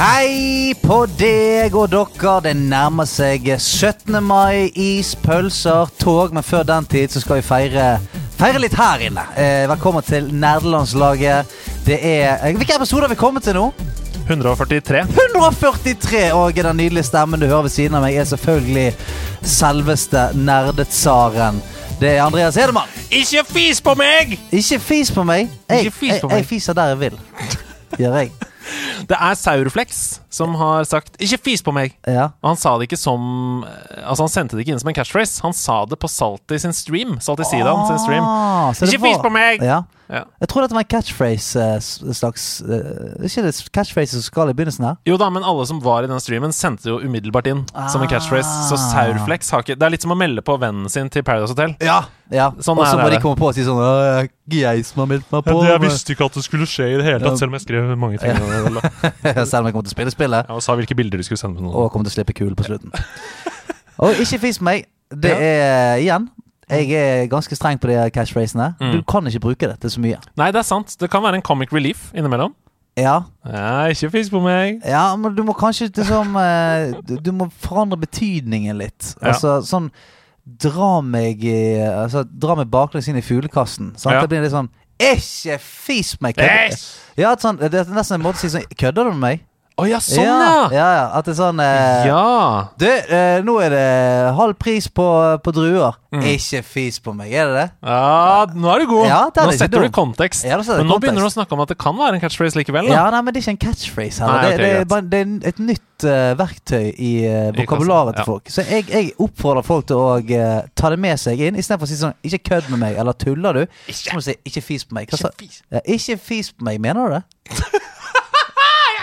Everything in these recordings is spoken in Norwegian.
Hei på deg og dere. Det nærmer seg 17. mai. Is, pølser, tog. Men før den tid så skal vi feire, feire litt her inne. Eh, velkommen til Nerdelandslaget. Det er hvilken Hvilke episoder har vi kommet til nå? 143. 143! Og den nydelige stemmen du hører ved siden av meg, er selvfølgelig selveste nerdetsaren. Det er Andreas Hedemann. Ikke fis på meg! Ikke fis på meg. Jeg, jeg, jeg fiser der jeg vil. Gjør jeg. Det er Saurflex som har sagt 'ikke fis på meg'. Ja. Og han sa det ikke som Altså Han sendte det ikke inn som en catchphrase. Han sa det på Salty sin stream. Salty Sidan sin stream. Ah, så det Ikke fis på meg! Ja. Ja. Jeg tror dette var en catchphrase eh, s- slags eh, Ikke det catchphrase som skal i begynnelsen her? Jo da, men alle som var i den streamen, sendte jo umiddelbart inn som en catchphrase. Så Ah. Saurflex har ikke Det er litt som å melde på vennen sin til Paradise Hotel. Ja. ja. Sånn og så må de komme på og si sånn «Åh, Jeg har meldt meg på. ikke at det skulle skje i det hele tatt, selv om jeg skrev mange ting. Selv om jeg kommer til å spille spillet. Ja, og sa hvilke bilder du skulle sende med noen. Og kommer til å slippe kul på slutten. og ikke fis meg. Det er igjen Jeg er ganske streng på de catchphrasene. Mm. Du kan ikke bruke det til så mye. Nei, det er sant. Det kan være en comic relief innimellom. Ja, Ja, ikke fis på meg. ja men du må kanskje liksom eh, du, må forandre betydningen litt. Ja. Altså sånn Dra meg i Altså Dra meg baklengs inn i fuglekassen. Sant? Ja. Det blir litt sånn Ikke fis meg! Æsj! Ja, sånn, det er nesten en måte å si sånn Kødder du med meg? Å ja, sånn ja, ja! ja, ja. At det er sånn eh, Ja. Du, eh, nå er det halv pris på, på druer. Mm. Ikke fis på meg, er det det? ja, nå er du god. Ja, det er nå ikke setter du i kontekst. Ja, nå setter jeg Men nå kontekst. begynner du å snakke om at det kan være en catchphrase likevel. Da. Ja, nei, men det er ikke en catchphrase heller. Nei, det, ok, det, er greit. bare, det er et nytt eh, verktøy i I vokabularet til folk. Så jeg, jeg oppfordrer folk til å eh, ta det med seg inn, istedenfor å si sånn Ikke kødd med meg, eller tuller du? Så må du si ikke fis på meg. Hva sa- Ja, ikke fis på meg, mener du det?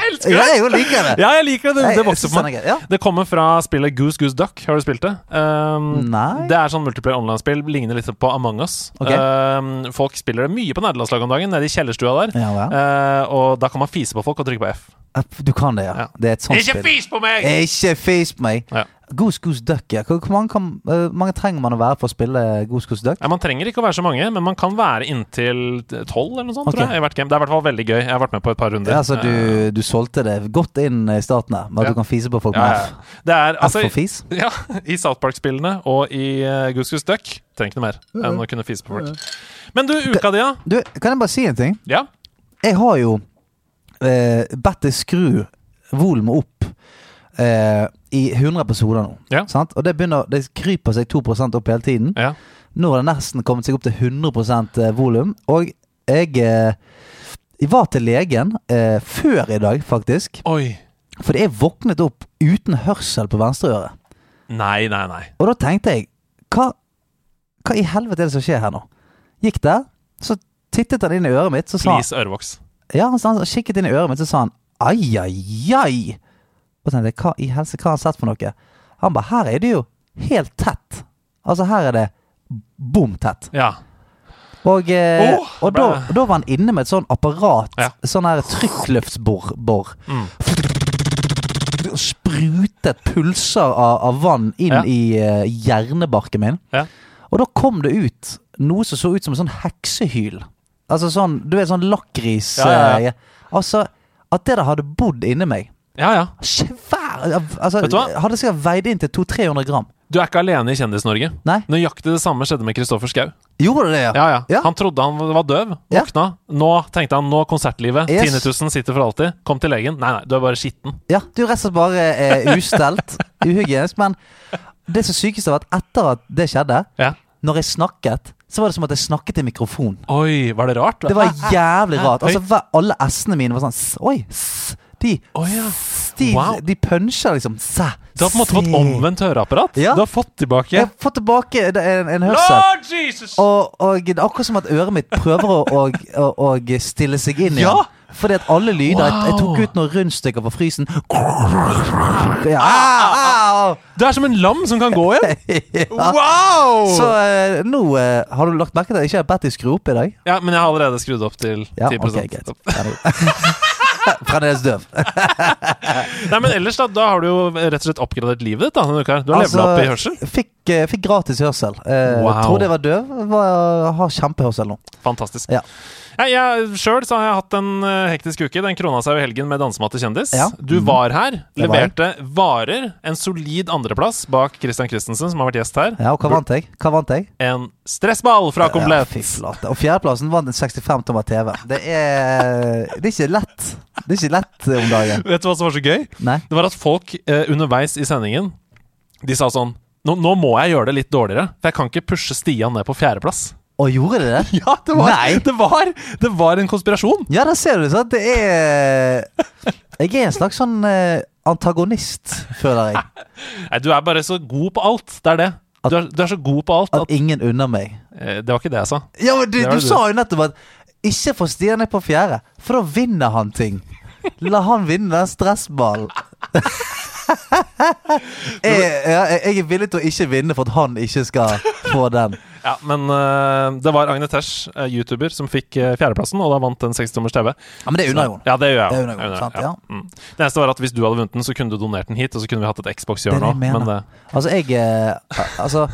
Jeg elsker Ja, jeg liker det. Ja, jeg liker det. Det, det vokser på meg. Ja. Det kommer fra spillet Goose Goose Duck. Har du spilt det? Um, Nei. Det er sånn multiplayer online-spill. Ligner litt på Among us. Okay. Um, folk spiller det mye på nederlandslaget om dagen, nede i kjellerstua der. Ja. Uh, og da kan man fise på folk og trykke på F. Eh, Du kan det, ja. Ja. Det er et sånt Ikke spill. fis på meg! Ikke fis på meg! Ja. Goose Goose Duck, ja. Hvor, mange, kan, uh, mange trenger man å være for å spille Goose Goose Duck? Ja, man trenger ikke å være så mange, men man kan være inntil tolv eller noe sånt. okay. tror jeg. Det er i hvert fall veldig gøy. Jeg har vært med på et par runder. Ja, Uh, du, du solgte det godt inn i starten her, med at du kan fise på folk med. F. Det er F altså for fis? Ja, i South Park-spillene og i uh, Goose Goose Duck trenger ikke noe mer enn å kunne fise på folk. Men du, uka di, ja? Du, kan jeg bare si en ting? Ja. Jeg har jo eh, bedt deg skru volumet opp eh, i 100 episoder nå. Ja. Sant? Og det begynner Det kryper seg 2% opp hele tiden. ja. Nå har det nesten kommet seg opp til 100 volum. Og jeg, eh, jeg var til legen eh, før i dag, faktisk. Oi. Fordi jeg våknet opp uten hørsel på venstre øre. Nei, nei, nei. Og da tenkte jeg hva, hva i helvete er det som skjer her nå? Gikk der, så tittet han inn i øret mitt, så sa Please, ørevoks. Ja, han, kikket inn i øret mitt, så sa han ai, ai, ai. Og tenkte hva i helse, hva har han sett for noe? Han ba, her er det jo helt tett. Altså, her er det bom tett. Ja. Og, eh, oh, og da, da var han inne med et sånn apparat, Ja. sånn her trykkløftsbor. Mm. Sprutet pulser av, av vann inn Ja. i uh, hjernebarken min. Ja. Og da kom det ut noe som så ut som en sånn heksehyl. Altså sånn, du vet sånn lakris Ja, ja, ja. eh, Altså, at det der hadde bodd inni meg Ja, ja. Svær altså, Vet du hva? Hadde sikkert veid inn til 200-300 gram. Du er ikke alene i Kjendis-Norge. Nei? Nøyaktig det samme skjedde med Kristoffer Schau. Gjorde det det, ja? Ja, ja. Ja. Han trodde han var døv. Ja. Våkna. Nå tenkte han nå konsertlivet. Yes. Tinnitusen sitter for alltid. Kom til legen. Nei, nei, du er bare skitten. Ja, du er rett og slett bare eh, ustelt. uhygienisk. Men det som sykeste var at etter at det skjedde, Ja. når jeg snakket, så var det som at jeg snakket i mikrofon. Oi, var det rart? Det var jævlig rart. Altså, hver, alle s-ene mine var sånn s- Oi! S, de, oh, ja. de, Wow. de puncher liksom sæ, Du har på en måte fått omvendt høreapparat. Ja. Du har fått tilbake Jeg har fått tilbake en, en hørsel. Lord Jesus! Og, og det er akkurat som at øret mitt prøver å, å, å stille seg inn igjen. Ja. Fordi at alle lyder jeg, jeg tok ut noen rundstykker fra frysen. Ja, au, au. Du er som en lam som kan gå igjen! Ja. Wow! Så eh, nå eh, har du lagt merke til at jeg ikke har bedt deg skru opp i dag? Ja, men jeg har allerede skrudd opp til 10 Ja, ok, greit. Fremdeles døv. Nei, men ellers, da Da har du jo rett og slett oppgradert livet ditt da denne uka. Du har Altså, opp i hørsel. Fikk, eh, fikk gratis hørsel. Eh, Wow. Trodde jeg var døv. Var, har kjempehørsel nå. Fantastisk. Ja. Jeg, jeg Sjøl har jeg hatt en eh, hektisk uke. Den krona seg jo i helgen med Dansematte kjendis'. Ja. Du var her, leverte varer. En solid andreplass bak Christian Christensen, som har vært gjest her. Ja, og hva vant jeg? Hva vant jeg? En stressball fra Ja, Komplett. fy flate. Og fjerdeplassen vant en 65 tommer TV. Det er Det er ikke lett. Det er ikke lett om dagen. Vet du hva som var så gøy? Nei. Det var at folk eh, underveis i sendingen De sa sånn nå, nå må jeg gjøre det litt dårligere, for jeg kan ikke pushe Stian ned på fjerdeplass. Og gjorde de det? Ja, det var, Nei. det var, det var en konspirasjon. Ja, da ser du. Sant? Det er Jeg er en slags sånn eh, antagonist, føler jeg. Nei, du er bare så god på alt. Det er det. Du er, du er så god på alt At at ingen unner meg. eh, Det var ikke det jeg sa. Ja, men du, du du. sa jo nettopp at ikke få Stian ned på fjerde, for da vinner han ting. La han vinne den stressballen. jeg, jeg jeg er villig til å ikke vinne for at han ikke skal få den. Ja, Men uh, det var Agne Tesh, uh, YouTuber, som fikk uh, fjerdeplassen, og da vant en 60-tommers TV. Ja, Men det unner jo. Ja, det gjør jeg. Det unner sant, det, ja. Mm. Det eneste var at hvis du hadde vunnet den, så kunne du donert den hit, og så kunne vi hatt et er Xbox-hjørne òg. Men det, Altså, jeg Altså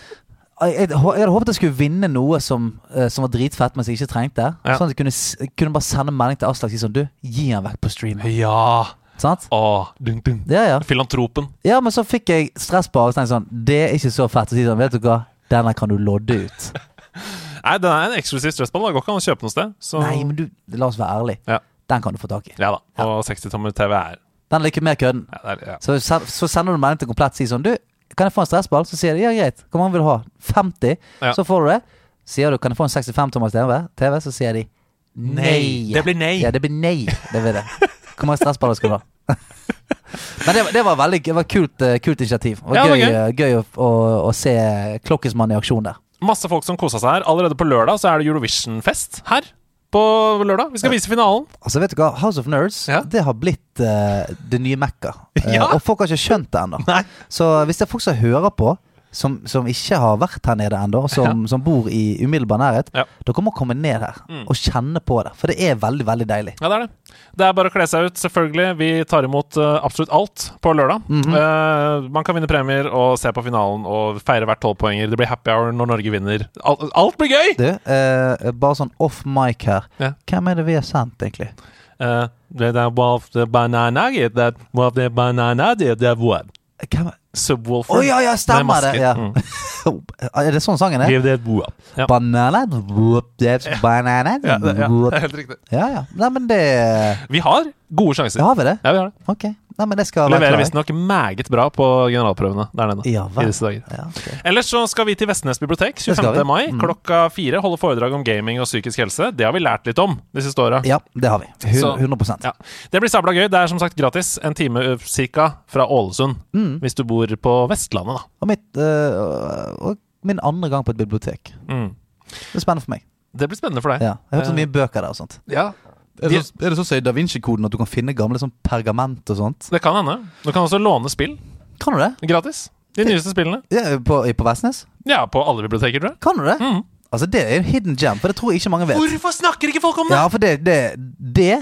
jeg, hadde håpet jeg skulle vinne noe som, som var dritfett, men som jeg ikke trengte. Ja. Sånn at jeg kunne, kunne bare sende melding til Aslak og si sånn Du, gi han vekk på streamen. ja Sant? Åh, dun, dun. Ja, ja. Filantropen. Ja, men så fikk jeg stressbar og så tenkte sånn Det er ikke så fett å si sånn Vet du hva, denne kan du lodde ut. Nei, den er en eksklusiv stressball. Det går ikke an å kjøpe noe sted. Så Nei, men du, la oss være ærlig. Ja. Den kan du få tak i. Ja da. Og 60-tommer TV er Den liker mer kødden. ja, er, ja. Så, så sender du melding til Komplett og sier sånn Du, kan jeg få en stressball? Så sier de ja, greit. Hvor mange vil du ha? 50? Ja. Så får du det. Sier du kan jeg få en 65 tommers TV? TV? Så sier de nei. Det blir nei. Ja, det blir nei. Det blir det. Hvor mange stressballer skal du ha? Men det, det var veldig det var kult, eh, kult initiativ. Og Ja, gøy, eh, gøy å, å, å se Klokkesmann i aksjon der. Masse folk som kosa seg her. Allerede på lørdag så er det Eurovision-fest her. På lørdag. Vi skal vise finalen. Altså vet du hva, House of Nerds Ja. Det har blitt uh, det nye Mekka. Uh, Ja. Og folk har ikke skjønt det ennå. Så hvis det er folk som hører på, som, som ikke har vært her nede ennå, som, som bor i umiddelbar nærhet, Ja. dere må komme ned her Mm. og kjenne på det. For det er veldig, veldig deilig. Ja, det er det. Det er bare å kle seg ut, selvfølgelig. Vi tar imot uh, absolutt alt på lørdag. Mm -hmm. uh, man kan vinne premier og se på finalen og feire hvert tolvpoenger. Det blir happy hour når Norge vinner. Alt, alt blir gøy! Du, uh, bare sånn off mic her. Ja. Hvem er det vi har sendt, egentlig? Uh, det er Wolf the Banana that Wolf the Banana det er? Hvem er Subwoolfer. Å ja, ja, stemmer det! Ja. maske. er det sånn sangen er? Give that whoop. Ja. Banana, whoop, that's banana, Ja, det, ja, det er helt riktig. ja, ja. Nei, men det Vi har gode sjanser. Ja, Har vi det? Ja, vi har det. Ok. Nei, men det skal være Leverer visstnok meget bra på generalprøvene der nede. Ja, I disse dager. Ja, okay. Ellers så skal vi til Vestnes bibliotek 25. vi. mai Mm. klokka fire. Holde foredrag om gaming og psykisk helse. Det har vi lært litt om de siste åra. Ja, det har vi. Hun- Så- 100% Ja. Det blir sabla gøy. Det er som sagt gratis. En time ca. fra Ålesund. Mm. Hvis du bor på Vestlandet, da. Og, mitt, øh, og min andre gang på et bibliotek. Mm. Det er spennende for meg. Det blir spennende for deg. Ja. Jeg har hørt så Eh, mye bøker der og sånt. Ja, Er det, så, er det så, som i Da Vinci-koden at du kan finne gamle sånn pergament og sånt? Det kan hende. Du kan også låne spill Kan du det? gratis. De nyeste spillene. Ja, på, på Vestnes? Ja, på alle biblioteker, tror jeg. Kan du det? Mm. Altså, det er en hidden gem, for det tror jeg ikke mange vet. Hvorfor snakker ikke folk om det? Ja, for det, det, det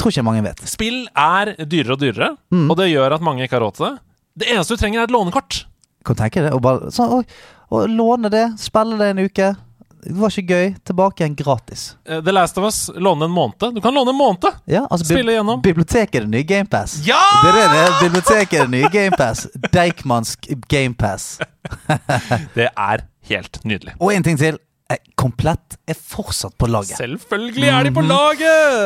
tror ikke mange vet. Spill er dyrere og dyrere, Mm. og det gjør at mange ikke har råd til det. Det eneste du trenger, er et lånekort. Kan du tenke det? Og bare, og, og låne det, spille det en uke. Det var ikke gøy. Tilbake igjen gratis. Eh, The Last of Us låne en måned. Du kan låne en måned! Ja, altså, Spille igjennom. Biblioteket er det nye GamePass. Ja! Det er det. Biblioteket er det nye GamePass. Deichmansk GamePass. Det er helt nydelig. Og en ting til. Eh, Komplett er fortsatt på laget. Selvfølgelig er de på Mhm.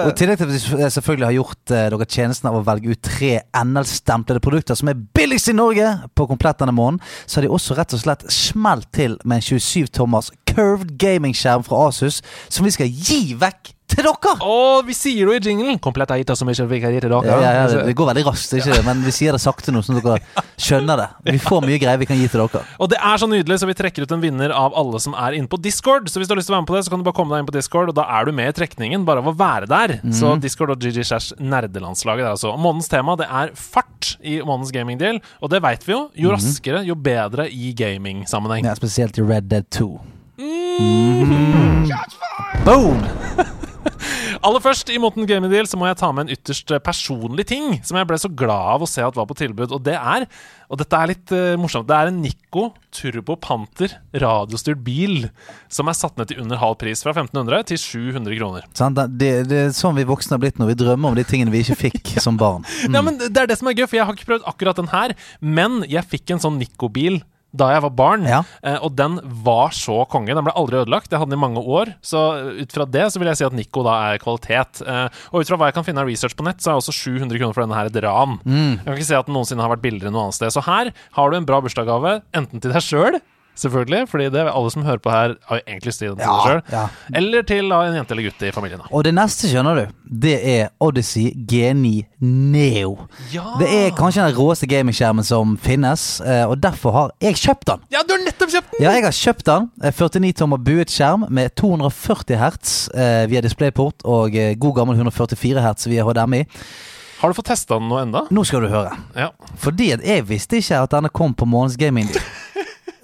Og i tillegg til at vi selvfølgelig har gjort eh, dere tjenesten av å velge ut tre NL-stemplede produkter som er billigst i Norge på komplett denne måneden, så har de også rett og slett smelt til med en 27-tommers curved gamingskjerm fra Asus som vi skal gi vekk til dere! Og vi sier det i jinglen! Komplett er gitt som ikke fikk gi til dere. Ja, ja, ja, det, går veldig raskt, ikke det? men vi sier det sakte nå, sånn at dere skjønner det. Vi får mye greier vi kan gi til dere. Og det er så nydelig, så vi trekker ut en vinner av alle som er inne på Discord. Så hvis du har lyst til å være med på det, så kan du bare komme deg inn på Discord, og da er du med i trekningen bare av å være der. Så discord.gg slash nerdelandslaget. Er altså. Månedens tema det er fart i månedens gamingdeal, og det veit vi jo. Jo raskere, jo bedre i gamingsammenheng. Ja, spesielt i Red Dead 2. Mhm. Boom! Aller først i måneden Gaming Deal så må jeg ta med en ytterst eh, personlig ting som jeg ble så glad av å se at var på tilbud, og det er Og dette er litt uh, morsomt. Det er en Nico Turbo Panther radiostyrt bil som er satt ned til under halv pris, fra 1500 til 700 kroner. Sånn, Det, det er sånn vi voksne har blitt når vi drømmer om de tingene vi ikke fikk som barn. Ja, men Det er det som er gøy, for jeg har ikke prøvd akkurat den her, men jeg fikk en sånn Nico-bil da jeg var barn, Ja. eh, og den var så konge. Den ble aldri ødelagt. Jeg hadde den i mange år. Så ut fra det så vil jeg si at Nico da er kvalitet. Eh, og ut fra hva jeg kan finne av research på nett, så er også 700 kroner for denne her et ran. Jeg kan ikke si at den noensinne har vært billigere noe annet sted. Så her har du en bra bursdagsgave, enten til deg sjøl, selvfølgelig, fordi det er alle som hører på her, har egentlig lyst til Ja, seg sjøl, ja. eller til da, en jente eller gutt i familien. da. Og det neste, skjønner du, det er Odyssey G9 Neo. Ja. Det er kanskje den råeste gamingskjermen som finnes, eh, og derfor har jeg kjøpt den. Ja, du har nettopp kjøpt den! Ja, jeg har kjøpt den. Eh, 49 tommer buet skjerm med 240 hertz eh, via DisplayPort og eh, god gammel 144 hertz via HDMI. Har du fått testa den nå enda? Nå skal du høre. Ja. Fordi at jeg visste ikke at denne kom på Månens Gaming.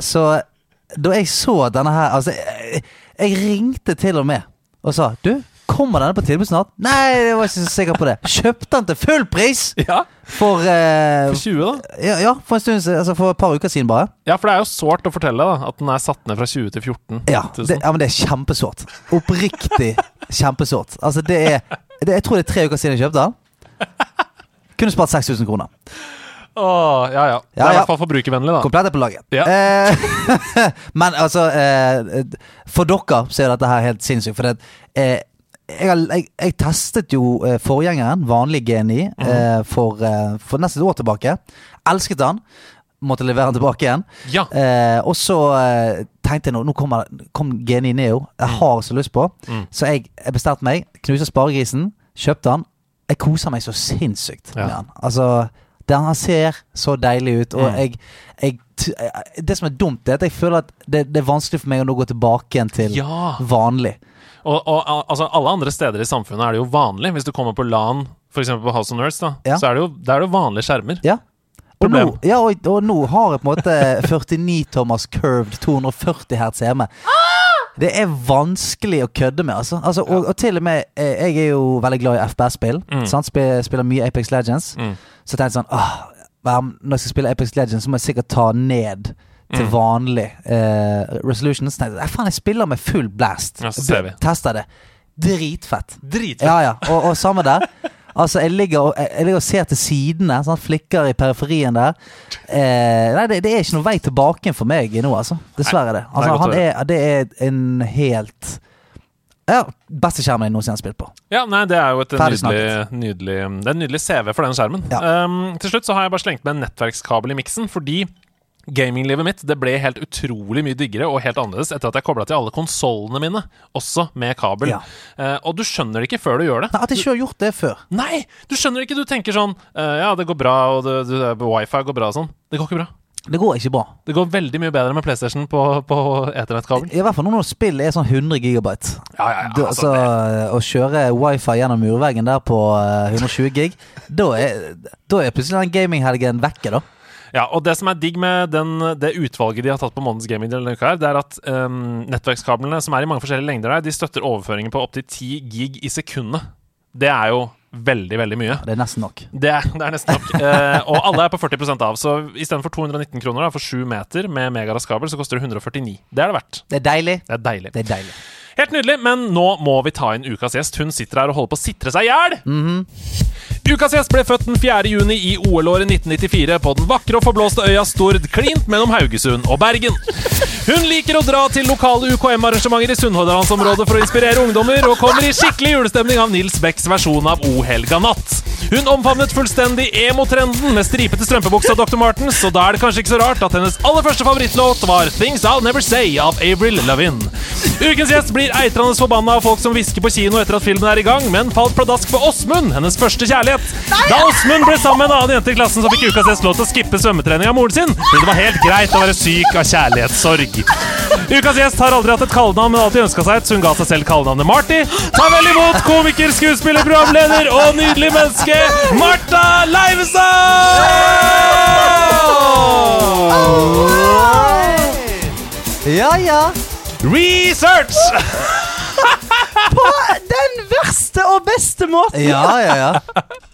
Så da jeg så denne her Altså, jeg, jeg ringte til og med og sa Du, kommer denne på tilbud snart? Nei, jeg var ikke så sikker på det. Kjøpte den til full pris ja. for eh, For 20, da? ja, ja, for en stund altså for et par uker siden bare. Ja, for det er jo sårt å fortelle da at den er satt ned fra 20 til 14 Ja, 000. det, ja men det er kjempesårt. Oppriktig kjempesårt. Altså, det er det, Jeg tror det er tre uker siden jeg kjøpte den. Kunne spart 6000 kroner. Åh, ja, ja. Det er i hvert fall forbrukervennlig, da. Komplett er på laget. Eh, men altså eh, For dere så er dette her helt sinnssykt. For det, eh, jeg, jeg, jeg testet jo eh, forgjengeren, vanlig GNI, Mhm. eh, for, eh, for nesten et år tilbake. Elsket den. Måtte levere den tilbake igjen. Ja. Eh, og så eh, tenkte jeg nå Nå kommer kom GNI Neo. Jeg har så lyst på. Mm. Så jeg, jeg bestemte meg. Knuste sparegrisen. Kjøpte den. Jeg koser meg så sinnssykt Ja. med den. Altså den ser så deilig ut, og Mm. jeg, jeg Det som er dumt, er at jeg føler at det, det er vanskelig for meg å nå gå tilbake igjen til Ja. vanlig. Og, og altså, alle andre steder i samfunnet er det jo vanlig. Hvis du kommer på LAN, f.eks. på House of Nerds, da, Ja. så er det jo, det er det jo vanlige skjermer. Ja. Og nå, ja, og, og nå har jeg på en måte 49 Thomas curved 240 hertz hjemme. Det er vanskelig å kødde med, altså. altså og, og til og med eh, Jeg er jo veldig glad i FPS-spill. Mm. Spiller, spiller mye Apex Legends. Mm. Så jeg tenkte sånn åh, Når jeg skal spille Apex Legends, så må jeg sikkert ta ned til Mm. vanlig eh, resolutions. "Nei, faen, jeg spiller med full blast. Ja, så ser vi. Tester det. Dritfett. Dritfett. Ja, ja. Og, og samme der. Altså, jeg ligger, og, jeg ligger og ser til sidene. Sånn, flikker i periferien der. Eh, nei, det, det er ikke noen vei tilbake for meg nå, altså. Dessverre det. Nei, Altså, det han er, det er en helt Ja, beste skjermen jeg noensinne har spilt på. Ja, nei, det er jo et nydelig, nydelig Det er en nydelig CV for den skjermen. Ja. Um, til slutt så har jeg bare slengt med en nettverkskabel i miksen, fordi gaminglivet mitt det ble helt utrolig mye diggere og helt annerledes etter at jeg kobla til alle konsollene mine, også med kabel. Ja. Uh, og du skjønner det ikke før du gjør det. Nei, At jeg ikke har gjort det før. Nei! Du skjønner ikke. Du tenker sånn uh, Ja, det går bra, og det, det, wifi går bra og sånn. Det går ikke bra. Det går ikke bra. Det går veldig mye bedre med PlayStation på, på eternettkabel. I hvert fall når spill er sånn 100 gigabyte. Ja, ja, ja. Altså, så, å kjøre wifi gjennom murveggen der på eh, 120 gig, da er, da er plutselig den gaminghelgen vekke, da. Ja, og det som er digg med den, det utvalget de har tatt på månedens gaming det er at um, nettverkskablene, som er i mange forskjellige lengder der, de støtter overføringer på opptil 10 gig i sekundet. Det er jo veldig, veldig mye. Det er nesten nok. Det det er nesten nok. uh, og alle er på 40% av, så istedenfor 219 kroner da, for 7 meter med megaras-kabel, så koster det 149. Det er det verdt. Det er deilig. Det er deilig. Det er deilig. Helt nydelig, men nå må vi ta inn ukas gjest. Hun sitter her og holder på å sitre seg i hjel. Ukas gjest ble født den 4. juni i OL-året 1994 på den vakre og forblåste øya Stord, klint mellom Haugesund og Bergen. Hun liker å dra til lokale UKM-arrangementer i Sunnhordlandsområdet for å inspirere ungdommer, og kommer i skikkelig julestemning av Nils Becks versjon av O helga natt. Hun omfavnet fullstendig emo-trenden med stripete strømpebukse av Dr. Martens, så da er det kanskje ikke så rart at hennes aller første favorittlåt var Things I'll Never Say av Avril Lavigne. Ukens gjest blir eitrende forbanna av folk som hvisker på kino etter at filmen er i gang, men falt pladask for Åsmund, hennes første kjærlighet. Da Åsmund ble sammen med en annen jente i klassen, så fikk ukas gjest lov til å skippe svømmetrening av moren sin, fordi det var helt greit å være syk av kjærlighetssorg. Ukas gjest har aldri hatt et kallenavn, men alltid ønska seg et, så hun ga seg selv kallenavnet Marty. Ta vel imot komiker, skuespiller, programleder og nydelig menneske Martha Leivestad! Ja, ja. Research! På den verste og beste måten! Ja, ja, ja.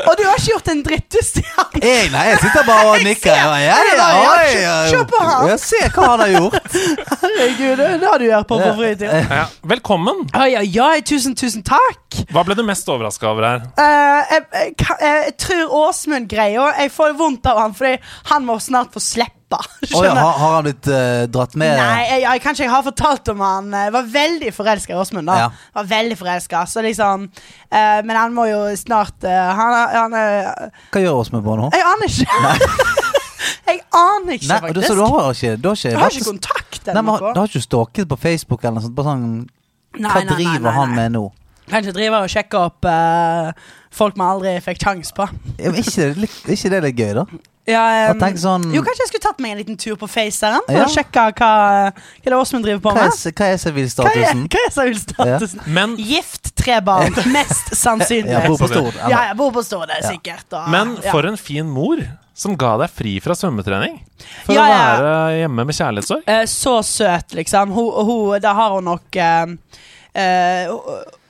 Og du har ikke gjort en dritt, du, Stian. Jeg, nei, jeg sitter bare og nikker. Ja, ja, ja, Ja, ja, se- ja. på han. Ja, se hva han har gjort. Herregud, det det har du gjort på på fritiden. Ja, velkommen. Ja, ja, ja, tusen, tusen takk. Hva ble du mest overraska over her? Uh, jeg, jeg, jeg, jeg tror Åsmund greier Jeg får vondt av han, fordi han må snart få slippe. Oh, ja, har, har han blitt uh, dratt med? Nei, jeg, jeg, kanskje jeg har fortalt om han Jeg var veldig forelska i Åsmund. da Ja. Var veldig forelska Så liksom uh, Men han må jo snart uh, Han, han Hva gjør Åsmund på nå? Jeg aner ikke. jeg aner ikke, Nei, du, faktisk. Du, du har ikke, du har ikke, du har ikke kontakt Nei, men, noe. Du har ikke stalket på Facebook eller noe sånt? Bare sånn, Nei, hva nei, driver han med nå? Kanskje driver og sjekker opp eh, folk vi aldri fikk kjangs på. Ja, men ikke, det litt, ikke det litt gøy, da? Ja, um, tenk sånn jo, kanskje jeg skulle tatt meg en liten tur på Faceren Ja. å sjekke hva, hva det er Åsmund driver på Hva med. hva er Hva er, sivilstatusen? hva er ja. Men, Gift, tre barn. Mest sannsynlig. Ja, bor på Stord. Ja, jeg bor på Stord, det er sikkert. Og, men ja. for en fin mor som ga deg fri fra svømmetrening for Ja, å ja. være hjemme med kjærlighetssorg. Eh, Så søt, liksom. Hun, hun, da har hun nok eh, eh,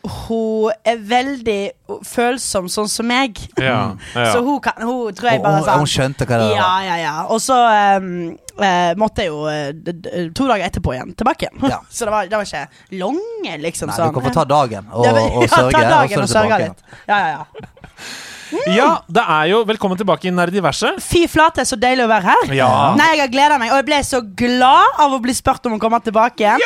hun- Hun er veldig følsom, sånn som meg. Ja, ja. Så hun, kan, hun tror jeg bare og- sånn Hun skjønte hva det var? ja, ja. Og så um, uh, måtte jeg jo eh, d to dager etterpå igjen tilbake igjen. Ja. så det var, det var ikke lange, liksom. Nei, sånn. du kan få ta dagen og, Ja, sørge. ja, ta dagen og, og sørge litt. Ja, ja, ja. Ja, det er jo Velkommen tilbake i Nerdiverset. Fy flate, så deilig å være her. Ja. Nei, jeg har gleda meg, og jeg ble så glad av å bli spurt om å komme tilbake igjen.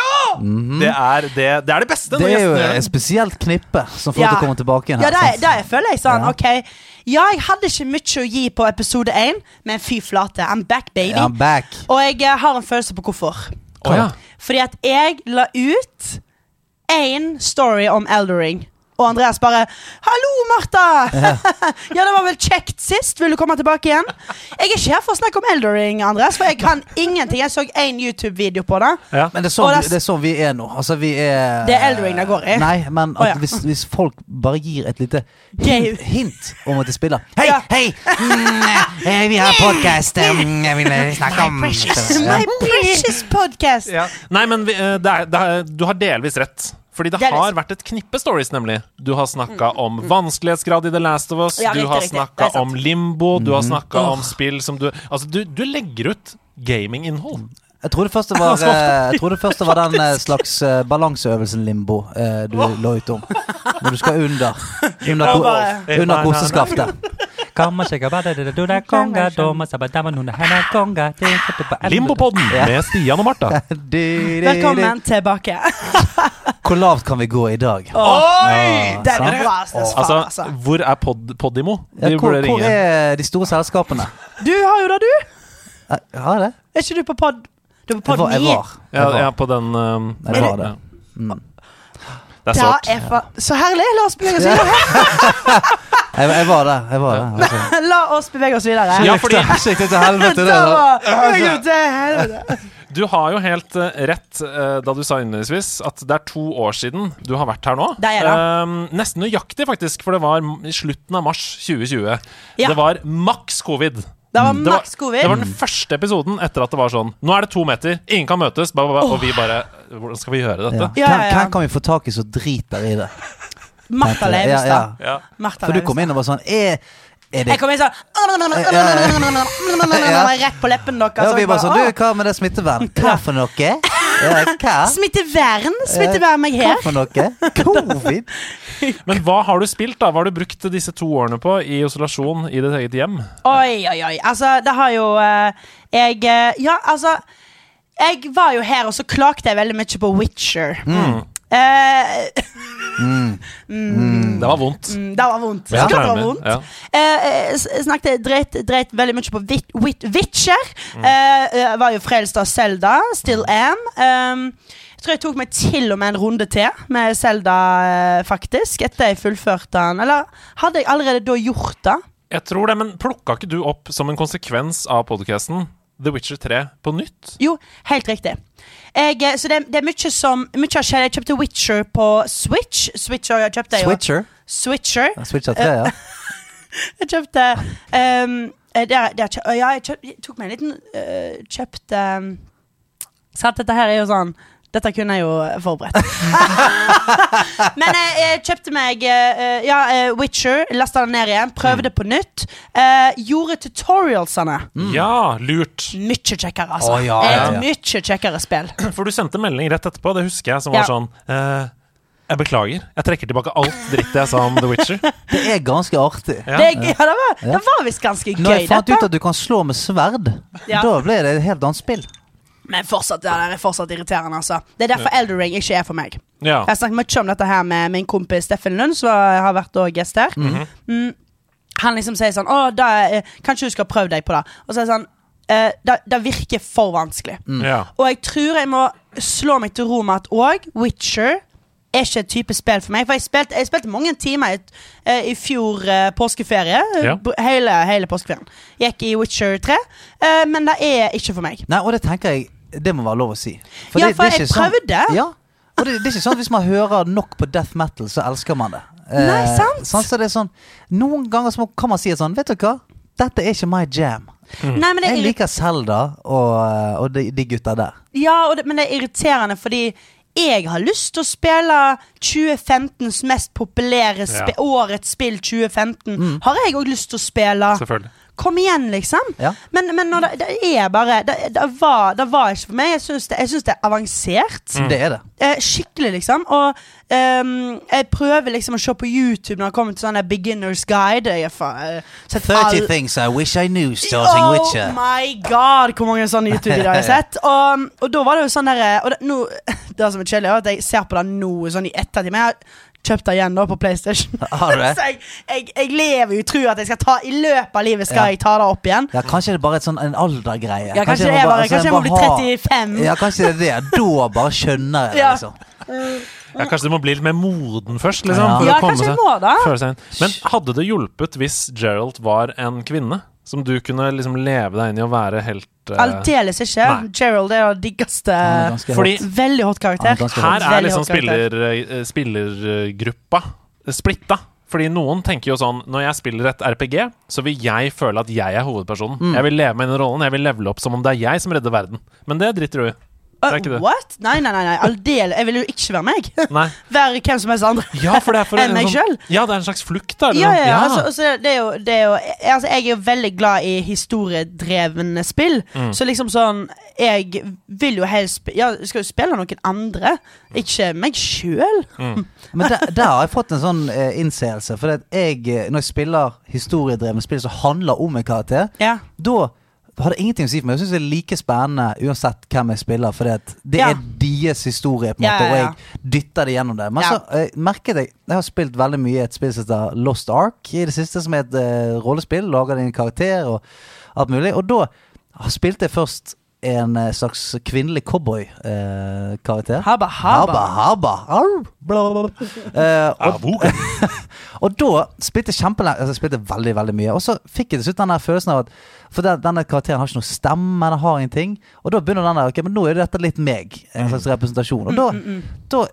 Det, er det, det er det beste. Det er jo et spesielt knippe som får Ja. til å komme tilbake igjen Ja, det, det føler jeg sånn, Ja. ok Ja, jeg hadde ikke mye å gi på episode én, men fy flate, I'm back, baby. I'm back. Og jeg eh, har en følelse på hvorfor. Oh, ja. Fordi at jeg la ut én story om Eldering. Og Andreas bare 'Hallo, Martha!' ja, det var vel kjekt sist. Vil du komme tilbake igjen? Jeg er ikke her for å snakke om Eldering, Andreas, for jeg kan ingenting. Jeg så én YouTube-video på det. Ja. Men det er, sånn, det vi- er- det er sånn vi er nå. Altså, vi er Det er Eldering det går i. Nei, men at ja. hvis, hvis folk bare gir et lite hint, hint om at de spiller Hei, Ja. hei! Mm, eh, vi har podkast. jeg vil snakke om Ja. My precious podcast. Nei, men vi, eh, det er, det er, du har delvis rett. Fordi det det har vært et knippe stories, nemlig. Du har snakka om vanskelighetsgrad i The Last of Us. Ja, du har. Snakka om limbo. Du har snakka oh. om spill som du Altså, du, du legger ut gaminginnhold. Jeg tror det det var, eh, det var den eh, slags eh, balanseøvelsen limbo eh, du lå ut om. Når du skal under Under, under koseskaftet. Limbopodden med Stian og Martha. Velkommen tilbake. Hvor lavt kan vi gå i dag? Oi! Den er. Altså, Altså, hvor er pod Podimo? Ja, hvor, hvor er de store selskapene? Du har jo det, du. Jeg Har det? Er ikke du på pod... Du er på Jeg pod var. Jeg 9? var. Jeg var. ja, på den um, Jeg var det. Mm. Det er sort er så herlig. La oss bevege oss videre. Jeg, jeg var der. Jeg var der. Altså. La oss bevege oss videre. Ja, fordi Sikte til helvete, det Da til helvete. du har jo helt eh, rett eh, da du sa innledningsvis at det er to år siden du har vært her nå. Det er. Um, nesten nøyaktig, faktisk, for det var i slutten av mars 2020. Ja. Det var maks covid. Det var Det var- covid. Det var den første episoden etter at det var sånn Nå er det to meter, ingen kan møtes, ba, ba, ba, og vi bare Hvordan skal vi gjøre dette? Ja. Ja, ja. hvem kan vi få tak i som driter i det? Martha Ja, Leivestad. ja. Ja. For du kom inn og var sånn Er, er det Jeg kom inn sånn Rett på leppen deres. Ja, vi bare sånn Du, hva med det smittevern? Hva for noe? Ja, hva? Smittevern? Smittevern meg Hva her? for noe? Covid? Men hva har du spilt, da? Hva har du brukt disse to årene på i isolasjon i ditt eget hjem? Oi, oi, oi. Altså, det har jo eh, Jeg eh, Ja, altså Jeg var jo her, og så klagde jeg veldig mye på Witcher. Mm. Eh, Det var vondt. Mm, det var vondt. Ja. Klart det var vondt. Ja. Eh, eh, snakket dreit, dreit veldig mye på Wit, Wit, Witcher. Mm. Eh, eh, var jo frelst av Selda. Still am. Um, jeg tror jeg tok meg til og med en runde til med Selda, eh, faktisk. Etter jeg fullførte den. Eller hadde jeg allerede da gjort det? Jeg tror det, men plukka ikke du opp som en konsekvens av podcasten The Witcher 3 på nytt? Jo, helt riktig. Jeg, eh, så det, det er mye som Mye har skjedd. Jeg kjøpte Witcher på Switch. Switcher jeg kjøpte jo. Switcher. Switcher. Ja, Switcher 3, ja. Jeg kjøpte um, der, der, Ja, jeg, kjøpt, tok meg en liten uh, Kjøpte um, Sant, dette her er jo sånn dette kunne jeg jo forberedt. Men jeg, jeg kjøpte meg eh, ja, eh, Witcher, lasta den ned igjen, prøvde på nytt. eh, gjorde tutorialsene. Ja, lurt. Mye kjekkere, altså. Oh, ja, ja, Et ja. mye kjekkere spill. For du sendte melding rett etterpå, det husker jeg, som var Ja. sånn eh, Jeg beklager. Jeg trekker tilbake alt dritt jeg sa om The Witcher. Det er ganske artig. Ja. Det, ja, det var, det var visst ganske Når gøy, jeg fant ut at du kan slå med sverd, Ja. da ble det et helt annet spill. Men fortsatt, det er fortsatt irriterende, altså. Det er derfor Eldering ikke er for meg. Ja. Jeg har snakket mye om dette her med min kompis Steffen Lund, som har vært og gjest her. mm, han liksom sier sånn Å, da, er- kanskje du skal prøve deg på det. Og så er det sånn eh, det, det virker for vanskelig. ja. Og jeg tror jeg må slå meg til ro med at òg Witcher er ikke et type spill for meg. For jeg spilte, jeg spilte mange timer i, eh, i fjor uh, påskeferie. Ja. Hele, hele påskeferien. Gikk i Witcher 3. Uh, men det er ikke for meg. Nei, og det tenker jeg Det må være lov å si. Ja, det- for det jeg prøvde. sånn- prøvde. Ja, og det, det er ikke sånn at hvis man hører nok på death metal, så elsker man det. Eh, Nei, sant. sånn, så det er sånn Noen ganger så kan man si sånn Vet du hva? Dette er ikke my jam. Nei, men det Jeg liker Selda og, og de, de gutta der. Ja, og det, men det er irriterende fordi jeg har lyst til å spille 2015s mest populære sp Ja. Årets spill 2015. Har jeg òg lyst til å spille. Selvfølgelig. Kom igjen, liksom. Ja. Men, men det, det er bare det, det, var, det var ikke for meg. Jeg syns det, det er avansert. Det er det. Eh, skikkelig, liksom. Og um, jeg prøver liksom å se på YouTube når det kommer til sånne beginners guide. Jeg fa- eh, 30 all- things I wish I knew starting Oh Witcher. my god, hvor mange sånne YouTube-videoer jeg har sett. Og, og da var det jo sånn der Og det, det som er kjedelig, er at jeg ser på det nå sånn i ettertid. Men jeg har kjøpt det igjen da på PlayStation. Har du det? Så jeg, jeg, jeg lever jo i tro at jeg skal ta I løpet av livet skal Ja. jeg ta det opp igjen. Ja, kanskje det er bare et sånn, en aldergreie. Ja, kanskje det er bare- kanskje jeg må bli ha- 35. Ja, kanskje det er det. Da bare skjønner jeg det, Ja. liksom. Ja, kanskje du må bli litt mer moden først, liksom. Ja. For Ja, å komme kanskje du seg, må da. føle seg inn. Men hadde det hjulpet hvis Gerald var en kvinne? Som du kunne liksom leve deg inn i å være helt uh, Aldeles ikke. Nei. Gerald er den diggeste er Fordi- Veldig hot karakter. Er. Her er liksom spiller, eh, spillergruppa splitta. Fordi noen tenker jo sånn Når jeg spiller et RPG, så vil jeg føle at jeg er hovedpersonen. Mm. Jeg vil leve meg inn i rollen. Jeg vil levele opp som om det er jeg som redder verden. Men det driter du i. Det er ikke det. what? Nei, nei, nei. nei. Aldel, Jeg vil jo ikke være meg. Nei. Være hvem som helst andre. Ja, for det er for Enn en meg sjøl. selv? Ja, det er en slags flukt, da. Ja, ja, ja. Altså, altså, det er jo, det er jo altså, Jeg er jo veldig glad i historiedrevne spill. Mm. Så liksom sånn Jeg vil jo helst Ja, skal jo spille noen andre, ikke meg sjøl. Men der, der har jeg fått en sånn eh, innseelse. For at jeg, eh, når jeg spiller historiedrevne spill som handler om en karakter, Ja. da har det ingenting å si for meg. Jeg syns det er like spennende uansett hvem jeg spiller, for det, Ja. er deres historie, på en måte, ja, og jeg dytter det gjennom det. Men så eh, merket jeg Jeg har spilt veldig mye et spill som heter Lost Ark i det siste, som er et uh, rollespill. Lager din karakter og alt mulig. Og da spilte jeg først en eh, slags kvinnelig cowboy-karakter. haba, haba. haba, bla, bla. Eh, og, og da spilte jeg kjempelenge altså, spilte veldig veldig mye. Og så fikk jeg til slutt den der følelsen av at For den, denne karakteren har ikke noe stemme, den har ingenting. Og da begynner den der Ok, men nå er dette litt meg. En slags representasjon. Og da, da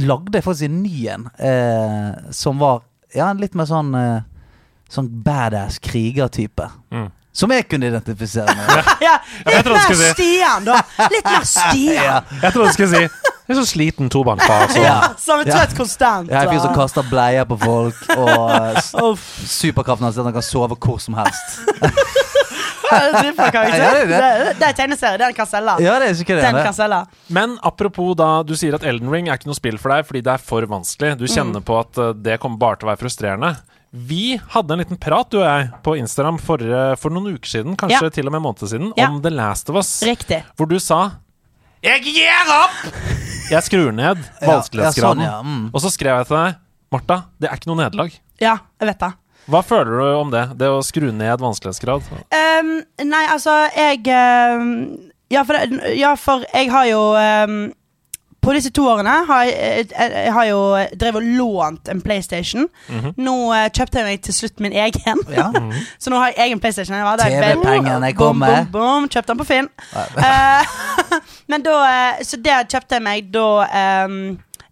lagde jeg faktisk en ny en eh, som var Ja, litt mer sånn eh, Sånn badass krigertype. Mm. Som jeg kunne identifisere med. Ja, litt mer si- Stian, da. Litt mer Stian. ja. Jeg trodde du skulle si en så sliten tobarnsfar. Så. Ja, som er Ja. trøtt konstant. Jeg er en fyr som kaster bleier på folk, og uh, superkraften hans er at han kan sove hvor som helst. Ja, det er det er det. Det det er tegneserie. Den kan selge. Ja, det er ikke Den kan selge. Men apropos da du sier at Elden Ring er ikke noe spill for deg fordi det er for vanskelig. Du kjenner på at eh, det kommer bare til å være frustrerende. Vi hadde en liten prat, du og jeg, på Instagram for, for noen uker siden, kanskje Ja. til og med en måned siden, Ja. om The Last of Us. Riktig. Hvor du sa 'Jeg gir opp'! Jeg skrur ned Ja, ja, vanskelighetsgraden. sånn, ja. Mm. Og så skrev jeg til deg Martha, det er ikke noe nederlag. Ja, jeg vet det. Hva føler du om det? Det å skru ned vanskelighetsgrad? Ehm, nei, altså, jeg ehm, ja, for det, ja, for jeg har jo ehm, På disse to årene har jeg, jeg, jeg har jo drevet og lånt en PlayStation. Mhm. Nå uh, kjøpte jeg meg til slutt min egen. Ja. Så nå har jeg egen PlayStation. TV-pengene kommer. bom, bom. Kjøpte den på Finn. uh, men da eh, Så det kjøpte jeg meg da ehm,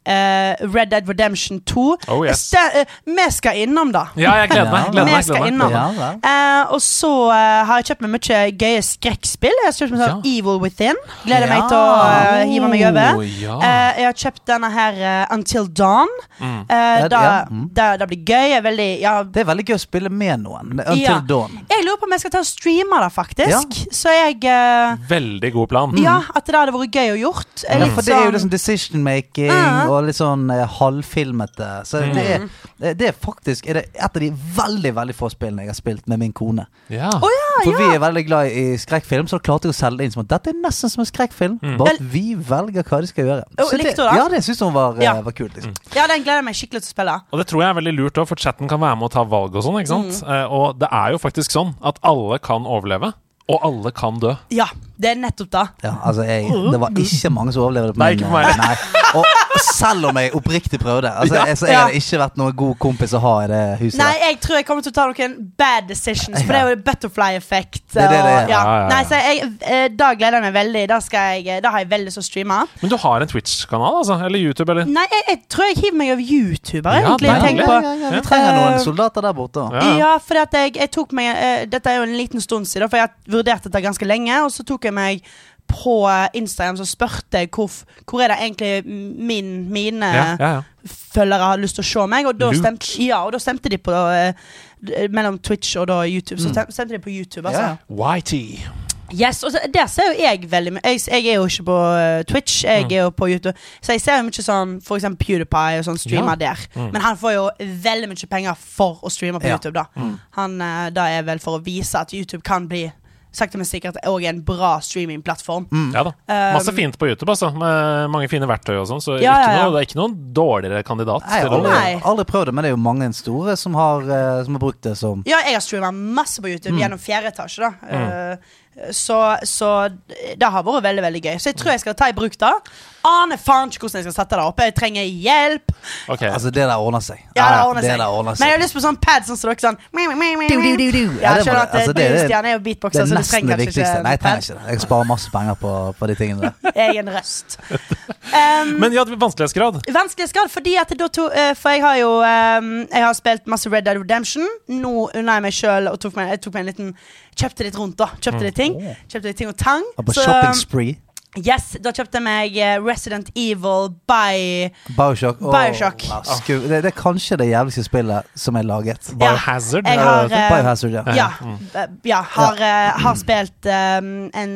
eh, Red Dead Redemption 2. Oh, yes. Ste- eh, vi skal innom, da. Ja, jeg gleder meg. Ja, gleder vi meg, skal gleder meg. innom. Ja. Eh, og så har jeg kjøpt meg mye gøye skrekkspill. Jeg har kjøpt meg sånn Evil Within. Gleder meg til å Ja. hive meg over. Oh, ja. Eh, jeg har kjøpt denne her Until Dawn. Mm. Eh, da, ja, mm. da, da blir gøy. Jeg er veldig ja, Det er veldig gøy å spille med noen. Until Ja. dawn. Jeg lurer på om jeg skal ta og streame det, faktisk. Ja. Så jeg Veldig god plan. Ja, at det hadde vært gøy å gjort. Ja, for det er jo sånn- liksom decision making Ja. Og litt sånn eh, halvfilmete. Så det, er, Mm. det er faktisk er det et av de veldig veldig få spillene jeg har spilt med min kone. Ja. Å ja, For ja. vi er veldig glad i skrekkfilm, så da klarte jeg å selge det inn som at dette er nesten som en skrekkfilm. Mm. Bare at vi velger hva de skal gjøre. Så likte du det? Ja, det syns hun var, eh, Ja. var kult. Liksom. ja, den gleder jeg meg skikkelig til å spille. Og det tror jeg er veldig lurt òg, for chatten kan være med å ta valg og sånn. ikke sant? Mm. Eh, og det er jo faktisk sånn at alle kan overleve, og alle kan dø. Ja, det er nettopp da. Ja, altså jeg, Det var ikke mange som overlevde på Nei, ikke for meg. Nei. Og selv om jeg oppriktig prøvde. Altså, Ja. jeg, så jeg Ja. hadde ikke vært noen god kompis å ha i det huset. Nei, jeg tror jeg kommer til å ta noen bad decisions, for det er jo butterfly effect. Det er det det er. Ja, ja. ja, ja. Nei, så jeg, eh, da gleder jeg meg veldig. Da, skal jeg, eh, da har jeg veldig lyst til å streame. Men du har en Twitch-kanal, altså? Eller YouTube, eller? Nei, jeg, jeg tror jeg hiver meg over YouTuber, Ja, egentlig. deilig. Tenk ja, på. ja, ja, vi trenger noen soldater der borte. Ja, ja. Ja, fordi at jeg, jeg tok meg eh, Dette er jo en liten stund siden, for jeg har vurdert dette ganske lenge. Og så tok jeg meg på Instagram så spurte jeg hvor, hvor er det egentlig min, mine Ja, ja, ja. følgere har lyst til å se meg. Og da, stemte, ja, og da stemte de på eh, mellom Twitch og da YouTube. Så Mm. stemte de på YouTube. Altså. Ja, ja. YT. Yes, og så, Der ser jo jeg veldig mye jeg, jeg er jo ikke på uh, Twitch, jeg Mm. er jo på YouTube. Så jeg ser jo mye sånn for eksempel PewDiePie og sånn streamer der. Mm. Men han får jo veldig mye penger for å streame på Ja. YouTube, da. Mm. Han uh, Da er vel for å vise at YouTube kan bli sakte, men sikkert òg en bra streamingplattform. Mm. Ja da. Um, Masse fint på YouTube, altså. Med mange fine verktøy og sånn. Så Ja, ikke ja, ja. Noe, det er ikke noen dårligere kandidat. Nei, jeg har aldri, aldri prøvd det, men det er jo mange store som har, eh, som har brukt det som Ja, jeg har streama masse på YouTube Mm. gjennom fjerde etasje, da. Eh, så, så det har vært veldig veldig gøy. Så jeg tror jeg skal ta i bruk det. Aner faen ikke hvordan jeg skal sette det opp. Jeg trenger hjelp. Okay. Altså, det der ordner seg. Ja, det ordner det seg. Men jeg har lyst på sånn pad sånn som dere sånn Du, du, du. Ja, det skjønner at altså, det er- Stian, er jo Det beatboxer, er så du trenger kanskje ikke Nei, jeg trenger ikke det. Jeg sparer masse penger på, på de tingene der. Egen røst. Um, Men ja, vanskelighetsgrad. Vanskelighetsgrad fordi at da to, eh, For jeg har jo um, Jeg har spilt masse Red Dead Redemption. Nå unna jeg meg sjøl og tok meg, jeg tok meg en liten Kjøpte litt rundt, da. Kjøpte litt ting. Kjøpte litt ting og tang. Og på Så, shopping spree. Yes, da kjøpte jeg meg eh, Resident Evil by Bioshock. Oh, Bioshock. wow, det, det er kanskje det jævligste spillet som er laget. Ja, Biohazard. er har, eh, Biohazard, ja. Ja. Mm. eh, ja har, uh, har spilt um, en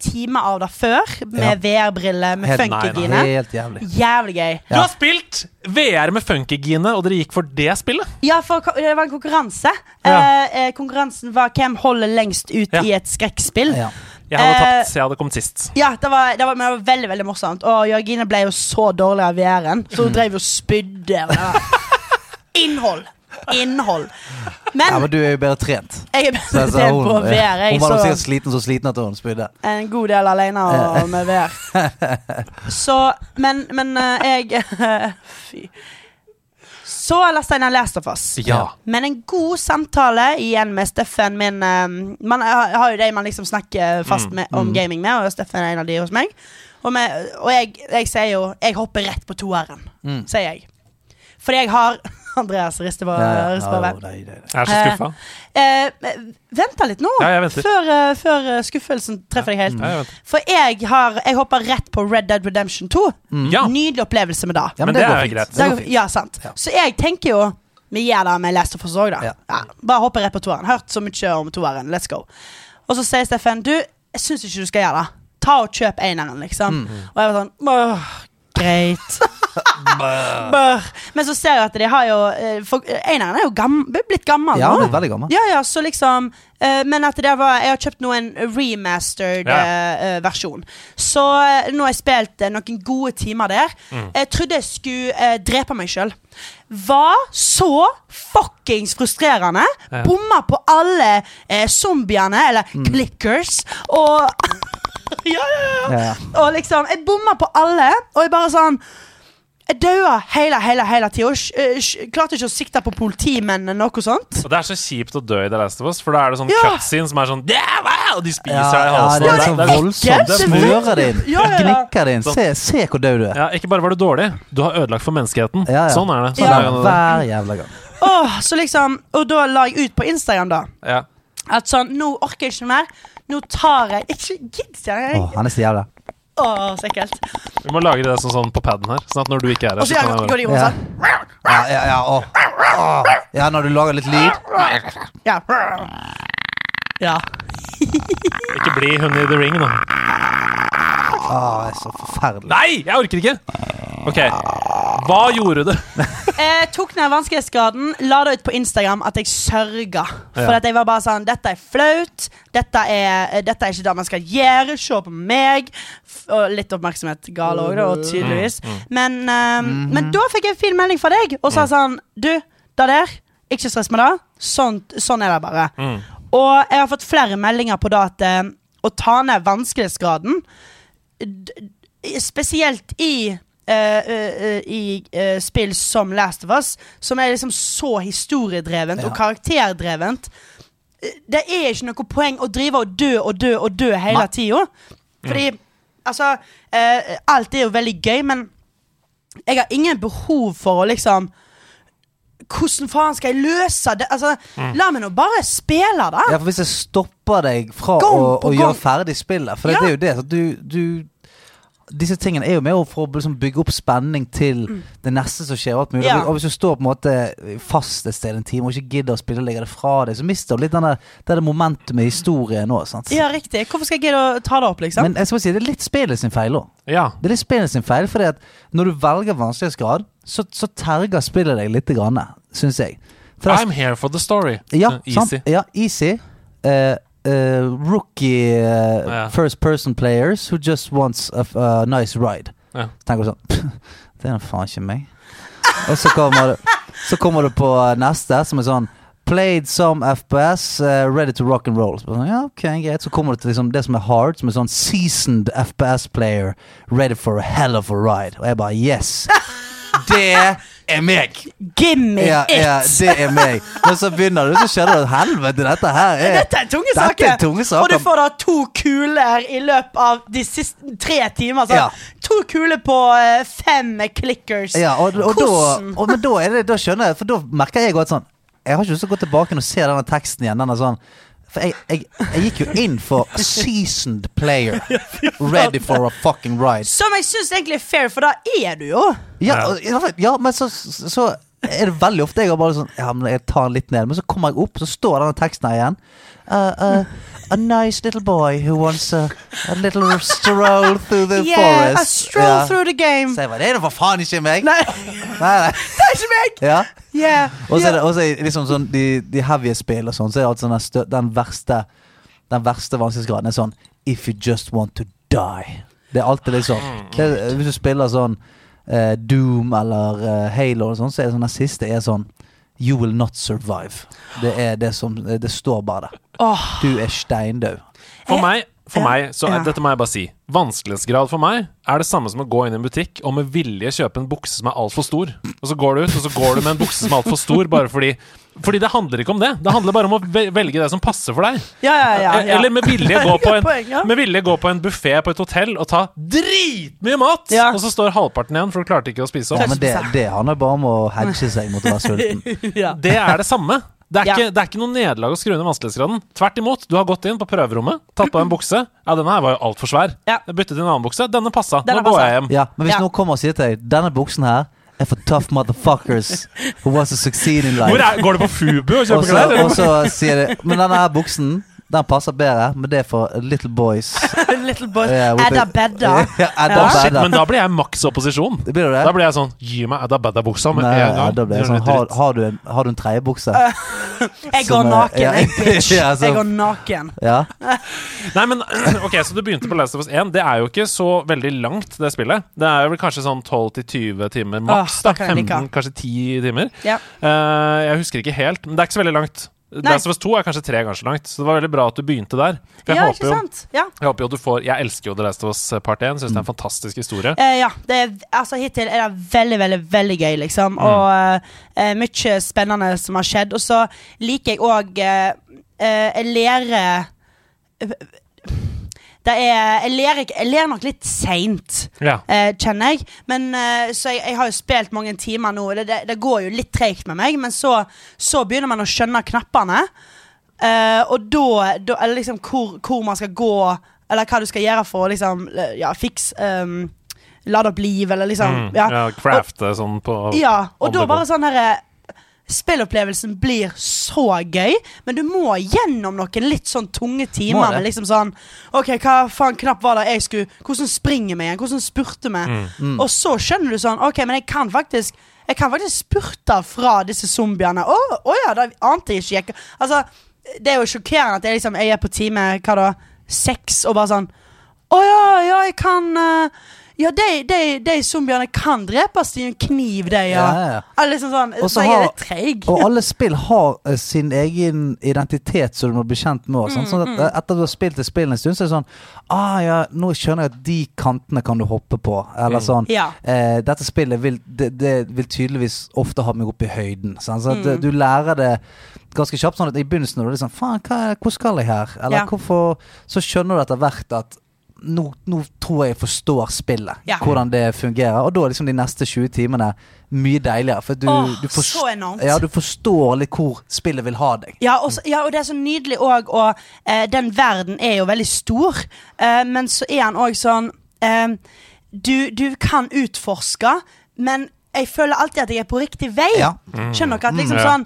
time av det før, med VR-briller, med funkygine. Helt jævlig. Jævlig gøy. Du har spilt VR med funkygine, og dere gikk for det spillet? Ja, for det var en konkurranse. Ja. Eh, eh, konkurransen var hvem holder lengst ut Ja. i et skrekkspill. Ja. Jeg hadde Eh, tapt, så jeg hadde kommet sist. Ja, det var, det, var, men det var veldig veldig morsomt. Og Jørgine ble jo så dårlig av VR-en, så hun drev jo og spydde. og det var- Innhold! Innhold. ja, Men men du er jo bedre trent. jeg er Så, bedre altså, trent på hun, VR. Jeg hun var sikkert sliten så sliten at hun spydde. en god del alene og med VR. Så Men, men eh, jeg Fy. Så leste jeg ned Last of Us. Ja. Men en god samtale igjen med Steffen min eh, Man har jo de man liksom snakker fast Mm, med, om gaming med, og Steffen er en av de hos meg. Og, med, og jeg, jeg sier jo Jeg hopper rett på toeren, Mm. sier jeg. Fordi jeg har Andreas rister på, hodet. Jeg er så skuffa. Eh, vent da litt nå, Ja, jeg venter. før, eh, før eh, skuffelsen treffer deg helt. Ja, jeg. For jeg har Jeg hopper rett på Red Dead Redemption 2. Ja, Nydelig opplevelse med det. Ja, Men det går er fint. greit. Det går fint. ja, sant. Ja. Så jeg tenker jo Vi gjør det med Last of Us òg, da. Ja. Ja, bare hopper rett på toeren. Hørt så mye om toeren. Let's go. Og så sier Steffen du, jeg syns ikke du skal gjøre det. Ta og kjøp eneren, liksom. Mm. Og jeg var sånn Åh, Greit. Bør. Men så ser jeg at de har jo eh, for, Eineren er jo gam, blitt gammel Ja, nå. han er veldig gammel. Ja, ja, så liksom eh, Men at det var Jeg har kjøpt nå en remastered Ja. eh, eh, versjon. Så eh, nå har jeg spilt eh, noen gode timer der. Mm. Jeg trodde jeg skulle eh, drepe meg sjøl. Var så fuckings frustrerende. Ja. Bomma på alle eh, zombiene, eller Mm. clickers, og ja, ja, ja. Ja, ja. Og liksom, jeg bomma på alle, og jeg bare sånn Jeg daua hele, hele, hele tida. eh, Klarte ikke å sikte på politimennene. noe sånt. Og Det er så kjipt å dø i The Last of Us, for da er det sånn Ja. cutscene som er sånn yeah, wow! Og de spiser Ja, deg i ja, halsen. det er sånn det er- voldsomt. er Smører din, Ja, ja, ja. gnikker din. Se, se hvor død du er. Ja, ikke bare var du dårlig, du har ødelagt for menneskeheten. Ja, ja. Sånn er det. Sånn Ja. er det. Hver jævla gang. Oh, så liksom, Og da la jeg ut på Instagram da Ja. at sånn Nå orker jeg ikke mer. Nå tar jeg Ikke gidd, sier jeg. Åh, han er så jævla Åh, så ekkelt. Vi må lage det sånn, sånn på paden her, sånn at når du ikke er her Og så gjør- kan jeg går de rundt Ja. sånn. Ja, ja, ja, å. Å. ja, når du lager litt lyd. Ja. ja. Ikke bli hun i The Ring, da. Å, det er så forferdelig. Nei, jeg orker ikke! Ok, hva gjorde du? Jeg tok ned vanskelighetsgraden, la det ut på Instagram at jeg sørga. For Ja. at jeg var bare sånn Dette er flaut. Dette er, dette er ikke det man skal gjøre. Se på meg. Og litt oppmerksomhet gal òg, og tydeligvis. Men, ehm, men da fikk jeg en fin melding fra deg og sa sånn Du, det der, ikke stress med det. Sånn, sånn er det bare. Mm. Og jeg har fått flere meldinger på det at eh, å ta ned vanskelighetsgraden Spesielt i eh, eh, eh, I eh, spill som Last of Us, som er liksom så historiedrevent Ja. og karakterdrevent. eh, Det er ikke noe poeng å drive og dø og dø og dø hele tida. Fordi altså eh, Alt er jo veldig gøy, men jeg har ingen behov for å liksom hvordan faen skal jeg løse det? Altså, La meg nå bare spille da! Ja, for Hvis jeg stopper deg fra Gang å, å gjøre ferdig spillet For Ja. det er jo det du, du Disse tingene er jo med for å liksom bygge opp spenning til det neste som skjer. Og, alt mulig. Mm. Ja. og hvis du står på en måte fast et sted en time og ikke gidder å spille og legge det fra deg, så mister du litt denne, det momentet med i historien nå. Sant? Ja, riktig. Hvorfor skal jeg gidde å ta det opp, liksom? Men jeg skal bare si, det er litt spillet sin feil òg. Ja. Det er litt spillet sin feil, fordi at når du velger vanskelighetsgrad, så, så terger spillet deg litt, syns jeg. For det I'm here for the story. ja, Easy. Sant? Ja, easy. Eh, eh, rookie uh, Ja. first person players who just wants a, a nice ride. Ja. Så tenker du sånn Det er faen ikke meg. Og så kommer, det, så kommer du på eh, neste, som er sånn Played some FPS, uh, ready to rock and roll. Så, sånn, ja, ok, greit Så kommer du til liksom det som er hard, som er sånn seasoned FPS player, ready for a hell of a ride. Og jeg bare yes! Det er meg! Gimme Ja, it! ja, det er meg. Men så begynner du, så skjønner du at helvete, dette her er Dette er tunge saker. er Og du får da to kuler i løpet av de siste tre timer. Så. Ja. To kuler på eh, fem clickers. Ja, og, og, da, Hvordan? og, men da, er det, da skjønner jeg, for da merker jeg jo at sånn Jeg har ikke lyst til å gå tilbake og se denne teksten igjen. Denne sånn For jeg, jeg, jeg gikk jo inn for seasoned player. Ready for a fucking ride. Som jeg syns egentlig er fair, for da er du jo. Ja, Ja. men så, så er det veldig ofte jeg har bare sånn Ja, men jeg tar den litt ned. Men så kommer jeg opp, så står denne teksten her igjen. Uh, uh, a nice little boy who wants a, a little stroll through the Yeah, forest. a stroll Ja. through the game. Så jeg bare, det er da for faen ikke meg! Nei, Nei, nei. det er ikke meg! Ja. Yeah. Og så er det også liksom sånn de, de heavy spill og sånn, så er det alltid sånn den den verste Den verste vanskelighetsgraden er sånn If you just want to die. Det er alltid sånn. Det hvis du spiller sånn eh, Doom eller eh, Halo og sånn, så er det sånn den siste er sånn You will not survive. Det er det som Det står bare der. Du er steindau. For meg, for Ja. meg så Ja. Dette må jeg bare si. Vanskelighetsgrad for meg er det samme som å gå inn i en butikk og med vilje kjøpe en bukse som er altfor stor. Og så går du ut, og så går du med en bukse som er altfor stor bare fordi Fordi det handler ikke om det. Det handler bare om å velge det som passer for deg. ja, ja, ja, ja. Eller med vilje gå på en, ja. med vilje gå på en buffé på et hotell og ta dritmye mat! Ja. Og så står halvparten igjen, for du klarte ikke å spise Ja, men det, det handler bare om å hedge seg mot å være sulten. ja. Det er det samme. Det er, Ja. ikke, det er ikke noe nederlag å skru ned vanskelighetsgraden. Tvert imot. Du har gått inn på prøverommet, tatt på en bukse. Ja, denne her var jo altfor svær. Ja. Jeg byttet til en annen bukse. Denne passa. Denne Nå går passa. jeg hjem. Ja, men hvis Ja. noen kommer og sier til deg Denne buksen her er for tough motherfuckers who wants to succeed in life. Hvor er, går du på Fubu og kjøper klær? og så sier de Men denne her buksen Den passer bedre, men det er for little boys. Little boys. Yeah, Edda Bedda. Ja, Edda Ja. Shit, men da blir jeg maks opposisjon. Blir det? Da blir jeg sånn Gi meg Edda Bedda-buksa med Nei, en gang. da blir jeg sånn, har, har, du en, har du en tredjebukse? Jeg går er- naken, ja, jeg, bitch. ja, så- Jeg går naken. Ja. Nei, men ok, Så du begynte på Last of Us 1. Det er jo ikke så veldig langt, det spillet. Det er vel kanskje sånn 12-20 timer maks. Oh, da det kan jeg like. 15, kanskje 10 timer. Yeah. Uh, jeg husker ikke helt, men det er ikke så veldig langt. Nei. Last of Us 2 er kanskje tre ganger så langt, så det var veldig bra at du begynte der. For jeg, ja, håper, jo. Ja. jeg håper jo at du får Jeg elsker jo The Last of Us Part 1. Syns det er en fantastisk historie. Eh, ja, det er, altså hittil er det veldig, veldig veldig gøy, liksom. Og uh, mye spennende som har skjedd. Og så liker jeg òg uh, uh, lære det er, jeg, ler, jeg ler nok litt seint, Ja. eh, kjenner jeg. Men, eh, så jeg, jeg har jo spilt mange timer nå. og Det, det, det går jo litt treigt med meg, men så, så begynner man å skjønne knappene. Eh, og da, da Eller liksom hvor, hvor man skal gå, eller hva du skal gjøre for å liksom eh, Ja, fikse um, Lade opp liv, eller liksom Mm, ja. ja, crafte sånn på Ja, og da bare sånn herre Spillopplevelsen blir så gøy, men du må gjennom noen litt sånn tunge timer. Med liksom sånn OK, hva faen knapp var det jeg skulle Hvordan springer vi igjen? Hvordan spurte vi? Mm. Og så skjønner du sånn OK, men jeg kan faktisk Jeg kan faktisk spurte fra disse zombiene. Å å ja, det ante jeg ikke. Jeg, altså, det er jo sjokkerende at jeg liksom Jeg er på time hva da, seks og bare sånn Å ja, ja, jeg kan eh, Ja, de, de, de zombiene kan drepes i en kniv, de, ja. Ja, ja, ja. Eller liksom sånn, Og så så jeg er har- litt treig. Og alle spill har uh, sin egen identitet som du må bli kjent med. Sånn, mm, Sånn Mm, at eh, Etter du har spilt et spill en stund, så er det sånn Ah ja, nå skjønner jeg at de kantene kan du hoppe på. Eller Mm. sånn Ja. eh, Dette spillet vil, det, det vil tydeligvis ofte ha meg opp i høyden. Sånn, Så at Mm. eh, du lærer det ganske kjapt. Sånn at i begynnelsen er du er liksom Faen, hvor skal jeg her? Eller Ja. hvorfor Så skjønner du etter hvert at nå, nå tror jeg jeg forstår spillet. Ja. Hvordan det fungerer. Og da er liksom de neste 20 timene mye deiligere. For du, Åh, du, forst- så enormt. ja, du forstår litt hvor spillet vil ha deg. Ja og, så, ja, og det er så nydelig òg, og eh, den verden er jo veldig stor. Eh, men så er han òg sånn eh, du, du kan utforske, men jeg føler alltid at jeg er på riktig vei. Ja. Skjønner dere? At liksom Ja. sånn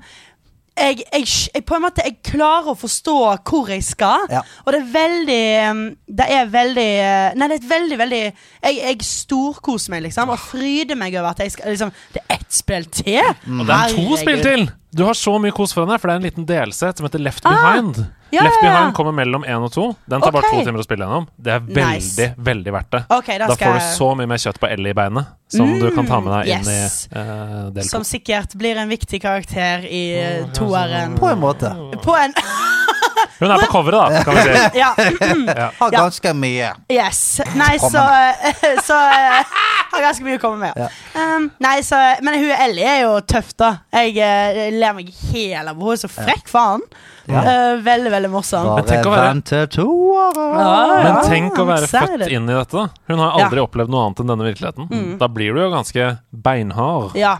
jeg, jeg, jeg, på en måte, jeg klarer å forstå hvor jeg skal, Ja. og det er veldig um, Det er veldig uh, Nei, det er et veldig, veldig Jeg, jeg storkoser meg, liksom, og fryder meg over at jeg skal liksom, Det er ett spill til! Og det er to spill til! Du har så mye kos foran deg, for det er en liten delsett som heter Left Ah, Behind. Ja, Left ja, ja. Behind kommer mellom én og to. Den tar bare Ok. to timer å spille gjennom. Det er veldig, Nice. veldig verdt det. Okay, da Da får du så mye mer kjøtt på Ellie i beinet som du kan ta med deg inn i uh, del to. Som sikkert blir en viktig karakter i Mm, uh, toeren. På en måte. På en Hun er på coveret, da, kan vi si. Ja. Har ganske mye. Yes. Nei, så Så eh, har ganske mye å komme med. Ja. Um, nei, så Men hun Ellie er jo tøff, da. Jeg eh, ler meg hele av henne. Så frekk, faen. Ja. Uh, veldig, veldig morsom. Men tenk å være-. Ja, Men ja. tenk å være født inn i dette. da Hun har aldri opplevd noe annet enn denne virkeligheten. Mm. Da blir du jo ganske beinhard. Ja.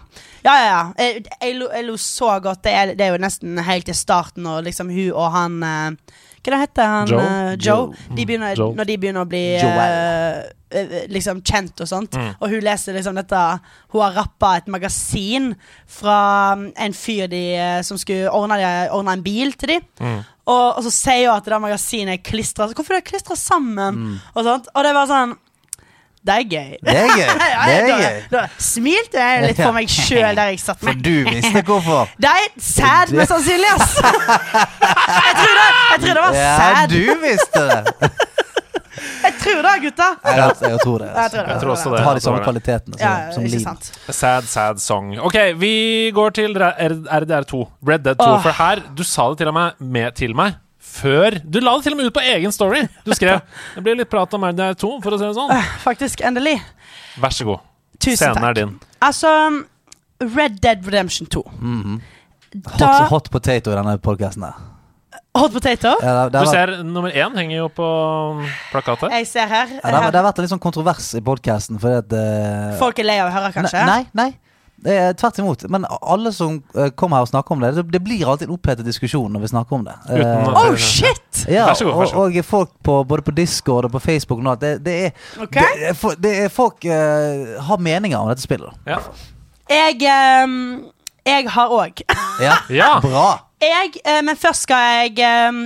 Ja, ja, ja. Jeg, jeg, jeg lo så godt. Det er, det er jo nesten helt til starten, når liksom hun og han uh, Hva det heter han? Joe? Uh, Joe. De begynner, Joe. Når de begynner å bli eh, liksom kjent og sånt. Mm. Og hun leser liksom dette Hun har rappa et magasin fra um, en fyr de, som skulle ordne, de- ordne en bil til dem. Mm. Og, og så sier hun at det der magasinet er klistra Hvorfor er det klistra sammen? Og, sånt. og det var sånn Det er gøy. Det er gøy. Det er gøy. da smilte jeg litt for meg sjøl der jeg satt. meg. For du visste hvorfor. Det er sad, mest sannsynlig, ass. Jeg tror det, jeg tror det var sad. Ja, du visste det. Jeg tror det, gutta. Jeg, jeg tror det. Jeg tror det. Jeg tror også Det Du har de samme kvalitetene som, Ja, som liv. sant. Sad, sad song. Ok, vi går til RDR2. Red Dead 2. Åh. For her, du sa det til og med med til meg før Du la det til og med ut på egen story. Du skrev Det blir litt prat om Magnar 2, for å si det sånn. Øh, Faktisk, endelig. Vær så god. Tusen Scenen takk. er din. Altså, Red Dead Redemption 2. Mhm. Hot, Da hot potato i denne podkasten der. Hot potato. Ja, det, det, Du vært, ser nummer én henger jo på plakatet. Jeg ser her. ja, det, har, det har vært en litt sånn kontrovers i podkasten fordi at eh, Folk er lei av å høre, kanskje? Nei, nei. Det er tvert imot. Men alle som eh, kommer her og snakker om det, det, det blir alltid en opphetet diskusjon når vi snakker om det. Uten Eh, Oh, shit! ja, Vær så god, vær så og, og folk på, både på Discord og på Facebook nå, det, det, er, okay. det, for- det er Folk eh, har meninger om dette spillet. Ja. Jeg ehm, Jeg har òg. Ja, ja. bra. Jeg, eh, men først skal jeg ehm,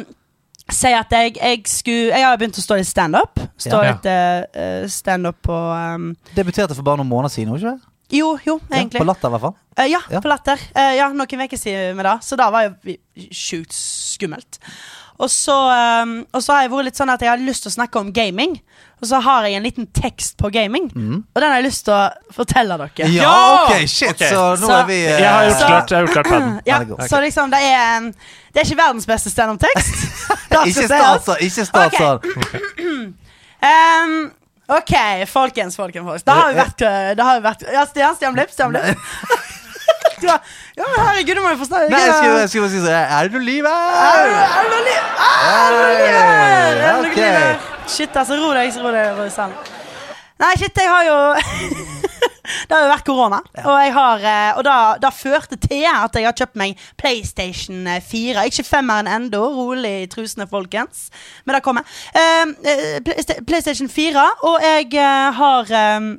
si at jeg, jeg skulle Jeg har begynt å stå i standup. Stå Ja. litt uh, standup på um, Debuterte for bare noen måneder siden, ikke det? Jo, jo, Ja, egentlig. på Latter, i hvert fall. Uh, ja, Ja. på Latter. Uh, ja, noen uker siden med det. Så da var jo sjukt skummelt. Og så, um, og så har jeg vært litt sånn at jeg har lyst til å snakke om gaming. Og så har jeg en liten tekst på gaming, og den har jeg lyst til å fortelle dere. Ja, ok, shit, okay. så nå Så- er vi uh, Jeg har gjort klart, jeg har gjort klart paden. Ja, er. Så liksom, det er en, Det er ikke verdens beste standup-tekst. Ikke start sånn, ikke start sånn. Um, ok, folkens, folkens. folkens. Da har vi vært da har vi vært Ja, Stian, Stian Blipp. Stian Blipp. Du har- ja, men herregud, du må jo forstå Nei, jeg skulle, jeg skulle bare si sånn Er det noe liv her? Er det noe liv? Er her? Er det noe liv her? Shit, altså, ro deg, ro deg, sammen. Nei, shit, jeg har jo Det har jo vært korona, og jeg har eh, Og da, da førte til at jeg har kjøpt meg PlayStation 4. Ikke femmeren ennå, rolig i trusene, folkens. Men det kommer. Eh, eh, PlayStation 4, og jeg eh, har um,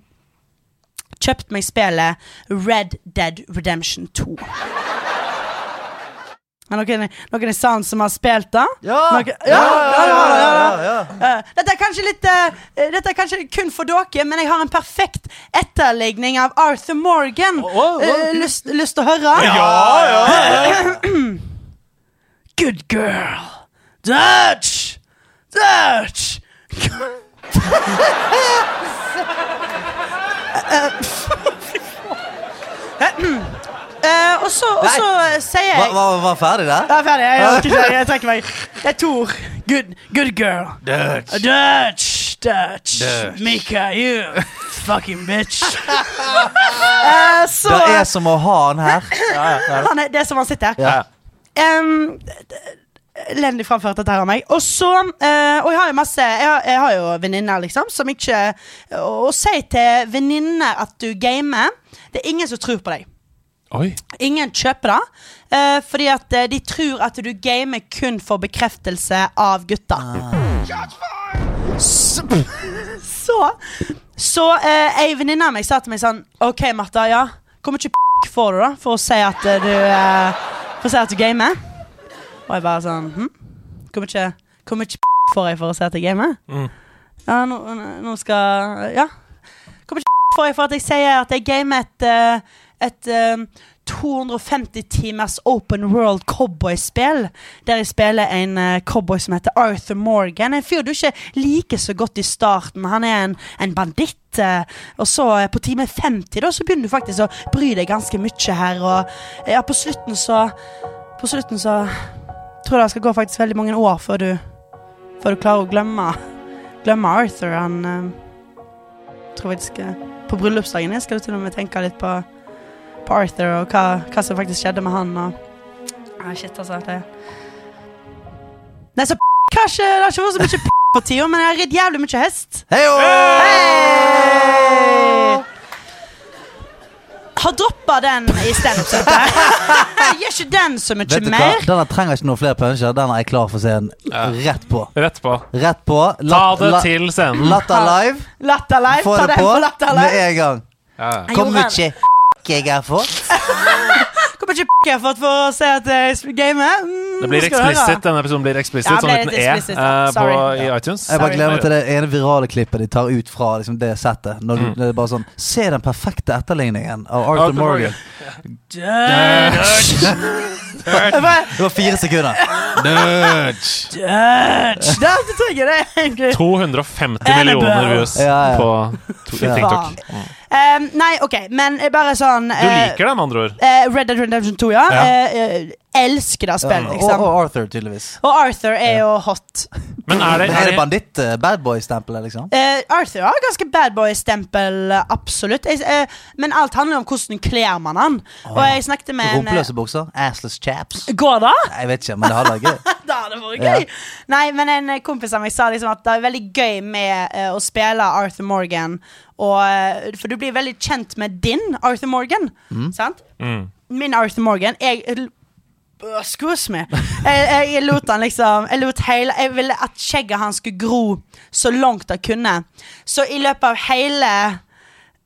kjøpt meg spillet Red Dead Redemption 2. Er noen, noen i salen som har spilt det? Ja! Noen- Ja, ja, ja, ja, ja. Eh, dette er kanskje litt uh, Dette er kanskje kun for dere, men jeg har en perfekt etterligning av Arthur Morgan. Eh, lyst, lyst til å høre? Ja, ja, Good girl. Dutch. Dutch. Eh, og så, og så eh, sier jeg Var, var, var ferdig der? Jeg er ferdig. Jeg, orker ikke, jeg trekker meg. Det er Tor. Good, good girl. Dutch. Dutch. Dutch. Dutch. Mika, you fucking bitch. Eh, så Det er som å ha han her. han er, Det er som han sitter. Ja. Um, Elendig framført dette her av meg. Og så eh, Og jeg har jo masse Jeg har, jeg har jo venninner, liksom, som ikke Å si til venninner at du gamer Det er ingen som tror på deg. Oi. Ingen kjøper det, eh, fordi at eh, de tror at du gamer kun for bekreftelse av gutta. Så Så, så eh, ei venninne av meg sa til meg sånn OK, Martha, ja, hvor mye p får du da for å si at eh, du eh, For å si at du gamer? Og jeg bare sånn hm? Hvor mye, hvor mye p får jeg for å si at jeg gamer? Mm. Ja, nå, nå skal Ja. Hvor mye p får jeg for at jeg sier at jeg gamer et eh, et uh, 250 timers open world cowboyspill. Der jeg spiller en uh, cowboy som heter Arthur Morgan. En fyr du ikke liker så godt i starten. Han er en, en banditt. Uh, og så eh, på time 50 da, så begynner du faktisk å bry deg ganske mye her. Og ja, på slutten så På slutten så tror jeg det skal gå faktisk veldig mange år før du Før du klarer å glemme Glemme Arthur. Han eh, tror jeg skal På bryllupsdagen skal du til og med tenke litt på på Arthur og hva, hva som faktisk skjedde med han. Og ah, shit, altså. Det Nei, så kanskje det har ikke vært så mye p på tida, men jeg har ridd jævlig mye hest. Heio! Hey! Har droppa den i standup-settet. Gjør ikke den så mye Vet du hva? mer. Denne trenger ikke noen flere puncher. Den er jeg klar for å se en Ja. rett på. Rett på. Rett på. Ta det la- til scenen. Latter live. Latter live. Få Ta det den på på latter med live. en gang. Ja. Jeg Hvor gjorde mye jeg har fått. Hvor mye p jeg har fått for å se at jeg gamer? Mm, Det blir eksplisitt. Denne episoden blir eksplisitt, Ja, sånn uten E eh, på, sorry. i iTunes. Jeg bare gleder meg til det ene virale klippet de tar ut fra liksom, det settet. Når Mm. det er bare sånn Se den perfekte etterligningen av Arthur Arthur Morgan. Morgan. Yeah. Det var fire sekunder. Dutch. Det er det trenger det, egentlig. 250 millioner views Ja, ja. på to-. TikTok. Um, nei, OK, men bare sånn Du eh, liker det, med andre ord. eh, Red Dead Redemption 2, ja. Ja. Eh, eh, elsker det spillet, og, liksom. og Arthur, tydeligvis. Og Arthur er jo hot. Men er det, er det banditt? eh, Bad boy-stempelet, liksom? Uh, Arthur har ganske bad boy-stempel, eh, absolutt. Jeg, eh, men alt handler om hvordan kler man han. Og jeg snakket med en eh, Rumpeløse bukser? Assless chaps? Går det? Jeg vet ikke, men det hadde vært gøy. Da hadde det vært Ja. gøy. Nei, men en eh, kompis av meg sa liksom at det er veldig gøy med eh, å spille Arthur Morgan. Og, eh, for du blir veldig kjent med din Arthur Morgan. Sant? mm. Min Arthur Morgan Jeg Uh, Excuse me. Jeg, jeg lot han liksom Jeg lot hele Jeg ville at skjegget hans skulle gro så langt det kunne. Så i løpet av hele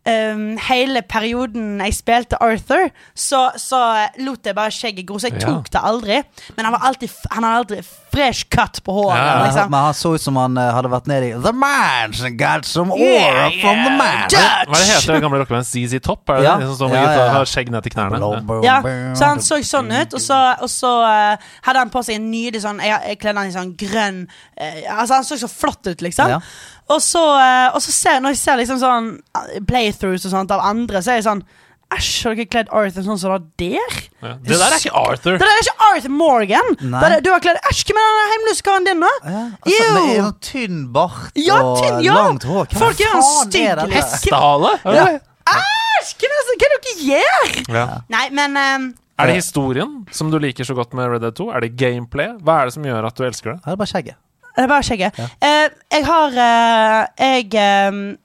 ehm, hele perioden jeg spilte Arthur, så, så lot jeg bare skjegget gro. Så jeg Ja. tok det aldri. Men han, var alltid, han hadde aldri fresh cut på håret. Ja, ja. liksom. Men han så ut som han uh, hadde vært nede i The Man's and got some aura Yeah, from the man. Dutch! Hva det heter det gamle rockebandet ZZ Top? Er det Ja. det? Liksom, som Ja, ja, har skjegg ned til knærne? Ja, så han så sånn ut, og så, og så uh, hadde han på seg en nydelig sånn Jeg, jeg kledde han i sånn grønn uh, Altså Han så så flott ut, liksom. Ja. Og så, eh, og så ser når jeg ser liksom sånn eh, playthroughs og sånt av andre, så er jeg sånn Æsj, har dere kledd Arthur sånn som det der? Ja. Det der er ikke Arthur. Det der er ikke Arthur Morgan! Nei. Det er, du har kledd Æsj, hvem er den hjemløse karen din, da? Ja, altså, med en tynn bart Ja, og tynn, ja. langt hår. Hva Folk gjør en faen stygg. Hestehale? Ja. Æsj, hva er det dere gjør? Ja. Nei, men um, Er det historien som du liker så godt med Red Dead 2? Er det gameplay? Hva er det som gjør at du elsker det? Det er bare skjegget. Det var skjegget. Ja. Eh, jeg har eh, Jeg eh,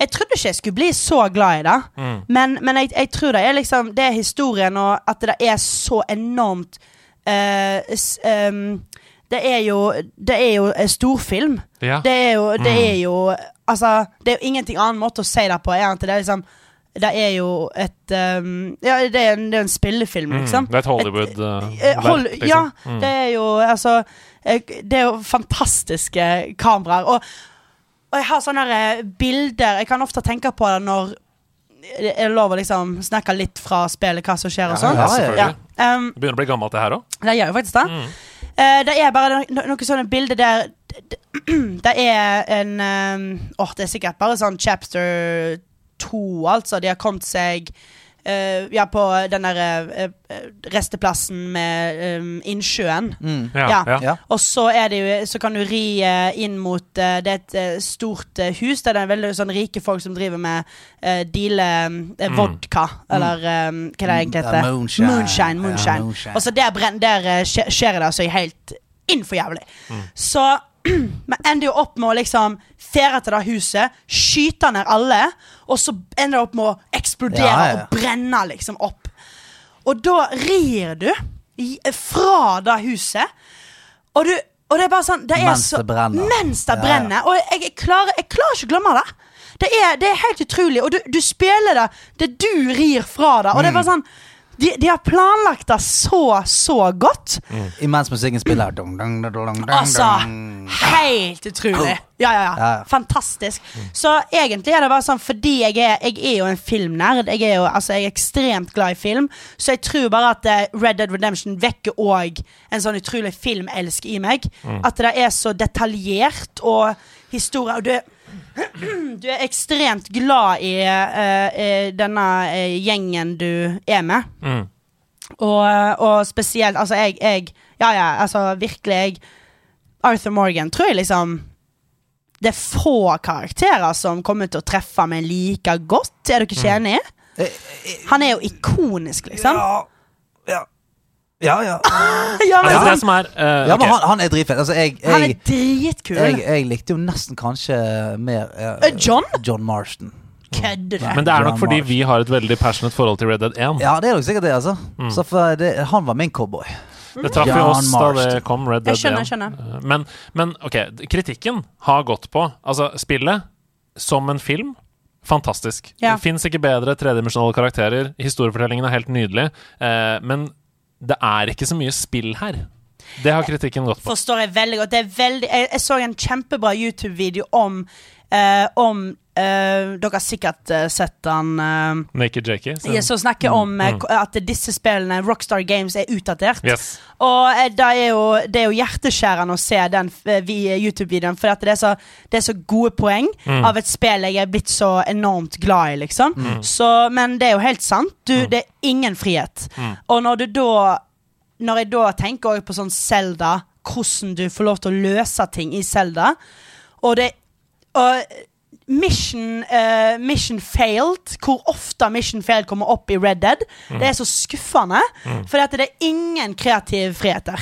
Jeg trodde ikke jeg skulle bli så glad i det. Mm. Men, men jeg, jeg tror det er liksom Det er historien, og at det er så enormt eh, s, um, Det er jo Det er jo en storfilm. Ja. Det er jo Det Mm. er jo Altså, det er jo ingenting annen måte å si det på at det er liksom Det er jo et um, Ja, det er en, det er en spillefilm, Mm. liksom. Det er et Hollywood-verk, uh, hold, liksom. Ja, Mm. det er jo altså eh, Det er jo fantastiske kameraer. Og, og jeg har sånne eh, bilder Jeg kan ofte tenke på det når det er lov å liksom snakke litt fra spillet, hva som skjer og sånn. Ja. Ja. Um, Det begynner å bli gammelt, det her òg. det gjør jo faktisk det. Mm. Uh, det er bare no noen sånne bilder der det, det er en um, Åh, det er sikkert bare sånn chapter to, altså. De har kommet seg eh, ja, på den der eh, resteplassen med um, innsjøen. Mm. Ja, Ja. ja. Og så, er det jo, så kan du ri inn mot Det er et stort hus der det er veldig sånn rike folk som driver med uh, deale Mm. vodka. Eller um, hva det egentlig heter? moonshine. Moonshine. Ja, moonshine. moonshine. Og så der, brenn, der skjer det altså helt innenfor jævlig. Mm. Så vi ender jo opp med å liksom fære til det huset, skyte ned alle, og så ender det opp med å eksplodere Ja, ja, og brenne liksom opp. Og da rir du fra det huset, og du og det er bare sånn det er Mens det brenner. Mens det brenner. Og jeg, jeg, klarer, jeg klarer ikke å glemme det. Det er, det er helt utrolig. Og du, du spiller det Det du rir fra det. Og det er Mm. bare sånn de, de har planlagt det så, så godt. Imens musikken spiller. Dung, dung, dung, Altså, helt utrolig. Ja, ja, ja. Fantastisk. Så egentlig er det bare sånn fordi jeg er, jeg er jo en filmnerd. Jeg er jo altså, jeg er ekstremt glad i film. Så jeg tror bare at eh, Red Dead Redemption vekker òg en sånn utrolig filmelsk i meg. At det er så detaljert og historie. Og du er, du er ekstremt glad i eh, eh, denne eh, gjengen du er med. Mm. Og, og spesielt Altså, jeg, jeg Ja, ja, altså virkelig jeg Arthur Morgan tror jeg liksom Det er få karakterer som kommer til å treffe meg like godt. Er dere ikke enige? Han er jo ikonisk, liksom. Ja. Ja, ja. Ja, men Altså, det han, som er uh, ja men han, han er dritfett. Altså, jeg, han er jeg, dritkul. jeg, jeg likte jo nesten kanskje mer uh, John? John Marston. Kødder du? Men det er nok John fordi Marston. vi har et veldig passionate forhold til Red Dead 1. Ja, det er nok sikkert det, altså. Mm. Så for det, han var min cowboy. Det traff jo oss da det kom, Red Dead Jeg skjønner, 1. jeg skjønner. Men, men ok, kritikken har gått på Altså, spillet som en film Fantastisk. Ja. Det fins ikke bedre tredimensjonale karakterer. Historiefortellingen er helt nydelig. Eh, men det er ikke så mye spill her. Det har kritikken gått på. Forstår jeg veldig godt. Veldig, jeg, jeg så en kjempebra YouTube-video om eh, Om eh, Dere har sikkert uh, sett han uh, Naked Jakey. Som yes, snakker om mm. k- at disse spillene, Rockstar Games, er utdatert. Yes. Og det er, jo, det er jo hjerteskjærende å se den YouTube-videoen, for det, er så, det er så gode poeng Mm. av et spill jeg er blitt så enormt glad i, liksom. Så, men det er jo helt sant. Du, Det er ingen frihet. Mm. Og når du da Når jeg da tenker på sånn Zelda, hvordan du får lov til å løse ting i Zelda, og det og Mission, uh, mission failed, hvor ofte mission failed kommer opp i Red Dead, Mm. det er så skuffende. For det er ingen kreativ frihet der.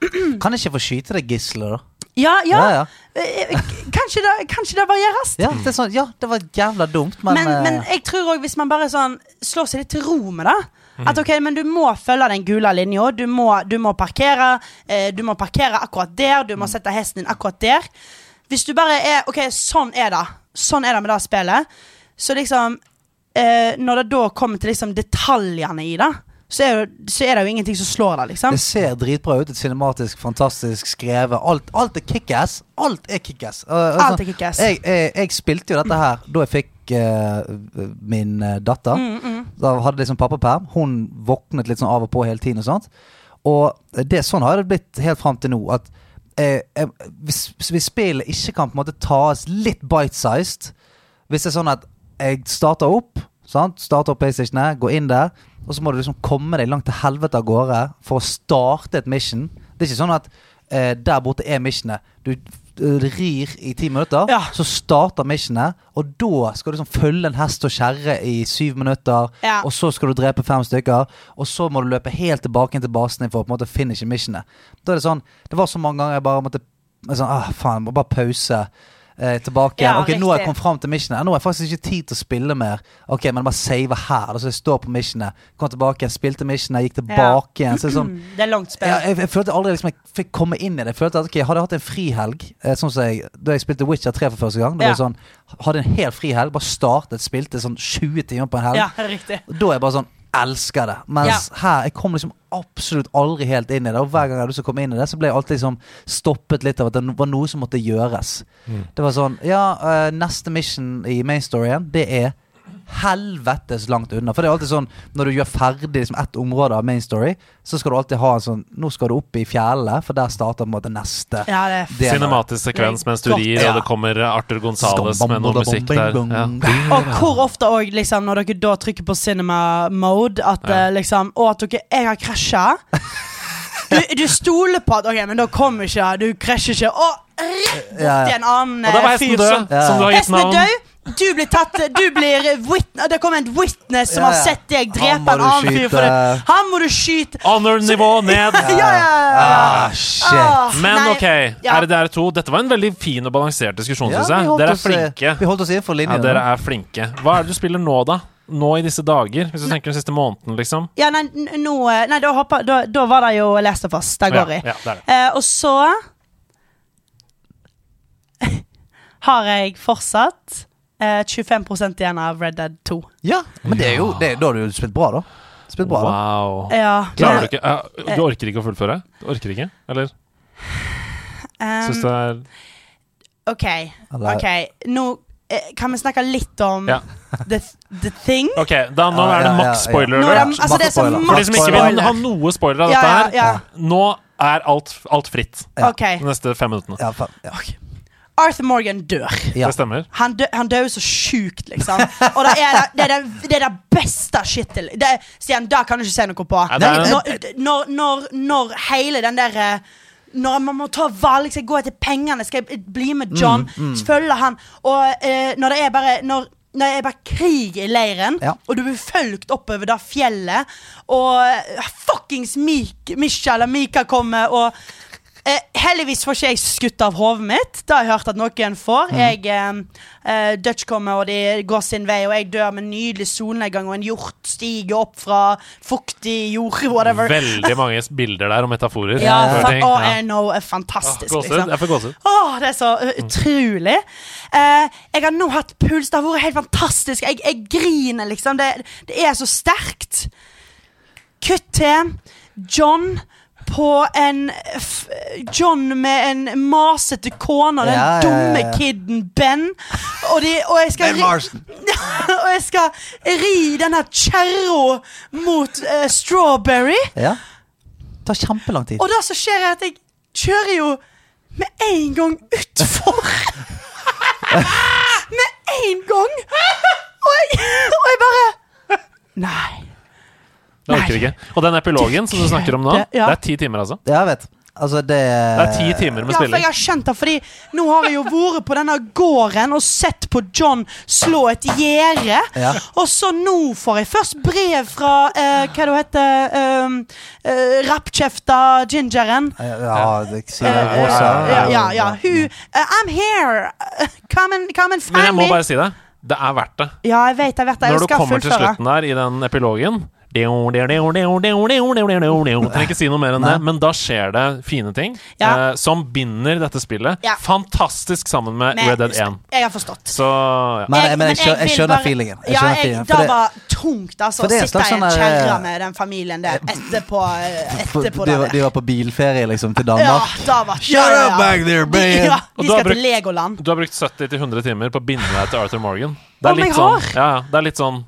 Kan ikke få skyte det gisselet, da? Ja, ja. Ja, ja. Eh, eh, Kanskje det, kanskje det varieres. Ja, det sånn, ja, det var jævla dumt, men, Men, men jeg tror òg hvis man bare sånn slår seg litt til ro med det Mm. At ok, men du må følge den gule linja. Du, må- du må parkere eh, Du må parkere akkurat der. Du må Mm. sette hesten din akkurat der. Hvis du bare er Ok, sånn er det. Sånn er det med det spillet. Så liksom eh, Når det da kommer til liksom detaljene i det, så er, jo, så er det jo ingenting som slår det, liksom. Det ser dritbra ut. Et cinematisk, fantastisk skrevet. Alt, alt er kickass. Alt er kickass. Uh, altså, Alt er kickass. jeg, jeg, jeg spilte jo dette her da jeg fikk eh, min eh, datter. Mm, mm. Da hadde liksom pappaperm. Hun våknet litt sånn av og på hele tiden og sånt. Og det sånn har det blitt helt fram til nå. At eh, eh, hvis, hvis spillet ikke kan på en måte tas litt bite-sized Hvis det er sånn at jeg starter opp, sant? starter opp PlayStationet, går inn der, og så må du liksom komme deg langt til helvete av gårde for å starte et mission. Det er ikke sånn at eh, der borte er missionet. Du rir i ti minutter, Ja. så starter missionet, og da skal du liksom følge en hest og kjerre i syv minutter, Ja. og så skal du drepe fem stykker, og så må du løpe helt tilbake inn til basen din for å på en måte finishe missionet. Da er det sånn Det var så mange ganger jeg bare måtte sånn, ah, faen, må bare pause. Eh, tilbake Ja, Ok, nå har jeg kommet fram til missionet. Nå har jeg faktisk ikke tid til å spille mer. Ok, men bare save her. Altså, så jeg står på missionet. Kom tilbake, spilte missionet, gikk tilbake igjen. Så sånn Det er langt spill. ja, jeg, jeg følte aldri liksom jeg fikk komme inn i det. Jeg følte at ok, Hadde jeg hatt en frihelg, eh, sånn som jeg, da jeg spilte Witcher 3 for første gang Da var Ja. det sånn, Hadde en hel frihelg, bare startet, spilte sånn 20 timer på en helg. Ja, riktig. Da er jeg bare sånn Elsker det. Mens her, jeg kom liksom absolutt aldri helt inn i det. Og hver gang jeg hadde komme inn i det, så ble jeg alltid liksom stoppet litt av at det var noe som måtte gjøres. Det var sånn Ja, uh, neste mission i main storyen, det er helvetes langt unna. For det er alltid sånn når du gjør ferdig liksom, ett område av main story, så skal du alltid ha en sånn Nå skal du opp i fjellene, for der starter på en måte neste. Ja, det er del Cinematisk sekvens mens du rir, ja. og det kommer Arthur Gonzales med noe musikk der. Ja. Og hvor ofte òg, liksom, når dere da trykker på cinema mode, at Ja. eh, liksom Å, at dere Jeg har krasja. Du, du stoler på at OK, men da kommer ikke Du krasjer ikke. Og rett Ja, ja. en annen eh, fyr som Ja. som du har gitt Hesten er navn. død. Du blir tatt Du blir witness Det kommer en witness som Ja, har sett deg drepe en annen fyr. For Han må du skyte. Honor-nivå ned. Ja, ja, ja. Ah, shit. Ah, Men nei, ok, ja. RDR2. Dette var en veldig fin og balansert diskusjon, Ja, syns jeg. Dere er oss, flinke. Vi holdt oss innenfor Ja, dere er flinke. Hva er det du spiller nå, da? Nå i disse dager? Hvis du tenker den siste måneden, liksom? Ja, nei, nå eh, Nei, da, hoppa, da, da var det jo Last of Us. Der går Ja, jeg. ja, det er. Eh, og så har jeg fortsatt eh, 25% igjen av Red Dead 2. Ja, men det er jo det, Da har du spilt bra, da. Spilt bra, da. Wow. Ja. Klarer du ikke ja, Du orker ikke å fullføre? Du orker ikke? Eller Um, syns du det er OK. Ok Nå eh, kan vi snakke litt om Ja. the, the Thing. Ok, da, nå Ja, er det ja, maks ja, ja. spoiler Nå er alert. altså, det er så spoiler. For de som ikke vil spoiler. ha noe spoiler av Ja, dette ja, her, ja. nå er alt, alt fritt. Ja. OK. De neste fem minuttene. Ja, fa- ja. Arthur Morgan dør. Ja. Det stemmer. Han, dø, han dør så sjukt, liksom. Og det er det, det, er det, det, er det beste shitet. Det, Stian, da kan du ikke se noe på. Det Når, når, når, når hele den derre når man må ta valg, skal jeg gå etter pengene, skal jeg bli med John, følge han Og eh, når det er bare når, når det er bare krig i leiren, Ja. og du blir fulgt oppover det fjellet, og eh, fuckings Mik, Misha og Mika kommer, og eh, Heldigvis får ikke jeg skutt av hodet mitt. Det har jeg hørt at noen får. Jeg eh, eh, Dutch kommer, og de går sin vei, og jeg dør med nydelig solnedgang, og en hjort stiger opp fra fuktig jord, whatever. Veldig mange bilder der og metaforer. Ja, ja, Ja. jeg know, eh, fantastisk, Ah, liksom. Jeg får gåsehud. Åh, det er så utrolig. Eh, jeg har nå hatt puls. Det har vært helt fantastisk. Jeg, jeg griner, liksom. Det, det er så sterkt. Kutt til John på en f John med en masete kone og den Ja, ja, ja, dumme ja. kiden Ben. Og, de, og jeg skal ri- og jeg skal ri denne kjerra mot uh, Strawberry. Ja. Det tar kjempelang tid. Og det som skjer, er at jeg kjører jo med en gang utfor. med en gang! Og jeg, og jeg bare Nei. Det orker vi ikke. Og den epilogen som du snakker om nå, Det- ja. det er ti timer, altså. Ja, jeg vet. Altså, det Det er ti timer med Ja, for jeg har skjønt det, fordi nå har jeg jo vært på denne gården og sett på John slå et gjerde. Ja. Og så nå får jeg først brev fra eh, hva det heter um, uh, Rappkjefta gingeren. Ja, det sier jeg også. ja, ja, ja. Hun uh, I'm here! Come and, come and Men jeg må bare si det. Det er verdt det. Ja, jeg vet, jeg vet det. Jeg Når du kommer til slutten der i den epilogen, Trenger ikke si noe mer enn det, men da skjer det fine ting Ja. eh, som binder dette spillet Ja. fantastisk sammen med Men Red Dead 1. Jeg har forstått. Så ja. Men, men jeg, skjø- jeg skjønner feelingen. Jeg ja, skjønner jeg, feelingen. det var tungt, altså. Å sitte i en sånn kjerre eh, med den familien der etterpå. eh, etterpå de, de var på bilferie liksom til ja, da var Shut up back there, man! Ja, de du har skal til brukt- Legoland. Du har brukt 70-100 timer på å binde deg til Arthur Morgan. Det er litt sånn, det er litt sånn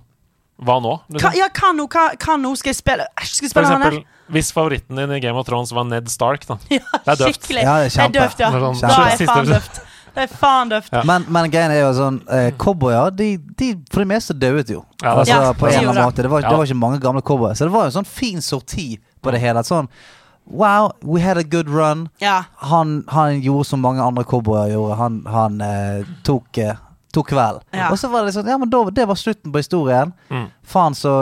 Hva nå? Ka, Liksom. ja, hva nå? Hva, kan hun skal jeg spille skal jeg For spille han her? eksempel, hvis favoritten din i Game of Thrones var Ned Stark, da. Ja, Det er døvt. Ja, det er kjempe. Det er døvt, ja. Det sånn- Da er faen døvt. Det er faen døvt. Ja. Men, men greien er jo sånn eh, Cowboyer, de, de for det meste døde jo. Ja, det altså, på en eller annen måte. Det var, Ja. det var ikke mange gamle cowboyer. Så det var jo en sånn fin sorti på det hele. Sånn Wow, we had a good run. Ja. Han, han gjorde som mange andre cowboyer gjorde. Han, han eh, tok, eh, tok kvelden. Ja. Og så var det sånn Ja, men da, det var slutten på historien. Mm. Faen så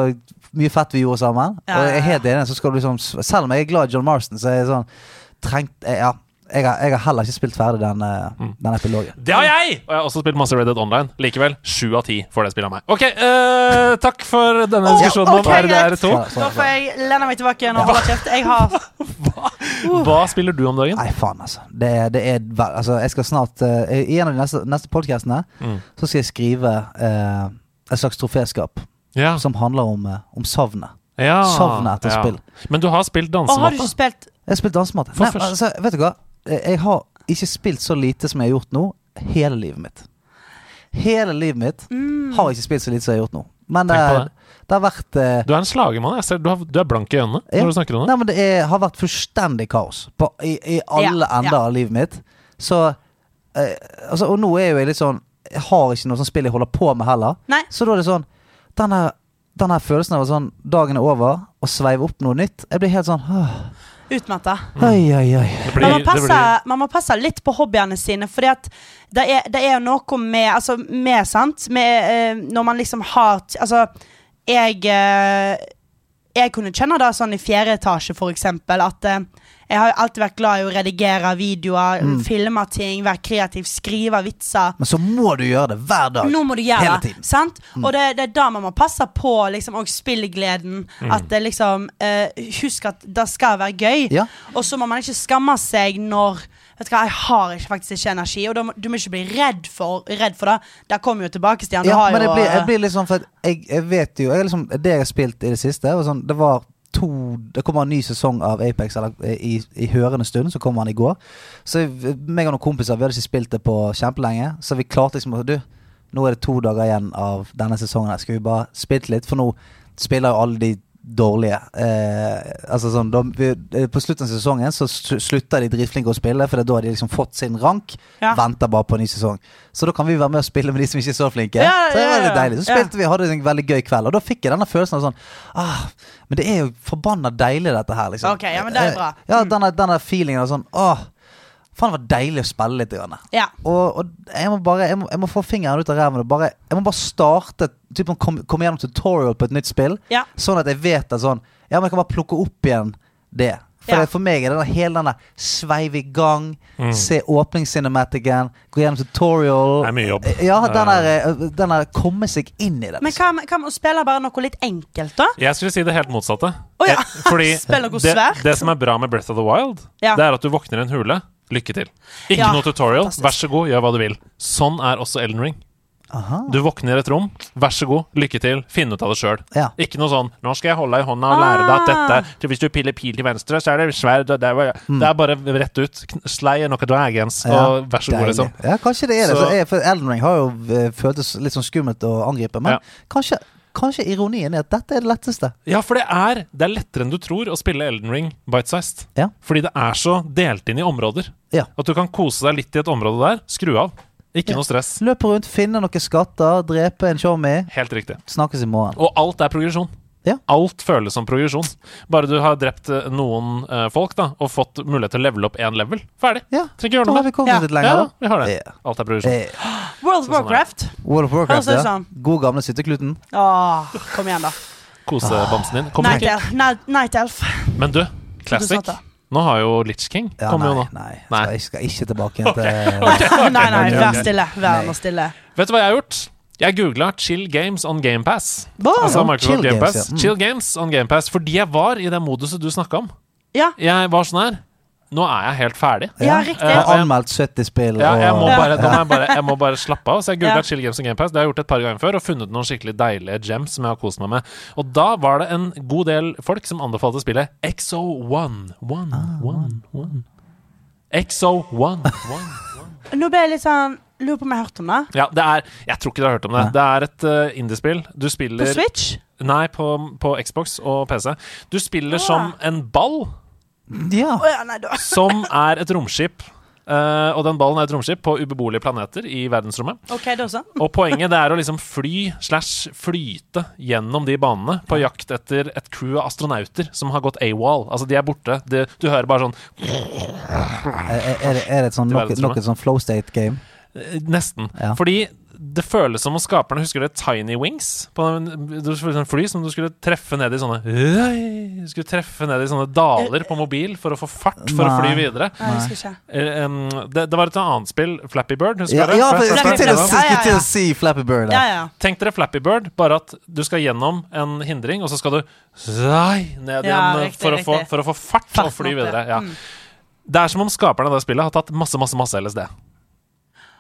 mye fett vi gjorde sammen. Ja, Og jeg er helt enig, så skal du liksom Selv om jeg er glad i John Marston, så er jeg sånn trengt eh, Ja. Jeg har, jeg har heller ikke spilt ferdig den, eh, Mm. den epilogen. Det har jeg! Og jeg har også spilt masse Red Dead Online. Likevel, sju av ti får det spillet av meg. Ok, uh, takk for denne diskusjonen diskusjonen okay, om RDR2. Så- så- Da får jeg lene meg tilbake igjen og holde kjeft. Jeg har Hva spiller du om dagen? Nei, faen, altså. Det, det er Altså, jeg skal snart uh, I en av de neste, neste podcastene Mm. så skal jeg skrive uh, et slags troféskap Ja. som handler om, om savnet. ja. savnet etter ja. spill. Men du har spilt Og har du ikke spilt Jeg har spilt dansematte. Altså, vet du hva? Eh, Jeg har ikke spilt så lite som jeg har gjort nå, hele livet mitt. Hele livet mitt mm. har ikke spilt så lite som jeg har gjort nå. Men det, det. det har vært eh, Du er en slagermann. Jeg ser, du, har, du er blank i øynene Ja. når du snakker om det. Nei, men det er, har vært fullstendig kaos på, i, i alle Ja, ender ja. av livet mitt. Så eh, altså, Og nå er jo jeg litt sånn Jeg har ikke noe sånt spill jeg holder på med heller. Nei. Så da er det sånn Den her, den her følelsen av at sånn dagen er over, og sveive opp noe nytt Jeg blir helt sånn åh, Utmatta. Oi, oi, oi. Blir, Man må, passe, blir, man må passe litt på hobbyene sine, fordi at det er, det er jo noe med Altså, med, sant med, eh, Når man liksom har Altså, jeg eh, Jeg kunne kjenne det sånn i fjerde etasje, for eksempel, at eh, jeg har jo alltid vært glad i å redigere videoer, Mm. filme ting, være kreativ, skrive vitser. Men så må du gjøre det hver dag. Nå må du gjøre Hele tiden. Sant? Mm. Og det, det er da man må passe på liksom, og spillegleden. At det liksom eh, Husk at det skal være gøy. Ja. Og så må man ikke skamme seg når Vet du hva, Jeg har ikke, faktisk ikke energi, og da må, du må ikke bli redd for, redd for det. Der kommer jo tilbake, Stian. Du Ja, har men jo jeg blir, jeg eh, blir sånn For jeg, jeg vet jo jeg liksom, Det jeg har spilt i det siste var sånn, Det var to Det kommer en ny sesong av Apex eller, eh, i, i hørende stund. Så kommer han i går. Så meg og noen kompiser Vi hadde ikke spilt det på kjempelenge. Så vi klarte liksom Du, nå er det to dager igjen av denne sesongen. Skal vi bare spille litt? For nå spiller jo alle de dårlige. Eh, altså sånn, da, vi, eh, på slutten av sesongen så slutter de dritflinke å spille, for da har de liksom fått sin rank. Ja. Venter bare på en ny sesong. Så da kan vi være med og spille med de som ikke er så flinke. Ja, så det var ja, veldig ja. deilig. Så Ja. spilte vi, hadde en veldig gøy kveld, og da fikk jeg denne følelsen av sånn ah, Men det er jo forbanna deilig, dette her, liksom. Ok, ja, men det er bra. Eh, Ja, Mm. denne, denne feelingen av sånn Åh, faen, det var deilig å spille litt. Grann. Ja. Og, og jeg må bare Jeg må, jeg må få fingeren ut av ræven. Jeg må bare starte typ, Komme kom gjennom tutorial på et nytt spill, Ja. sånn at jeg vet at sånn Ja, men jeg kan bare plukke opp igjen det. For, Ja. for meg er det hele denne sveive i gang, Mm. se åpningscinematicen, gå gjennom tutorial Det er mye jobb. Ja, den der, eh, den der komme seg inn i det. Men liksom. hva med- å spille bare noe litt enkelt, da? Jeg skulle si det helt motsatte. Oh, ja. Eh, Fordi det, det som er bra med Breath of the Wild, Ja. det er at du våkner i en hule. Lykke til. Ikke Ja, noe tutorial. Vær så god, gjør hva du vil. Sånn er også Elden Ring. Aha. Du våkner i et rom. Vær så god, lykke til. Finn ut av det sjøl. Ja. Ikke noe sånn 'Nå skal jeg holde deg i hånda og lære deg at Ah. dette til Hvis du piller pil til venstre, så er det sverd det, Mm. det er bare rett ut. Slay noe dragons, og vær så god, liksom. Ja, kanskje det er det. Så- Så jeg, for Elden Ring har jo eh, føltes litt sånn skummelt å angripe, men Ja. kanskje, kanskje ironien er at dette er det letteste. Ja, for det er, det er lettere enn du tror å spille Elden Ring bite-sized. Ja. Fordi det er så delt inn i områder. Ja. At du kan kose deg litt i et område der. Skru av. Ikke noe stress. Løpe rundt, finne noen skatter, drepe en showmy. Helt riktig. Snakkes i morgen. Og alt er progresjon. Ja. Alt føles som progresjon. Bare du har drept eh, noen uh, folk da og fått mulighet til å levele opp én level. Ferdig. Ja, Trenger ikke gjøre noe mer. vi kommet Ja. litt Ja, lenger. da, vi har det. Yeah. Alt er progresjon. Yeah. World of Sånn. Warcraft. World of Warcraft, ja. som? God gamle sittekluten. Åh, kom igjen, da. Kosebamsen din. Kommer Night. Elf. Night, Night Elf. Men du, classic. Nå har jo Litch King Ja, kommet jo nå. nei. Nei. Skal, jeg skal ikke tilbake igjen til nei, nei, vær stille. Vær nå stille. Vet du hva jeg har gjort? Jeg googla 'Chill Games on GamePass'. Altså Microsoft Chill Game Games, Pass. ja. Mm. Chill Games on GamePass. Fordi jeg var i det moduset du snakka om. Ja, Jeg var sånn her Nå er jeg helt ferdig. ja, riktig. Jeg har anmeldt 70 spill. Ja, jeg må og, Ja. bare, må jeg, bare, jeg må bare slappe av. Så jeg googla Ja. Chill Games on GamePass. Det har jeg gjort et par ganger før og funnet noen skikkelig deilige gems som jeg har kost meg med. Og da var det en god del folk som anbefalte spillet XO1. One, Ah. one, one. XO1. One, one. Nå ble jeg litt sånn Lurer på om jeg har hørt om det. Ja, det er Jeg tror ikke du har hørt om det. Det er et uh, indiespill. Du På Switch? Nei, på, på Xbox og PC. Du spiller som en ball ja. Oh, ja, nei, som er et romskip. Uh, og den ballen er et romskip på ubeboelige planeter i verdensrommet. Okay, det også. Og poenget det er å liksom fly slash flyte gjennom de banene på jakt etter et crew av astronauter som har gått AWOL. Altså, de er borte. De, du hører bare sånn Er, er, det, er det et sånn, nok et sånn flow state-game? eh, Nesten. Ja. Fordi det føles som om skaperne husker det Tiny Wings. På en, du skulle fly som du skulle treffe ned i sånne Du skulle treffe ned i sånne daler på mobil for å få fart for å fly videre. Nei. Eh, det, det var et annet spill, Flappy Bird. Husker Ja, dere? ja, jeg skulle til å, Ja, ja, til å si Flappy Bird. Ja, ja. Tenk dere Flappy Bird, bare at du skal gjennom en hindring, og så skal du ned Ja, igjen riktig, for, å få, for å få fart og fly videre. Ja. Mm. Det er som om skaperne av det spillet har tatt masse masse, masse LSD.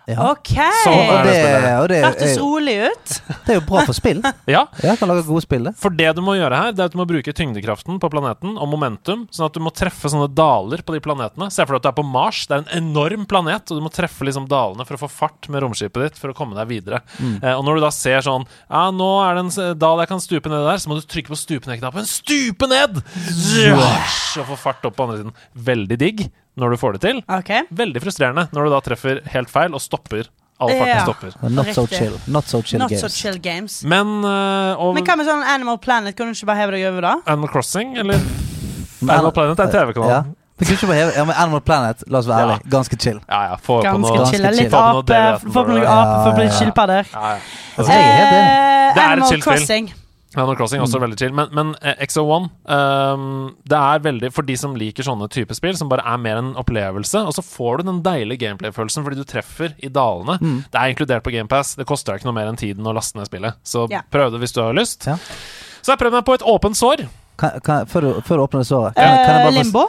Ja. Ok! Så Og det, det og det, Hørtes rolig ut. det er jo bra for spill. Ja, Jeg kan lage gode spill. For det du må gjøre her, det er at du må bruke tyngdekraften på planeten og momentum, sånn at du må treffe sånne daler på de planetene. Se for deg at du er på Mars, det er en enorm planet, og du må treffe liksom dalene for å få fart med romskipet ditt for å komme deg videre. Eh, og når du da ser sånn Ja, nå er det en dal jeg kan stupe ned der, så må du trykke på stupe ned-knappen. Stupe ned! Zwash, Og få fart opp på andre siden. Veldig digg når du får det til. Okay. Veldig frustrerende når du da treffer helt feil og stopper. All farten Ja. stopper. Not so chill. Not so chill Not games. so chill games. Men og Men hva med sånn Animal Planet? Kan du ikke bare heve deg over da? Animal Crossing, eller Animal Planet er en TV-kanal. Ja. Men kunne ikke bare heve- ja, men Animal Planet, la oss være Ja. ganske chill. Ja, ja, få på noe. Ganske chill. Litt ape, få på noe ape, få på litt Ja, ja, ja. skilpadder. Ja, ja. Altså. Eh, Animal Crossing. spill. Crossing. Animal Crossing er også veldig chill. Men, men eh, XO1 um, Det er veldig for de som liker sånne type spill, som bare er mer en opplevelse. Og så får du den deilige gameplay-følelsen fordi du treffer i dalene. Det er inkludert på GamePass. Det koster deg ikke noe mer enn tiden å laste ned spillet. Så yeah. prøv det hvis du har lyst. Ja. Så jeg prøvd meg på et åpent sår. Kan, kan, før, du, før du åpner det såret, kan, kan, jeg Eh, bare, Limbo.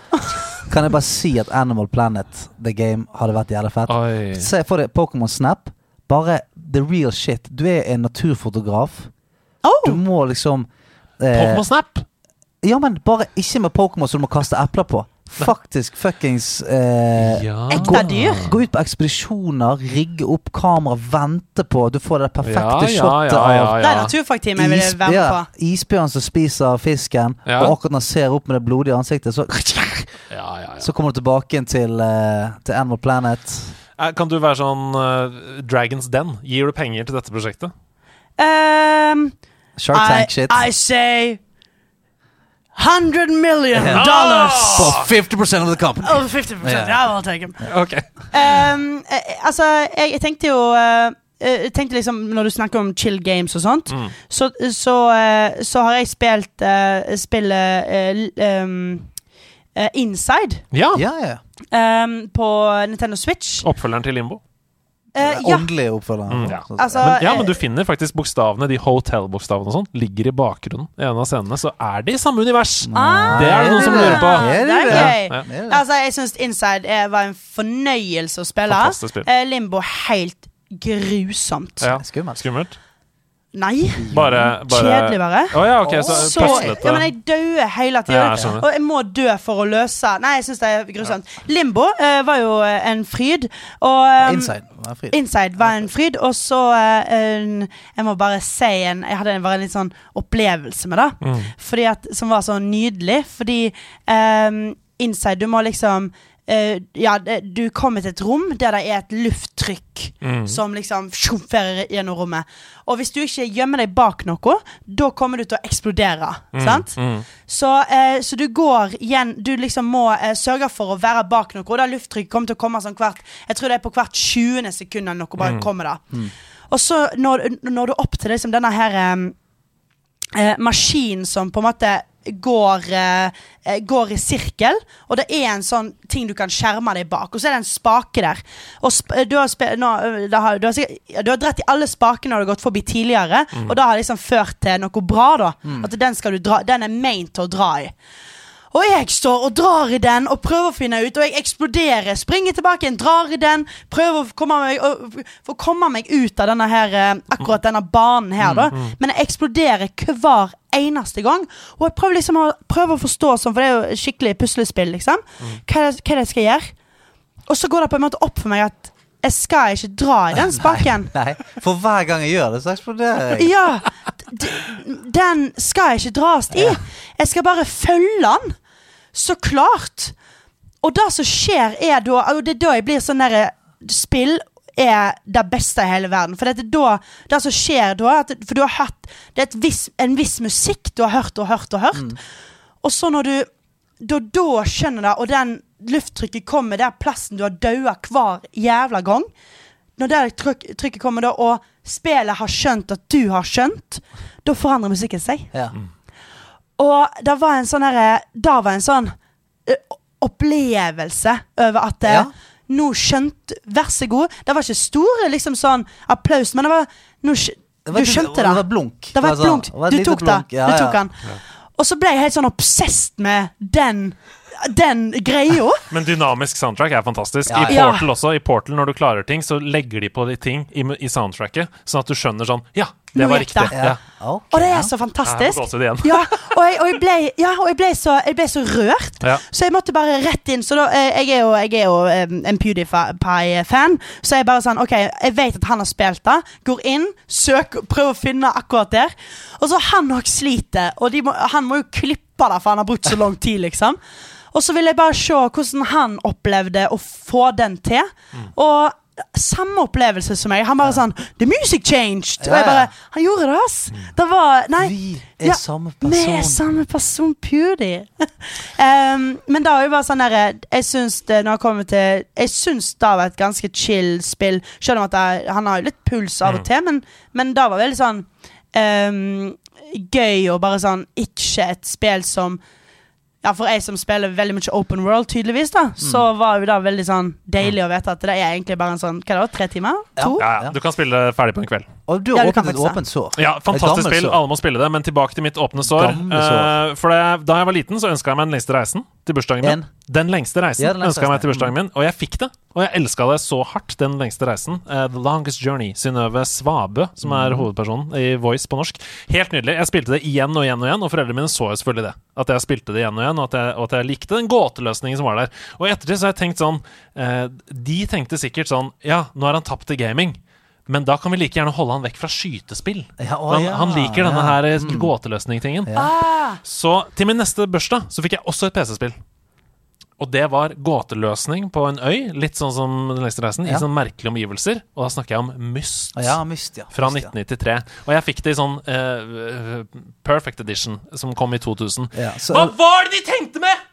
kan jeg bare si at Animal Planet, the game, hadde vært jævlig fett? Oi. Se for deg Pokémon Snap. Bare the real shit. Du er en naturfotograf. Du Oh, må liksom eh, Pokémon Snap! Ja, men bare ikke med Pokémon som du må kaste epler på. Faktisk fuckings eh, Ja. ekte dyr. Gå ut på ekspedisjoner, rigge opp kamera, vente på Du får det perfekte Ja, ja, shotet ja, ja, av Det er naturfagteamet jeg is, vil være med på. isbjørn som spiser fisken, Ja. og akkurat når han ser opp med det blodige ansiktet, så, Ja, ja, ja. så kommer du tilbake inn til, eh, til Animal Planet. Eh, Kan du være sånn uh, Dragons Den? Gir du penger til dette prosjektet? Um, Shark I, Tank shit. I say 100 million dollars. For 50 of the company. Oh, 50 Ja. Ja, I'll take them. Ok. Um, eh, altså, jeg, jeg tenkte jo uh, jeg tenkte liksom Når du snakker om chill games og sånt, Mm. så, så, uh, så har jeg spilt uh, spillet eh, um, eh, Inside Ja. Yeah, yeah. um, på Nintendo Switch. Oppfølgeren til Limbo. Eh, ja. Åndelig oppfølger. Mm, ja. Altså, Men, ja, men eh, du finner faktisk bokstavene, de hotel-bokstavene og sånn, ligger i bakgrunnen i en av scenene. Så er de i samme univers. Ah, Det er det noen som lurer på. Det er gøy. Ja. Altså, jeg syns Inside eh, var en fornøyelse å spille. Spill. Eh, Limbo helt grusomt. Ja. Skummelt. Skummelt. Nei, Bare, bare kjedelig bare. Oh, ja, ok, så Så, ja, men jeg dauer hele tida. Ja, og jeg må dø for å løse Nei, jeg syns det er grusomt. Limbo uh, var jo eh, en fryd. Og um, Inside. Var fryd. Inside var en fryd, og så uh, en, Jeg må bare si en Jeg hadde en, bare en litt sånn opplevelse med det. Mm. Fordi at, som var så nydelig. Fordi um, Inside Du må liksom eh, Ja, det, du kommer til et rom der det er et lufttrykk Mm. som liksom sjumferer gjennom rommet. Og hvis du ikke gjemmer deg bak noe, da kommer du til å eksplodere. Sant? Mm. Så, uh, så du går igjen Du liksom må uh, sørge for å være bak noe. Og det lufttrykk kommer til å komme sånn hvert Jeg tror det er på hvert 20. sekund eller noe bare kommer da. Og så når, når du opp til liksom denne her um, eh, maskinen som på en måte går, eh, går i sirkel, og det er en sånn ting du kan skjerme deg bak. Og så er det en spake der. Og sp eh, du, har sp nå, eh, da har, du, har sikkert, du har dratt i alle spakene du har gått forbi tidligere, og det har liksom ført til noe bra. da At den, skal du dra, den er meint å dra i. Og jeg står og drar i den og prøver å finne ut, og jeg eksploderer. Springer tilbake igjen, drar i den, prøver å komme meg, å- for å komme meg ut av denne her, eh, akkurat denne banen her, da. Men jeg eksploderer hver eneste gang. Og jeg prøver liksom å, prøver å forstå sånn, for det er jo skikkelig puslespill, liksom. Hva er, det, hva er det jeg skal gjøre? Og så går det på en måte opp for meg at jeg skal ikke dra i den spaken. Nei, for hver gang jeg gjør det, så eksploderer jeg. Ja, den skal ikke dras i. Jeg skal bare følge den. Så klart. Og det som skjer, er da Og det er da jeg blir sånn derre Spill er det beste i hele verden. For det er da Det som skjer da at, For du har hørt Det er et viss, en viss musikk du har hørt og hørt og hørt. Og så når du da, da skjønner det, og den lufttrykket kommer der plassen du har daua hver jævla gang Når det trykk, trykket kommer da, og spillet har skjønt at du har skjønt, da forandrer musikken seg. Ja. Og det var en sånn herre Det var en sånn opplevelse over at Ja. Nå skjønte Vær så god. Det var ikke store liksom sånn applaus, men det var nå, Det var Du skjønte Det det. var blunk. Det var et sånn- blunk. det var et Du tok det. blunk. Ja, Du ja. tok den. Og så ble jeg helt sånn obsessed med den Den greia. Men dynamisk soundtrack er fantastisk. Ja, I. Portal også. I Portal Når du klarer ting, så legger de på de ting i, i soundtracket, sånn at du skjønner sånn Ja, det var riktig. Ja. Okay, Og det er så fantastisk. Ja, og jeg, og jeg, ble, ja, og jeg, ble, så, jeg ble så rørt. Ja. Så jeg måtte bare rett inn. Så da, eh, jeg er jo, jeg er jo eh, en PewDiePie-fan. Så jeg bare sånn Ok, jeg vet at han har spilt det. Går inn, søker, prøver å finne akkurat der. Og så han òg sliter. Og de må, han må jo klippe det, for han har brukt så lang tid, liksom. Og så vil jeg bare se hvordan han opplevde å få den til. Mm. Og samme opplevelse som meg. Han bare sånn The music changed! Og jeg bare. Han gjorde det, ass! Det var Nei. Vi er Ja, samme Vi er samme person, Pewdie. um, men da er jo bare sånn derre Jeg syns det når jeg kommer til Jeg syns det var et ganske chill spill. Selv om at jeg, han har jo litt puls av og til, men, men det var veldig sånn um, gøy og bare sånn Ikke et spill som ja, For jeg som spiller veldig mye open world, tydeligvis, da så var jo det veldig sånn deilig å vite at det er egentlig bare en sånn Hva da, tre timer? To? Ja, ja. Du kan spille ferdig på en kveld. Og du har åpnet et åpent sår. Ja, Fantastisk spill, alle må spille det. Men tilbake til mitt åpne sår. Eh, for det, Da jeg var liten, så ønska jeg meg den lengste reisen til bursdagen min. En. Den lengste reisen Ja, ønska jeg meg til bursdagen min, og jeg fikk det. Og jeg elska det så hardt, den lengste reisen. Uh, The Longest Journey. Synnøve Svabø, som er Mm. hovedpersonen i Voice på norsk. Helt nydelig. Jeg spilte det igjen og igjen og igjen, og foreldrene mine så jo selvfølgelig det. At jeg spilte det igjen og igjen, og at jeg, og at jeg likte den gåteløsningen som var der. Og i ettertid så har jeg tenkt sånn uh, De tenkte sikkert sånn Ja, nå har han tapt til gaming. Men da kan vi like gjerne holde han vekk fra skytespill. Ja, å, han, ja, han liker denne ja. her eh, Mm. gåteløsning-tingen. Ah, Så til min neste bursdag så fikk jeg også et PC-spill. Og det var gåteløsning på en øy, litt sånn som Den lengste reisen, i sånne merkelige omgivelser. Og da snakker jeg om Myst. Ja, myst, ja. Fra 1993. Og jeg fikk det i sånn uh, Perfect Edition, som kom i 2000. Ja, så- Hva var det de tenkte med?!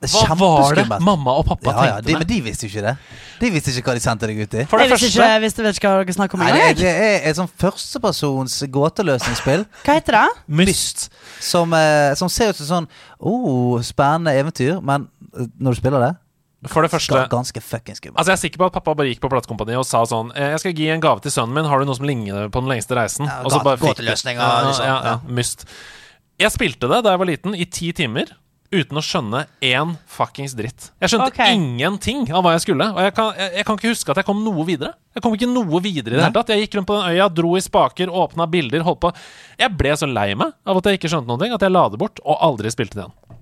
Det Hva var det mamma og pappa Ja, ja, tenkte de, men de visste jo ikke det. De visste ikke hva de sendte deg ut i. For det jeg visste ikke, jeg visste vet ikke hva dere snakker om Nei, det, det er et sånn førstepersons gåteløsningsspill Hva heter det? Myst. som, eh, som ser ut som sånn oh, spennende eventyr, men eh, når du spiller det For det første Ganske fucking skummelt. Altså Jeg er sikker på at pappa bare gikk på platekompaniet og sa sånn eh, Jeg skal gi en gave til sønnen min, har du noe som ligner på den lengste reisen? Ja, og så bare fikk gåteløsninger, ja, liksom. ja, ja, Myst. Jeg spilte det da jeg var liten, i ti timer. Uten å skjønne én fuckings dritt. Jeg skjønte okay. ingenting av hva jeg skulle. Og jeg kan, jeg, jeg kan ikke huske at jeg kom noe videre. Jeg kom ikke noe videre i det hele tatt. Jeg gikk rundt på den øya, dro i spaker, åpna bilder, holdt på. Jeg ble så lei meg av at jeg ikke skjønte noe, at jeg la det bort og aldri spilte det igjen.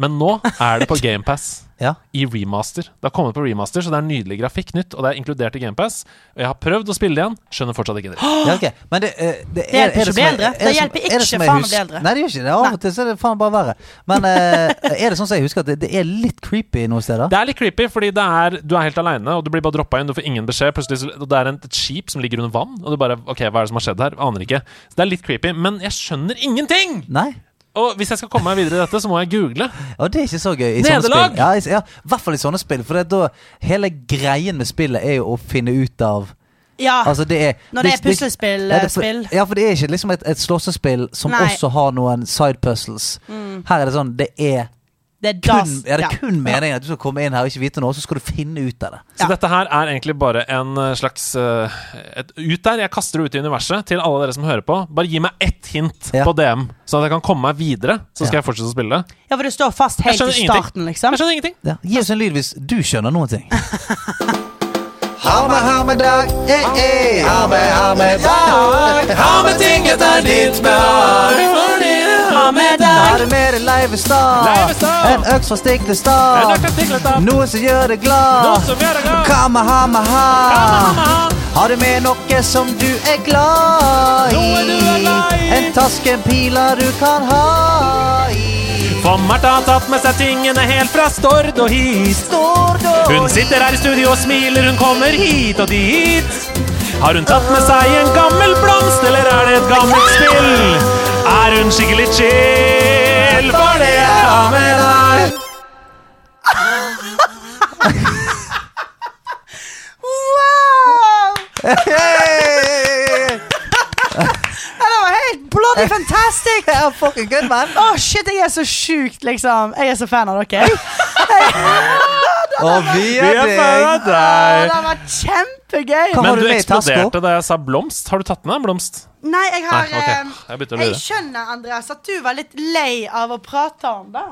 Men nå er det på GamePass Ja. i remaster. Det har kommet på remaster, så det er nydelig grafikk nytt, og det er inkludert i GamePass. Og jeg har prøvd å spille det igjen, skjønner fortsatt ikke det. ja, okay. Men det, uh, det, er, hjelper er ikke å bli eldre. Det hjelper er ikke faen å bli eldre. Nei, det gjør ikke det. Av og til så er det faen bare verre. Men uh, er det sånn som jeg husker at det, det er litt creepy noen steder? Det er litt creepy, fordi det er, du er helt aleine, og du blir bare droppa inn. Du får ingen beskjed. Plutselig og det er en, et skip som ligger under vann, og du bare OK, hva er det som har skjedd her? Aner ikke. Så det er litt creepy. Men jeg skjønner ingenting! Nei? Og hvis jeg skal komme meg videre i dette, så må jeg google. Og det er ikke så gøy i sånne spill. Ja, i, ja, i hvert fall i sånne spill. For det er da hele greien med spillet er jo å finne ut av Ja, Altså, det er når det er puslespill. det- det, ja, for det er ikke liksom et, et slåssespill som Nei. Mm. også har noen side puzzles. Her er det sånn Det er Det er kun, er det ja. kun meningen at du skal komme inn her og ikke vite noe, så skal du finne ut av det. Så dette her er egentlig bare en eh, slags uh, et ut der. Jeg kaster det ut i universet til alle dere som hører på. Bare gi meg ett hint Ja. på DM, så at jeg kan komme meg videre. Så skal Ja. jeg fortsette å spille det. Ja, for det står fast helt til i starten, liksom. Jeg skjønner ingenting. Ja. Gi oss en lyd hvis du skjønner noen ting. Ha med, ha med dag, eh, eh. Ha med, ha med dag. Ha med ting etter ditt behag. Fordi deg? med det med deg, Leivestad. Leivestad. En øks fra Stiklestad. Noe som gjør deg glad. Kamahamaha. Har du med noe som du er glad i? Noe er glad i. En taske, en piler du kan ha i. For Martha har tatt med seg tingene helt fra Stord og hit. Da Hun sitter her i studio og smiler, hun kommer hit og dit. Har hun tatt med seg en gammel blomst, eller er det et gammelt spill? Er hun skikkelig chill, for det jeg har med deg? Wow! Det var helt bloody fantastic! Ja, fucking good, man. Å, shit, jeg er så sjukt, liksom. Jeg er så fan av dere. Og vi Vi er er fan av deg. Å, var det kjempegøy. Hva har Men du du med i taska? eksploderte da jeg sa blomst. Har du tatt med en blomst? Nei, jeg har Nei, ok. eh, Jeg å Jeg skjønner, Andreas, at du var litt lei av å prate om det.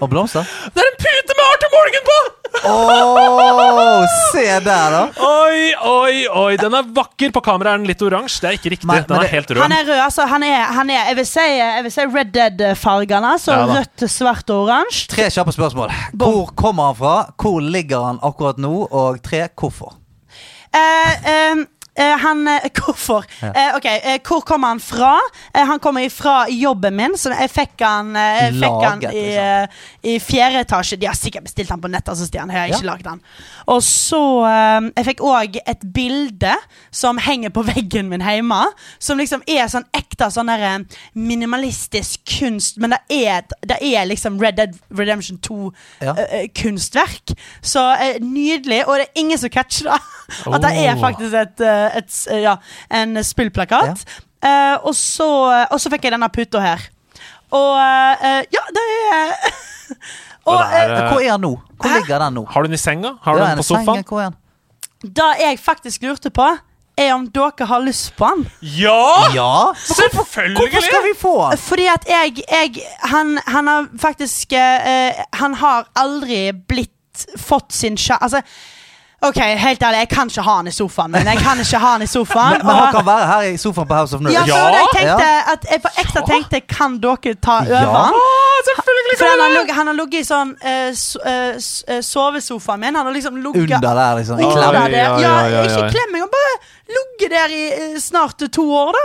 Og blomster? Det er en pute med Arthur Morgan på! Åh, se der, da. Oi, oi, oi. Den er vakker. På kamera er den litt oransje. Det er ikke riktig. Men- Den men er det- helt Han rød. er rød, altså. Han er, han er jeg, vil si, jeg vil si Red Dead-fargene. Så Ja da. rødt, svart og oransje. Tre kjappe spørsmål. Hvor kommer han fra? Hvor ligger han akkurat nå? Og tre, hvorfor? Eh, eh, eh, han eh, Hvorfor? Eh, ok, eh, Hvor kommer han fra? Eh, han kommer fra jobben min. Så jeg fikk han, eh, jeg fikk han i, liksom. eh, i fjerde etasje. De har sikkert bestilt han på nett. Altså, Stian. Jeg har ikke Ja. laget han Og så eh, Jeg fikk òg et bilde som henger på veggen min hjemme. Som liksom er sånn ekte sånn der, eh, minimalistisk kunst. Men det er, det er liksom Red Dead Redemption 2 Ja. eh, eh. Så eh, nydelig. Og det er ingen som catcher det. At det er faktisk et, eh, et, ja, en spillplakat. Eh, og, så, og så fikk jeg denne puta her. Og eh, ja, det er Og Og det er, eh, Hvor er han nå? Hvor Hæ? ligger den nå? Har du den i senga? Har du den på sofaen? Hvor er han? det jeg faktisk lurte på, er om dere har lyst på den. Ja! Ja! Selvfølgelig! Hvorfor skal vi få han? Fordi at jeg, jeg han, han har faktisk eh, Han har aldri blitt fått sin sjanse Altså, OK, helt ærlig, jeg kan ikke ha han i sofaen min. Jeg kan ikke ha han i sofaen. Men, men han kan være her i sofaen på House of Nerds. Ja, så Ja. jeg tenkte at jeg for ekstra tenkte Kan dere ta over Ja. han? For han har, ligget- han har ligget i sånn uh, so, eh, eh, sovesofaen min. Han har liksom ligget Under der, liksom. Under der. ja, ikke klem meg, han bare ligget der i uh, snart to år, da.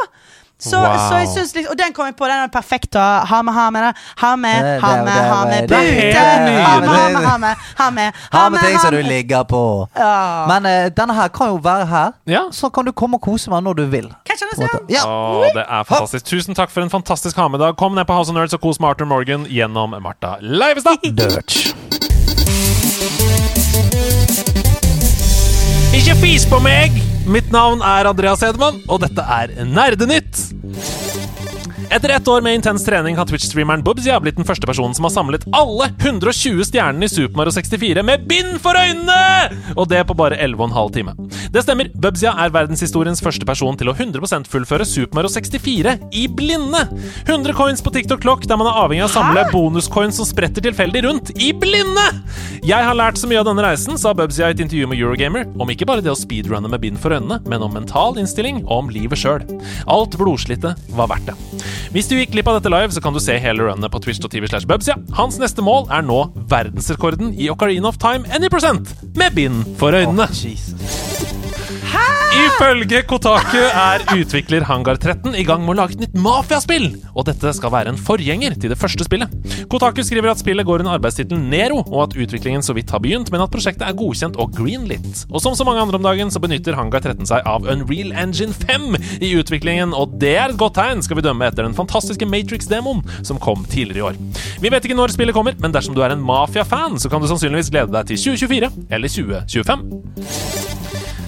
Så, Wow. så jeg synes liksom, Og den kom jeg på. Den er perfekt å ha med, ha med. Ha med, Det- ha med, ha med pute. Ha med, ha med, ha med. Ha med, Ha med ting som du ligger på. Ja. Men uh, denne her kan jo være her. Ja. Så kan du komme og kose meg når du vil. Ja. Å, det er fantastisk. Tusen takk for en fantastisk ha-med-dag. Kom ned på House of Nerds og kos med Arthur Morgan gjennom Martha Leivestad. Ikke fis på meg! Mitt navn er Andreas Hedemann, og dette er Nerdenytt. Etter ett år med intens trening har Twitch-streameren Bubzia blitt den første personen som har samlet alle 120 stjernene i Super Mario 64 med bind for øynene! Og det på bare 11 15 time. Det stemmer, Bubzia er verdenshistoriens første person til å 100% fullføre Super Mario 64 i blinde. 100 coins på TikTok Clock, der man er avhengig av å samle bonuscoins som spretter tilfeldig rundt i blinde! Jeg har lært så mye av denne reisen, sa Bubzia i et intervju med Eurogamer, om ikke bare det å speedrunne med bind for øynene, men om mental innstilling og om livet sjøl. Alt blodslitet var verdt det. Hvis du gikk glipp av dette live, så kan du se hele runnet på twitch.tv. slash Bubsya. Hans neste mål er nå verdensrekorden i Ocarina of Time any percent med bind for øynene. Jesus. Ifølge Kotaku er utvikler Hangar 13 i gang med å lage et nytt mafiaspill, og dette skal være en forgjenger til det første spillet. Kotaku skriver at spillet går under arbeidstittelen Nero, og at utviklingen så vidt har begynt, men at prosjektet er godkjent og greenlit. Og som så mange andre om dagen, så benytter Hangar 13 seg av Unreal Engine 5 i utviklingen, og det er et godt tegn, skal vi dømme etter den fantastiske Matrix-demoen som kom tidligere i år. Vi vet ikke når spillet kommer, men dersom du er en mafia-fan, så kan du sannsynligvis glede deg til 2024 eller 2025.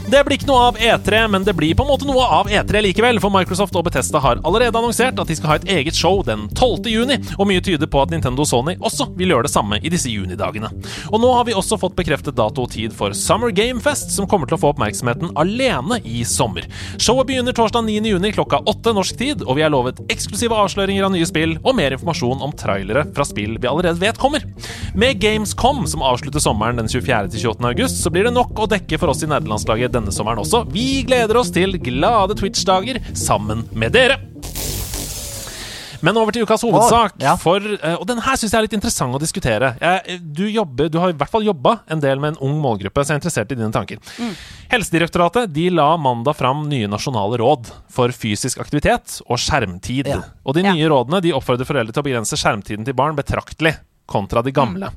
Det blir ikke noe av E3, men det blir på en måte noe av E3 likevel, for Microsoft og Bethesda har allerede annonsert at de skal ha et eget show den 12. juni, og mye tyder på at Nintendo og Sony også vil gjøre det samme i disse junidagene. Og nå har vi også fått bekreftet dato og tid for Summer Game Fest, som kommer til å få oppmerksomheten alene i sommer. Showet begynner torsdag 9. juni klokka 8 norsk tid, og vi er lovet eksklusive avsløringer av nye spill og mer informasjon om trailere fra spill vi allerede vet kommer. Med Gamescom, som avslutter sommeren den 24. til 28. august, så blir det nok å dekke for oss i nerdelandslaget denne sommeren også. Vi gleder oss til glade Twitch-dager sammen med dere. Men over til ukas hovedsak. Oh, ja. For, eh, og den her syns jeg er litt interessant å diskutere. Du, jobber, du har i hvert fall jobba en del med en ung målgruppe, så jeg er interessert i dine tanker. Helsedirektoratet de la mandag fram nye nasjonale råd for fysisk aktivitet og skjermtid. Ja. Og de Ja. nye rådene de oppfordrer foreldre til å begrense skjermtiden til barn betraktelig kontra de gamle.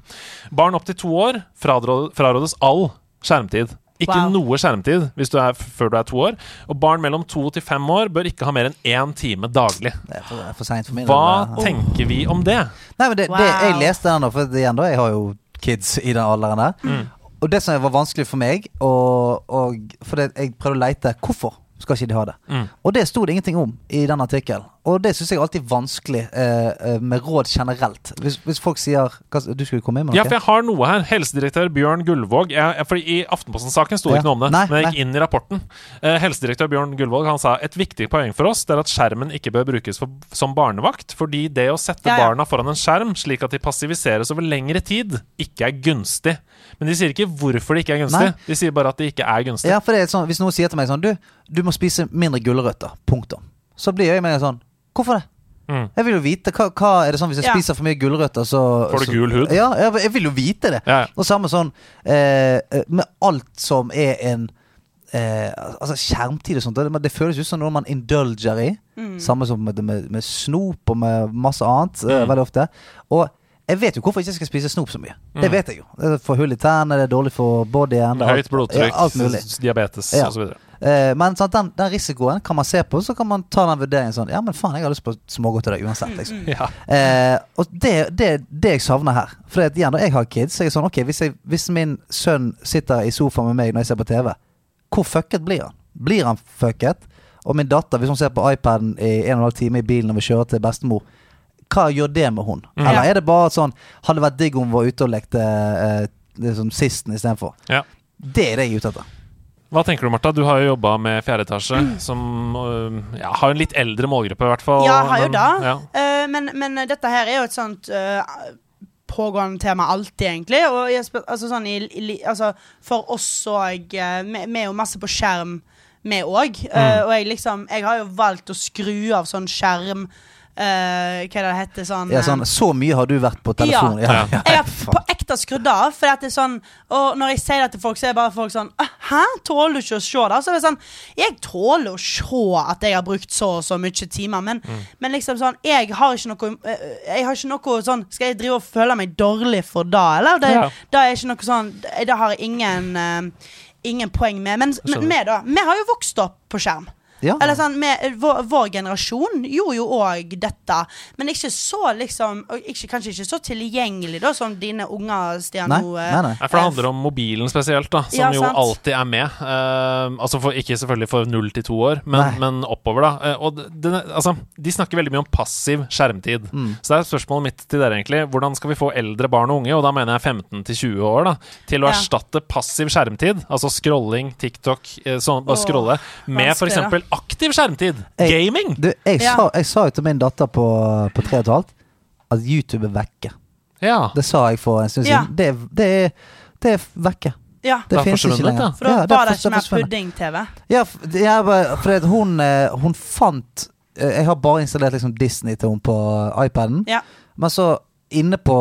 Barn opp til to år frarådes all skjermtid. Ikke Wow. noe skjermtid hvis du er, før du er to år. Og barn mellom to til fem år bør ikke ha mer enn én time daglig. Det er for, det er for for min Hva del. tenker vi om det? Nei, men det, det, Wow. jeg leste den for igjen da, jeg har jo kids i den alderen der. Mm. Og det som var vanskelig for meg, og, og for det, jeg prøvde å leite hvorfor skal ikke de ha det. Mm. Og det sto det ingenting om i den artikkelen. Og det syns jeg er alltid vanskelig eh, eh, med råd generelt. Hvis, hvis folk sier hva, Du skulle komme inn med noe? Ja, for jeg har noe her. Helsedirektør Bjørn Gullvåg jeg, jeg, fordi I Aftenposten-saken sto det Ja. ikke noe om det, Nei, men jeg nei. gikk inn i rapporten. Eh, helsedirektør Bjørn Gullvåg han sa et viktig poeng for oss det er at skjermen ikke bør brukes for, som barnevakt, fordi det å sette Ja, ja. barna foran en skjerm slik at de passiviseres over lengre tid, ikke er gunstig. Men de sier ikke hvorfor det ikke er gunstig. Nei. De sier bare at det ikke er gunstig. Ja, for det er sånn, Hvis noen sier til meg sånn Du, du må spise mindre gulrøtter. Punktum. Så blir jeg med sånn Hvorfor det? Mm. Jeg vil jo vite hva, hva er det sånn Hvis jeg Ja. spiser for mye gulrøtter, så Får du så- gul hud? Ja, jeg, jeg vil jo vite det. Ja. Og samme sånn eh, eh, med alt som er en eh, Altså skjermtid og sånt. Det, det føles ut som noe man indulger i. Samme som med, med, med snop og med masse annet. eh, Mm. veldig ofte. Og jeg vet jo hvorfor jeg ikke skal spise snop så mye. Det Mm. vet jeg jo. Det er for hull i tærne, det er dårlig for bodyen. det er Høyt blodtrykk, Ja, diabetes Ja. osv. Eh, men sant, den, den risikoen kan man se på, så kan man ta den vurderingen sånn Ja, men faen, jeg har lyst på smågodt i dag uansett, liksom. Ja. Eh, og det, det, det jeg savner her For det, igjen, når jeg har kids, så er jeg sånn Ok, hvis, jeg, hvis min sønn sitter i sofaen med meg når jeg ser på TV, hvor fucket blir han? Blir han fucket? Og min datter, hvis hun ser på iPaden i en og en halv time i bilen når vi kjører til bestemor, hva gjør det med hun? Mm. Eller er det bare sånn Hadde det vært digg om hun var ute og lekte eh, det som sisten istedenfor? Ja. Det er det jeg er ute etter. Hva tenker du, Martha? Du har jo jobba med fjerde etasje, som øh, ja, har en litt eldre målgruppe, i hvert fall. Ja, har jo men- det. Ja. Uh, men, men dette her er jo et sånt uh, pågående tema alltid, egentlig. Og jeg, altså, sånn, i, i, altså, for oss òg uh, Vi vi er jo masse på skjerm, vi òg. Mm. og jeg liksom Jeg har jo valgt å skru av sånn skjerm eh, Hva det det heter? Sånn, Ja, eh, sånn, så mye har du vært på telefonen. Ja. Ja. Ja. jeg har på ekte skrudd av. For det er sånn Og når jeg sier det til folk, så er bare folk sånn «Ah, Hæ? Tåler du ikke å se det? Så er sånn Jeg tåler å se at jeg har brukt så og så mye timer, men, men liksom sånn Jeg har ikke noe eh, Jeg har ikke noe sånn Skal jeg drive og føle meg dårlig for det, eller? Det, Ja. det er ikke noe sånn Det det har jeg ingen uh, Ingen poeng med. Men, men vi, da? Vi har jo vokst opp på skjerm. Ja. Eller sånn, med, vår, vår generasjon gjorde jo òg dette, men ikke så liksom ikke, Kanskje ikke så tilgjengelig da som dine unger, Stian. Nei, eh, nei, nei. For det handler om mobilen spesielt, da, som Ja, jo alltid er med. Uh, altså for, Ikke selvfølgelig for null til to år, men, men oppover, da. Uh, og den, altså, de snakker veldig mye om passiv skjermtid. Mm. Så det er spørsmålet mitt til dere, egentlig. Hvordan skal vi få eldre barn og unge, og da mener jeg 15 til 20 år, da, til å Ja. erstatte passiv skjermtid, altså scrolling, TikTok, eh, sånn, bare Åh, scrolle, med f.eks. aktiv skjermtid? Jeg- Gaming! Du, jeg, Ja. sa, jeg sa jo til min datter på, på tre og et halvt at YouTube er vekke. Ja. Det sa jeg for en stund Ja. siden. Det, det, er, det er vekke. Ja, Det Det finnes ikke lenger. for da Ja, var det ikke mer pudding-TV. Ja, for, bare, hun, eh, hun fant eh, Jeg har bare installert liksom Disney til henne på iPaden. Ja. Men så inne på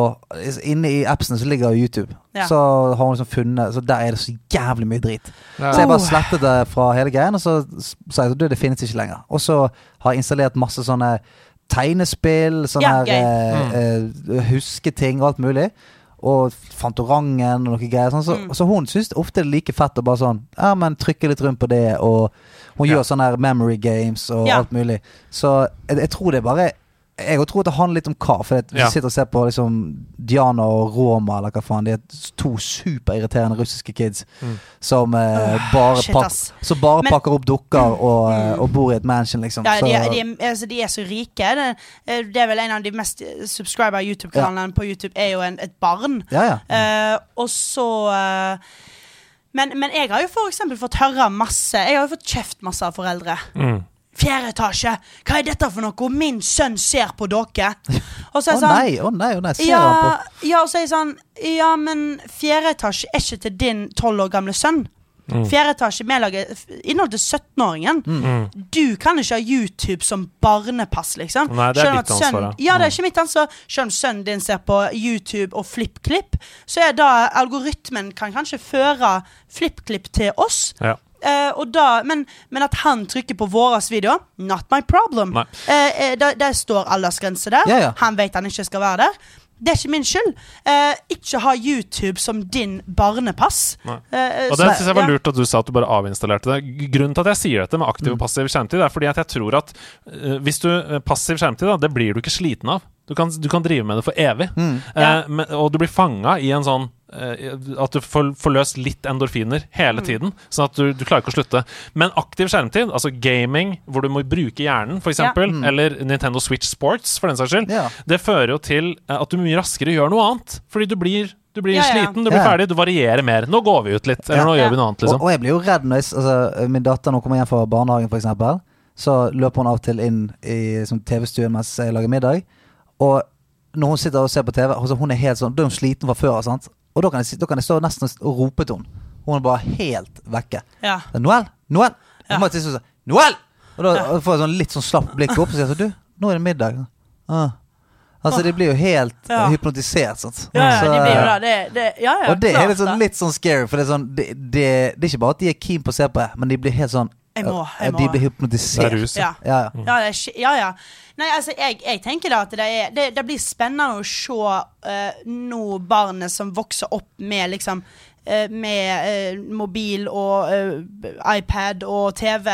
Inne i appsene så ligger YouTube. Ja. Så har hun liksom funnet Så der er det så jævlig mye drit. Ja. Så jeg bare slettet det fra hele greien, og så sa jeg at det finnes ikke lenger. Og så har jeg installert masse sånne tegnespill, sånne Ja, her eh, eh, husketing og alt mulig. Og Fantorangen og noe greier. Sånn. Så, Mm. så hun syns ofte det er like fett å bare sånn Ja, men trykke litt rundt på det, og hun Ja. gjør sånne her memory games og Ja. alt mulig. Så jeg, jeg tror det er bare jeg tror det handler litt om hva. For hvis Ja. du sitter og ser på liksom Diana og Roma, eller hva faen, de er to superirriterende russiske kids Mm. som eh, Åh, bare, shit, som bare Men- pakker opp dukker og, eh, Mm. og bor i et mansion, liksom. Ja, Så- de, de, er- altså, de er så rike. Det, eh, det er vel en av de mest subscriber YouTube-kanalene på YouTube, er jo en, et barn. ja, ja. Eh, og så eh, men, men jeg har jo for fått høre masse Jeg har jo fått kjeft masse av foreldre. Mm. Fjerde etasje! Hva er dette for noe? Min sønn ser på dere! Og så Å er jeg sånn nei, å nei, å nei, ser ja, han på ja, og så er jeg sånn Ja, men fjerde etasje er ikke til din tolv år gamle sønn. Mm. Fjerde etasje medlaget inneholdt f- til 17-åringen. Mm. Du kan ikke ha YouTube som barnepass, liksom. Nei, det er ditt sønn- ansvar, ja. Ja, det er Mm. ikke mitt ansvar. Selv om sønnen din ser på YouTube og FlippKlipp, så er da algoritmen kan kanskje føre FlippKlipp til oss. Ja. Eh, og da, men, men at han trykker på vår video, not my problem. Uh, uh, eh, der, der står aldersgrense der. Ja, ja. Han vet han ikke skal være der. Det er ikke min skyld. Eh, ikke ha YouTube som din barnepass. Og det synes jeg var ja. lurt at du sa at du bare avinstallerte det. Grunnen til at jeg sier dette med aktiv og passiv skjermtid, er fordi at jeg tror at hvis du passiv skjermtid, da, det blir du ikke sliten av. Du kan, du kan drive med det for evig. Mm. Ja. Eh, men, og du blir fanga i en sånn At du får, får løst litt endorfiner Mm. hele tiden. Sånn at du, du klarer ikke å slutte. Men aktiv skjermtid, altså gaming, hvor du må bruke hjernen, f.eks., Ja. Mm. eller Nintendo Switch Sports, for den saks skyld, Ja. det fører jo til eh, at du mye raskere gjør noe annet. Fordi du blir, du blir Ja, ja. sliten, du blir Ja, ferdig, du varierer mer. Nå går vi ut litt, eller nå Ja. gjør vi noe annet, liksom. og jeg blir jo redd når jeg, altså, min datter nå kommer hjem fra barnehagen, eksempel Så løper hun av og til inn i sånn, TV-stuen mens jeg lager middag. Og når hun sitter og ser på TV, altså, hun er helt sånn Da er hun sliten fra før. Sant? Og da kan, jeg, da kan jeg stå nesten og rope til henne. Hun er bare helt vekke. Ja. Noel! Noel! Ja. Så må til slutt Noel! Og da Ja. får jeg sånn litt sånn slapp blikk opp og sier sånn Du, nå er det middag. Ah. Altså, de blir jo helt Ja. eh, hypnotisert, sant. Ja, ja, Så, de blir jo da. det. det, ja, ja, og det er litt sånn, litt sånn scary, for det er sånn det, det, det er ikke bare at de er keen på å se på det, men de blir helt sånn Jeg må, jeg må. De blir hypnotisert. er. Ja. Ja, ja. Ja, det er, ja, ja. Nei, altså, jeg, jeg tenker da at det, er, det, det blir spennende å se uh, nå barnet som vokser opp med liksom uh, Med uh, mobil og uh, iPad og TV.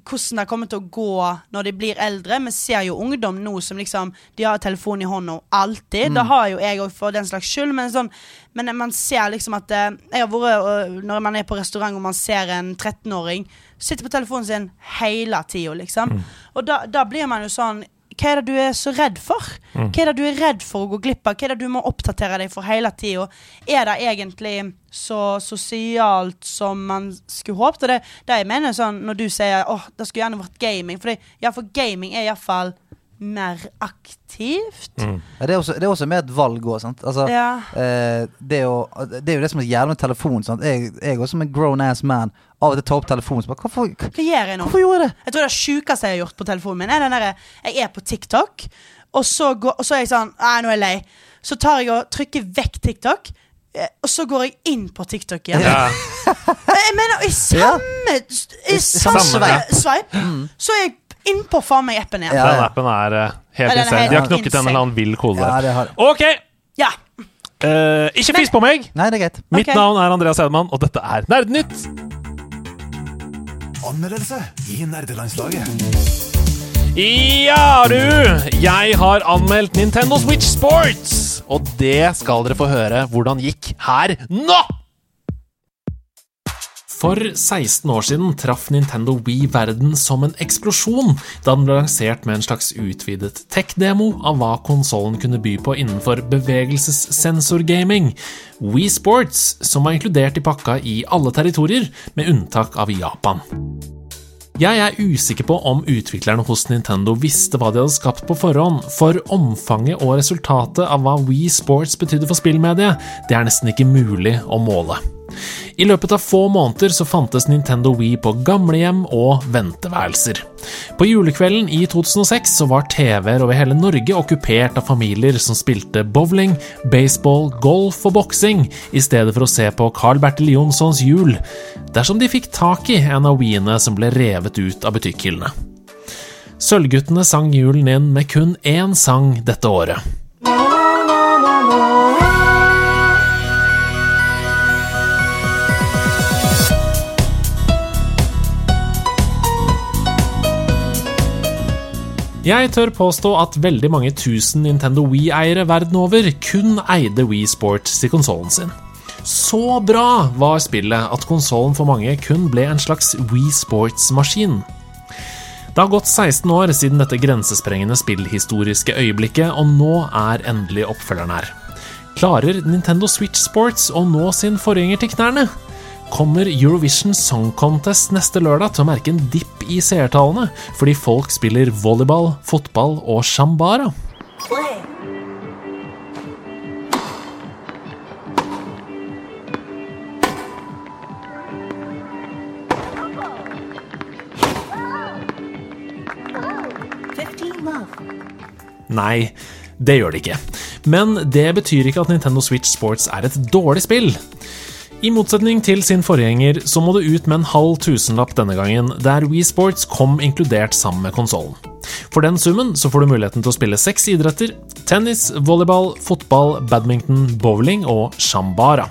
Hvordan det kommer til å gå når de blir eldre. Vi ser jo ungdom nå som liksom De har telefon i hånda alltid. Det har jo jeg òg for den slags skyld, men, sånn, men man ser liksom at eh, Jeg har vært øh, Når man er på restaurant og man ser en 13-åring sitter på telefonen sin hele tida, liksom. Og da, da blir man jo sånn hva er det du er så redd for? Hva er det du er redd for å gå glipp av? Hva er det du må oppdatere deg for hele tida? Er det egentlig så sosialt som man skulle håpet? Og det, det jeg mener sånn når du sier åh, det skulle gjerne vært gaming. For, det, ja, for gaming er iallfall mer aktivt. Mm. Ja, det, er også, det er også mer et valg òg, sant. Altså, Ja. eh, det, er jo, det er jo det som er jævlig med telefon. Sant? Jeg, jeg også som en grown ass man av og til tar opp telefonen bare hvorfor, Hva gjør jeg nå? hvorfor gjorde jeg det? Jeg tror det sjukeste jeg har gjort på telefonen min, er den derre Jeg er på TikTok, og så, går, og så er jeg sånn Nei, nå er jeg lei. Så tar jeg og trykker vekk TikTok. eh, Og så går jeg inn på TikTok igjen. Ja. Jeg mener, i samme, i samme, sveip, så er jeg innpå faen meg appen igjen. Ja, Den appen er eh, helt Ja, den er insane. helt De har knokket en insane. eller annen vill kode Ja, det har. Ok! Ja. eh, ikke fis på meg! Nei, det er greit. Mitt Ok. navn er Andreas Hedman, og dette er Nerdnytt. Anmeldelse i nerdelandslaget. Ja, du! Jeg har anmeldt Nintendo Switch Sports, og det skal dere få høre hvordan gikk her nå! For 16 år siden traff Nintendo Wii verden som en eksplosjon da den ble lansert med en slags utvidet tech-demo av hva konsollen kunne by på innenfor bevegelsessensorgaming, Wii Sports, som var inkludert i pakka i alle territorier, med unntak av Japan. Jeg er usikker på om utviklerne hos Nintendo visste hva de hadde skapt på forhånd, for omfanget og resultatet av hva Wii Sports betydde for spillmediet, det er nesten ikke mulig å måle. I løpet av få måneder så fantes Nintendo Wii på gamlehjem og venteværelser. På julekvelden i 2006 så var TV-er over hele Norge okkupert av familier som spilte bowling, baseball, golf og boksing, i stedet for å se på Carl Bertil Jonssons jul, dersom de fikk tak i en av Wiiene som ble revet ut av butikkhyllene. Sølvguttene sang julen inn med kun én sang dette året. Jeg tør påstå at veldig mange tusen Nintendo Wii-eiere verden over kun eide Wii Sports i konsollen sin. Så bra var spillet at konsollen for mange kun ble en slags Wii Sports-maskin. Det har gått 16 år siden dette grensesprengende spillhistoriske øyeblikket, og nå er endelig oppfølgeren her. Klarer Nintendo Switch Sports å nå sin forgjenger til knærne? Kommer Eurovision Song Contest neste lørdag til å merke en dipp i seertallene fordi folk spiller volleyball, fotball og shambara? Nei, det gjør det ikke. Men det betyr ikke at Nintendo Switch Sports er et dårlig spill. I motsetning til sin forgjenger så må du ut med en halv tusenlapp denne gangen, der Wii Sports kom inkludert sammen med konsollen. For den summen så får du muligheten til å spille seks idretter tennis, volleyball, fotball, badminton, bowling og shambara.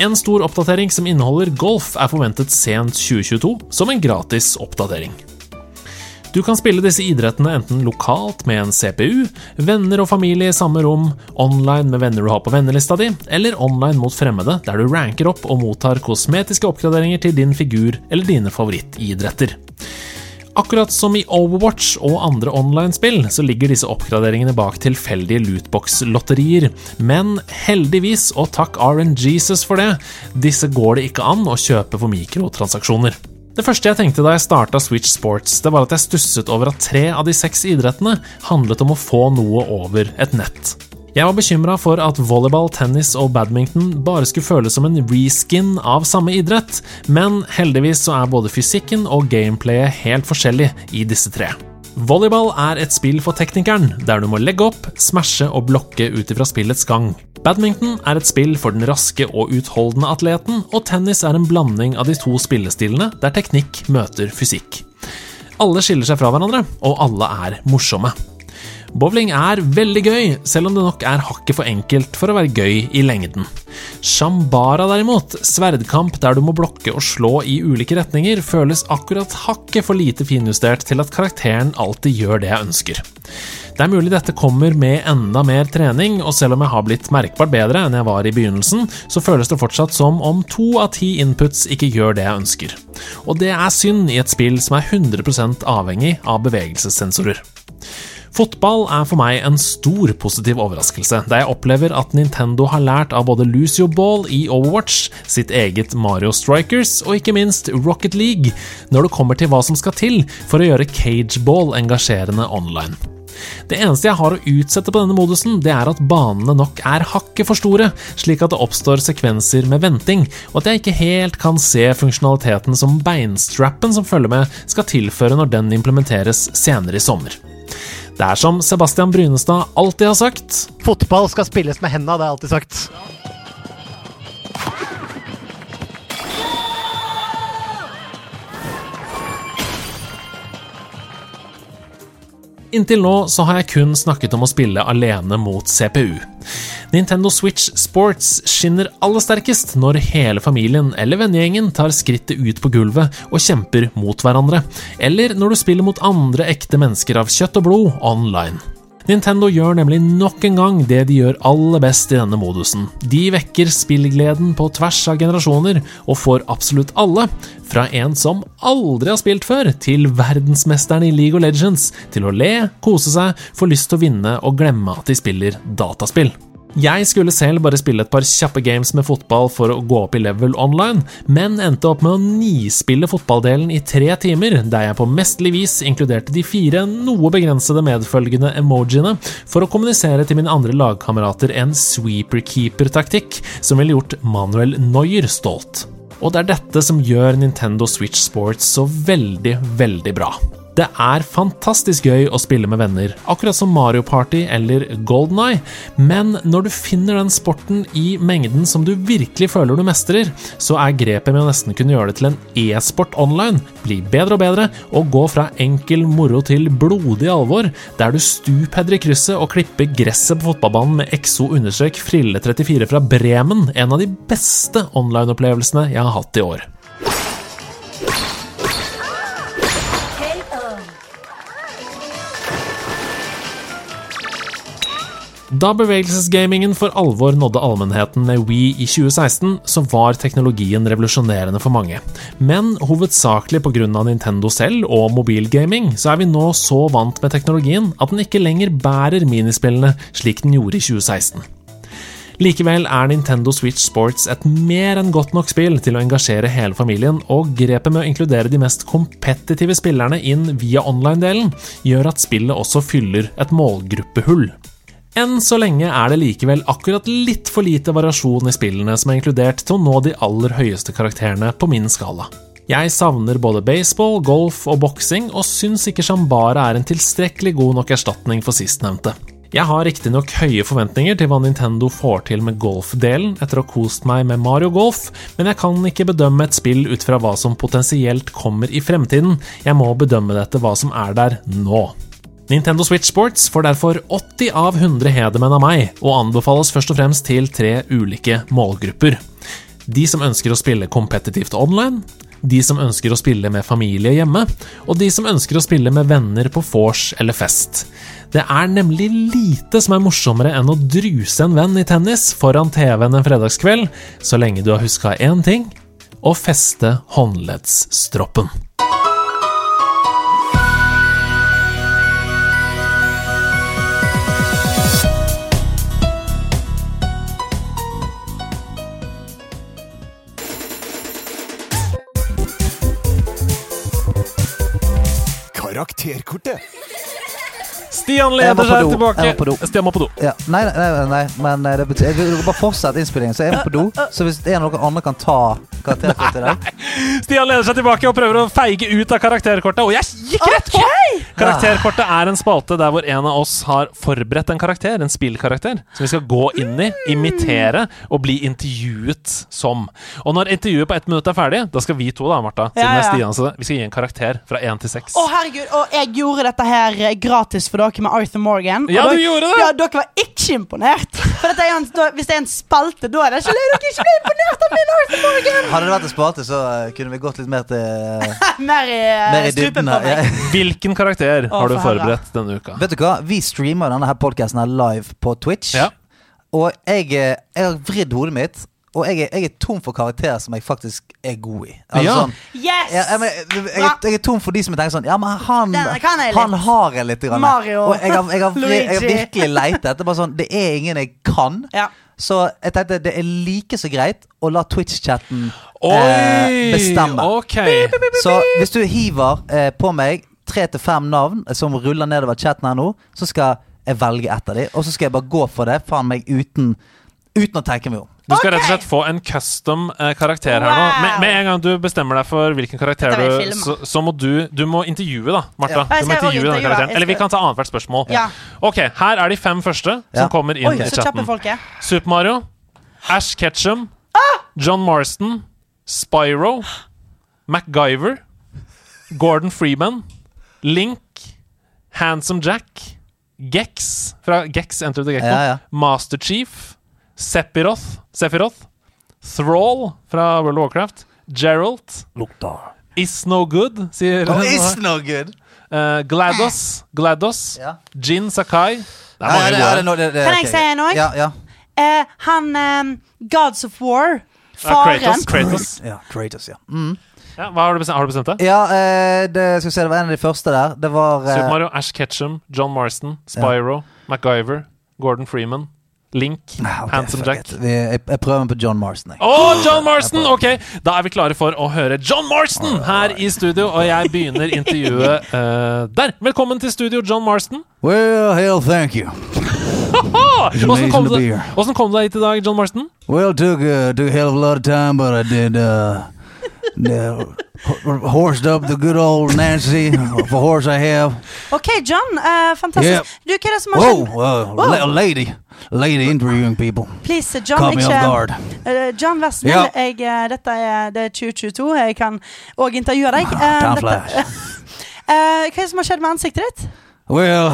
En stor oppdatering som inneholder golf er forventet sent 2022, som en gratis oppdatering. Du kan spille disse idrettene enten lokalt med en CPU, venner og familie i samme rom, online med venner du har på vennelista di, eller online mot fremmede, der du ranker opp og mottar kosmetiske oppgraderinger til din figur eller dine favorittidretter. Akkurat som i Overwatch og andre online-spill, så ligger disse oppgraderingene bak tilfeldige lootbox-lotterier. Men heldigvis, og takk RNGesus for det, disse går det ikke an å kjøpe for mikrotransaksjoner. Det første jeg tenkte da jeg starta Switch Sports, det var at jeg stusset over at tre av de seks idrettene handlet om å få noe over et nett. Jeg var bekymra for at volleyball, tennis og badminton bare skulle føles som en reskin av samme idrett, men heldigvis så er både fysikken og gameplayet helt forskjellig i disse tre. Volleyball er et spill for teknikeren, der du må legge opp, smashe og blokke ut ifra spillets gang. Badminton er et spill for den raske og utholdende atleten, og tennis er en blanding av de to spillestilene der teknikk møter fysikk. Alle skiller seg fra hverandre, og alle er morsomme. Bowling er veldig gøy, selv om det nok er hakket for enkelt for å være gøy i lengden. Shambara derimot, sverdkamp der du må blokke og slå i ulike retninger, føles akkurat hakket for lite finjustert til at karakteren alltid gjør det jeg ønsker. Det er mulig dette kommer med enda mer trening, og selv om jeg har blitt merkbart bedre enn jeg var i begynnelsen, så føles det fortsatt som om to av ti inputs ikke gjør det jeg ønsker. Og det er synd i et spill som er 100% avhengig av bevegelsessensorer. Fotball er for meg en stor positiv overraskelse, der jeg opplever at Nintendo har lært av både Lucio Ball i Overwatch, sitt eget Mario Strikers og ikke minst Rocket League, når det kommer til hva som skal til for å gjøre Cageball engasjerende online. Det eneste jeg har å utsette på denne modusen, det er at banene nok er hakket for store, slik at det oppstår sekvenser med venting, og at jeg ikke helt kan se funksjonaliteten som beinstrappen som følger med, skal tilføre når den implementeres senere i sommer. Det er som Sebastian Brynestad alltid har sagt. Fotball skal spilles med henda, det jeg alltid sagt. Inntil nå så har jeg kun snakket om å spille alene mot CPU. Nintendo Switch Sports skinner aller sterkest når hele familien eller vennegjengen tar skrittet ut på gulvet og kjemper mot hverandre, eller når du spiller mot andre ekte mennesker av kjøtt og blod online. Nintendo gjør nemlig nok en gang det de gjør aller best i denne modusen. De vekker spillgleden på tvers av generasjoner, og får absolutt alle, fra en som aldri har spilt før, til verdensmesteren i League of Legends, til å le, kose seg, få lyst til å vinne og glemme at de spiller dataspill. Jeg skulle selv bare spille et par kjappe games med fotball for å gå opp i level online, men endte opp med å nispille fotballdelen i tre timer, der jeg på mesterlig vis inkluderte de fire noe begrensede medfølgende emojiene for å kommunisere til mine andre lagkamerater en sweeperkeeper-taktikk som ville gjort Manuel Neuer stolt. Og det er dette som gjør Nintendo Switch Sports så veldig, veldig bra. Det er fantastisk gøy å spille med venner, akkurat som Mario Party eller Golden Eye, men når du finner den sporten i mengden som du virkelig føler du mestrer, så er grepet med å nesten kunne gjøre det til en e-sport online bli bedre og bedre, og gå fra enkel moro til blodig alvor, der du stupedder i krysset og klipper gresset på fotballbanen med XO understrek Frille34 fra Bremen, en av de beste online-opplevelsene jeg har hatt i år. Da bevegelsesgamingen for alvor nådde allmennheten med Wii i 2016, så var teknologien revolusjonerende for mange. Men hovedsakelig pga. Nintendo selv og mobilgaming, så er vi nå så vant med teknologien at den ikke lenger bærer minispillene slik den gjorde i 2016. Likevel er Nintendo Switch Sports et mer enn godt nok spill til å engasjere hele familien, og grepet med å inkludere de mest kompetitive spillerne inn via online-delen gjør at spillet også fyller et målgruppehull. Enn så lenge er det likevel akkurat litt for lite variasjon i spillene som er inkludert til å nå de aller høyeste karakterene på min skala. Jeg savner både baseball, golf og boksing, og syns ikke Shambara er en tilstrekkelig god nok erstatning for sistnevnte. Jeg har riktignok høye forventninger til hva Nintendo får til med golfdelen etter å ha kost meg med Mario Golf, men jeg kan ikke bedømme et spill ut fra hva som potensielt kommer i fremtiden. Jeg må bedømme det etter hva som er der nå. Nintendo Switch Sports får derfor 80 av 100 hedermenn av meg, og anbefales først og fremst til tre ulike målgrupper. De som ønsker å spille kompetitivt online, de som ønsker å spille med familie hjemme, og de som ønsker å spille med venner på vors eller fest. Det er nemlig lite som er morsommere enn å druse en venn i tennis foran TV-en en fredagskveld, så lenge du har huska én ting å feste håndleddsstroppen. Karakterkortet. Stian leder seg tilbake. Jeg må på do. Stian må på do. Ja. Nei, nei, nei, nei, men eh, det betyr Jeg vil bare fortsette innspillingen, så jeg må på do. Så hvis en av dere andre kan ta karakterkortet i dag Stian leder seg tilbake og prøver å feige ut av karakterkortet, og jeg gikk rett på! Karakterkortet er en spalte der hvor en av oss har forberedt en karakter, en spillkarakter, som vi skal gå inn i, imitere og bli intervjuet som. Og når intervjuet på ett minutt er ferdig, da skal vi to, da, Martha, siden Ja, det er ja. Stian, så vi skal gi en karakter fra én til seks. Å, herregud. Og jeg gjorde dette her eh, gratis for dere med Arthur Morgan. Ja, Ja, du gjorde det! Ja, dere var ikke imponert. For dette er en, da, hvis det er en spalte, da er det ikke løgn. Dere ikke ble imponert av min Arthur Morgan. Hadde det vært en spalte, så eh, kunne vi gått litt mer til eh, Mer i, eh, Mer i strupen dybden. på her. meg. Ja. Hvilken karakter Å, har du for forberedt denne uka? Vet du hva? Vi streamer denne her podcasten live på Twitch. Ja. Og jeg, jeg har vridd hodet mitt, og jeg er, jeg er tom for karakterer som jeg faktisk er god i. Altså, Ja. sånn, Yes! jeg, jeg, jeg, jeg, er- tom for de som tenker sånn Ja, men han, han har jeg litt. Grann. Mario. Og jeg har, jeg, har, jeg, har virkelig leitet. Det er bare sånn Det er ingen jeg kan. Ja. Så jeg tenkte det er like så greit å la Twitch-chatten eh, bestemme. Okay. Så hvis du hiver eh, på meg tre til fem navn eh, som ruller nedover chatten her nå, så skal jeg velge ett av dem, og så skal jeg bare gå for det, faen meg uten, uten å tenke meg om. Du skal rett og slett få en custom eh, karakter her nå. Med, med en gang du bestemmer deg for hvilken karakter du så, så må du Du må intervjue, da, Martha. Ja. Du må intervjue denne karakteren. Eller vi kan ta annethvert spørsmål. Ja. Ok, her er de fem første Ja. som kommer inn Oi, i chatten. er. Super Mario, Ash Ketchum, Ah! John Marston, Spyro, MacGyver, Gordon Freeman, Link, Handsome Jack, Gex fra Gex Enter the Gecko, Ja, ja. Master Chief, Sephiroth, Sephiroth, Thrall fra World of Warcraft, Geralt, Is No Good, sier Oh, Is no good. Uh, GLaDOS, GLaDOS, Ja. Jin Sakai. Det er mange ja, det- gode. ja, no- Kan jeg si en òg? Ja, ja. Eh, han um, Gods of War. Ja, Faren. Kratos. Kratos. ja Kratos, ja. Mm. Ja, hva har du bestemt? Har du bestemt det? Ja, uh, det, skal vi se, det var en av de første der. Det var uh, Super Mario, Ash Ketchum, John Marston, Spyro, MacGyver, Gordon Freeman, Link, ah, ok, Handsome Jack. Vi, jeg, jeg prøver meg på John Marston. Jeg. oh, John Marston! Ok, da er vi klare for å høre John Marston her i studio, og jeg begynner intervjuet uh, der. Velkommen til studio, John Marston. Well, hell, thank you. Åssen kom, du- kom du deg hit i dag, John Marston? Well, it took, uh, took a hell of a lot of time, but I did, uh, uh, horsed up the good old Nancy, for horse I have. Ok, John. Uh, fantastisk. Yep. Du, hva er det som har skjedd? uh, lady, lady interviewing people. Please, John, Caught me off guard. Eh, John, vær snill. Ja. Jeg, eh, dette er, det er 2022. Jeg kan òg intervjue deg. Eh, Time dette- flies. Eh, hva er det som har skjedd med ansiktet ditt? Well,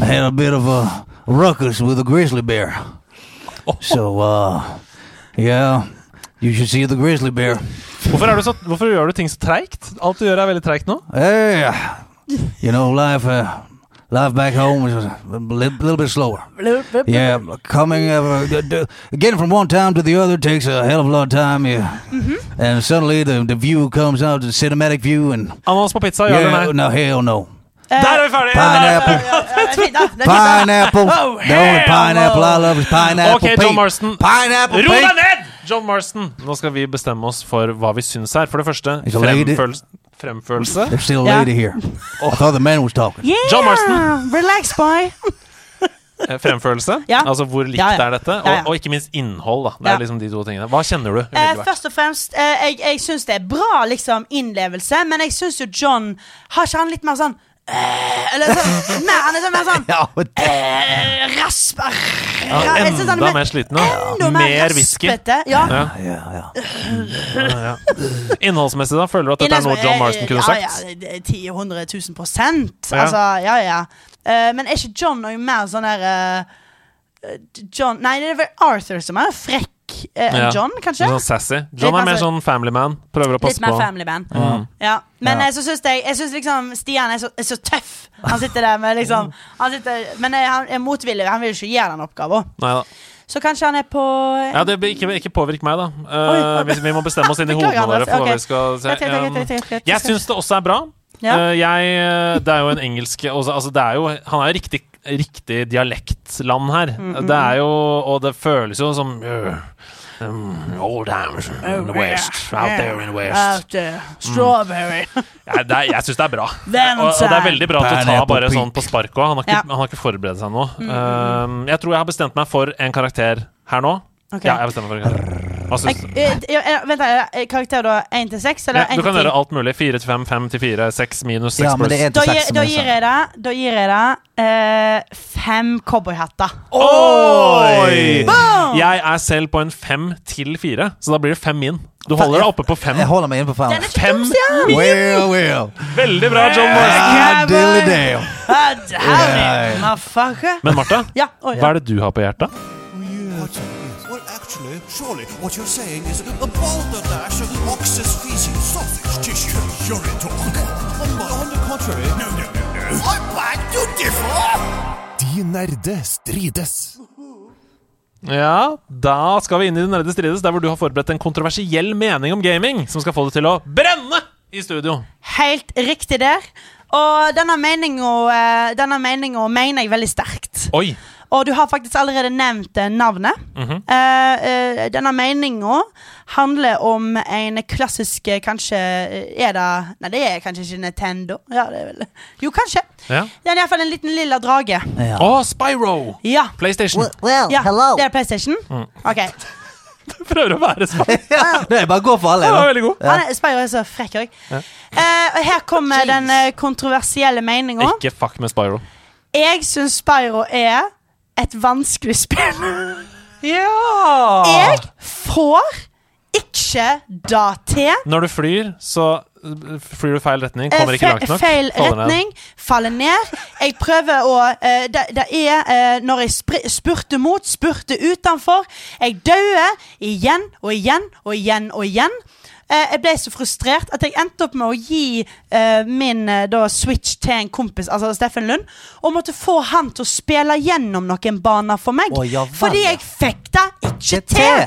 I had a bit of a ruckus with a grizzly bear. So, uh, yeah, you should see the grizzly bear. Hvorfor, er du så, hvorfor gjør du ting så treigt? Alt du gjør, er veldig treigt nå. Hey, you know, life, uh, life back home was a little, little bit slower. Yeah, coming, uh, d- d- getting from one town to the other takes a hell of a lot of time. Yeah, and suddenly the the view comes out, the cinematic view, and Ananas på pizza, ja yeah, nei? no hell no. Eh, Der er vi ferdige! Pineapple, ja, pineapple. Oh, The only pineapple I love is pineapple. Ok, John Marston. Pineapple. Ro deg ned! John Marston. Nå skal vi bestemme oss for hva vi syns her. For det første, Is fremfølelse. There's still a lady here. I thought the man was talking. Yeah, John Marston. Relax, boy. Fremførelse. Fremfølelse. Ja. Altså hvor likt Ja, ja. er dette? Og, Ja, ja. og ikke minst innhold. da Det er Ja. liksom de to tingene. Hva kjenner du? Eh, først og fremst, eh, jeg, jeg syns det er bra liksom innlevelse, men jeg syns jo John Har ikke han litt mer sånn eh, Eller sånn mer, Han er sånn mer sånn Ja, men eh, rasp ja, Enda sånn, er mer sliten. Ja. Enda mer whisky. Ja. Ja. ja, ja. Ja, ja. Innholdsmessig, da? Føler du at dette er noe John Marston kunne sagt? Ja, ja, det er 10 100 000 prosent. Altså, ja, ja. Uh, men er ikke John noe mer sånn der uh, John Nei, det er vel Arthur som er frekk eh, enn Ja. John, kanskje? Sånn sassy. Litt John er mer sånn- family man. Prøver å passe Litt mer family man. Mm. Ja. Men Ja. eh, så syns jeg Jeg synes liksom Stian er så, er så tøff. Han sitter der med liksom han sitter, Men eh, han er motvillig. Han vil ikke gjøre den oppgaven. Så kanskje han er på Ja, det blir ikke, ikke påvirk meg, da. Eh, Oi, oi. vi, vi må bestemme oss inn i hodene våre for okay. hva vi skal se. Um. Jeg syns det også er bra. Ja. Uh, jeg, det er jo en engelsk også, altså det er jo, Han er jo riktig, riktig dialektland her. Mm, Det er jo Og det føles jo som uh, um, Old times in the west. Out there in the west. Out there. Strawberry. Ja, det er, jeg syns det er bra. Og, og det er veldig bra at du tar bare sånn på spark òg. Han, har ikke- Ja. Mm, han har ikke forberedt seg nå. Um, jeg tror jeg har bestemt meg for en karakter her nå. Ok. Ja, jeg bestemmer for en karakter. Hva syns du? Eh, eh, eh, Vent, er karakter da 1 til 6? Eller Ja, 1 du kan gjøre alt mulig. 4 til 5, 5 til 4, 6 minus 6 Ja, pluss. Da, da gir jeg det Da gir jeg det uh, fem cowboyhatter. Oi! Boom! Jeg er selv på en 5 til 4, så da blir det 5 min. Du holder deg oppe på 5. Jeg holder meg inne på fem. Den er ikke Fem dum! Well, well. Veldig bra, John motherfucker. Men Martha, Ja, oi, hva er det du har på hjertet? Actually, surely what you're saying is a balderdash of ox's feces, sausage tissue, urine talk. On, on the contrary, no, no, no, no. I beg to differ! De nerde strides. Ja, da skal vi inn i De nerde strides, der hvor du har forberedt en kontroversiell mening om gaming, som skal få det til å brenne i studio. Helt riktig der. Og denne meninga Denne meninga mener jeg veldig sterkt. Oi. Og du har faktisk allerede nevnt navnet. navnet. -hmm. uh, uh, denne meninga handler om en klassisk eh, Kanskje eh, er det Nei, det er kanskje ikke Nintendo. Ja, det er vel Jo, kanskje. Ja. Det er iallfall en liten lilla drage. Ja. oh, Spyro! Ja. PlayStation. well, ja. Det er PlayStation? Mm. Ok. Prøver å være Spyro. Det er bare å gå for alle. Ja, veldig god. Han er, Spyro er så frekk òg. og her kommer den eh, kontroversielle meninga. Ikke fuck med Spyro. Jeg syns Spyro er et vanskelig spill. Ja! Jeg får ikke det til. Når du flyr, så uh, flyr du feil retning. Eh, Kommer ikke langt nok. Feil retning, faller ned. Jeg prøver å eh, det, det er eh, Når jeg spurte spurter mot, spurter utenfor. Jeg dauer igjen og igjen og igjen og igjen. Eh, jeg ble så frustrert at jeg endte opp med å gi eh, min eh, da, Switch til en kompis, altså Steffen Lund, og måtte få han til å spille gjennom noen baner for meg. Ja vel, fordi jeg fikk det ikke til.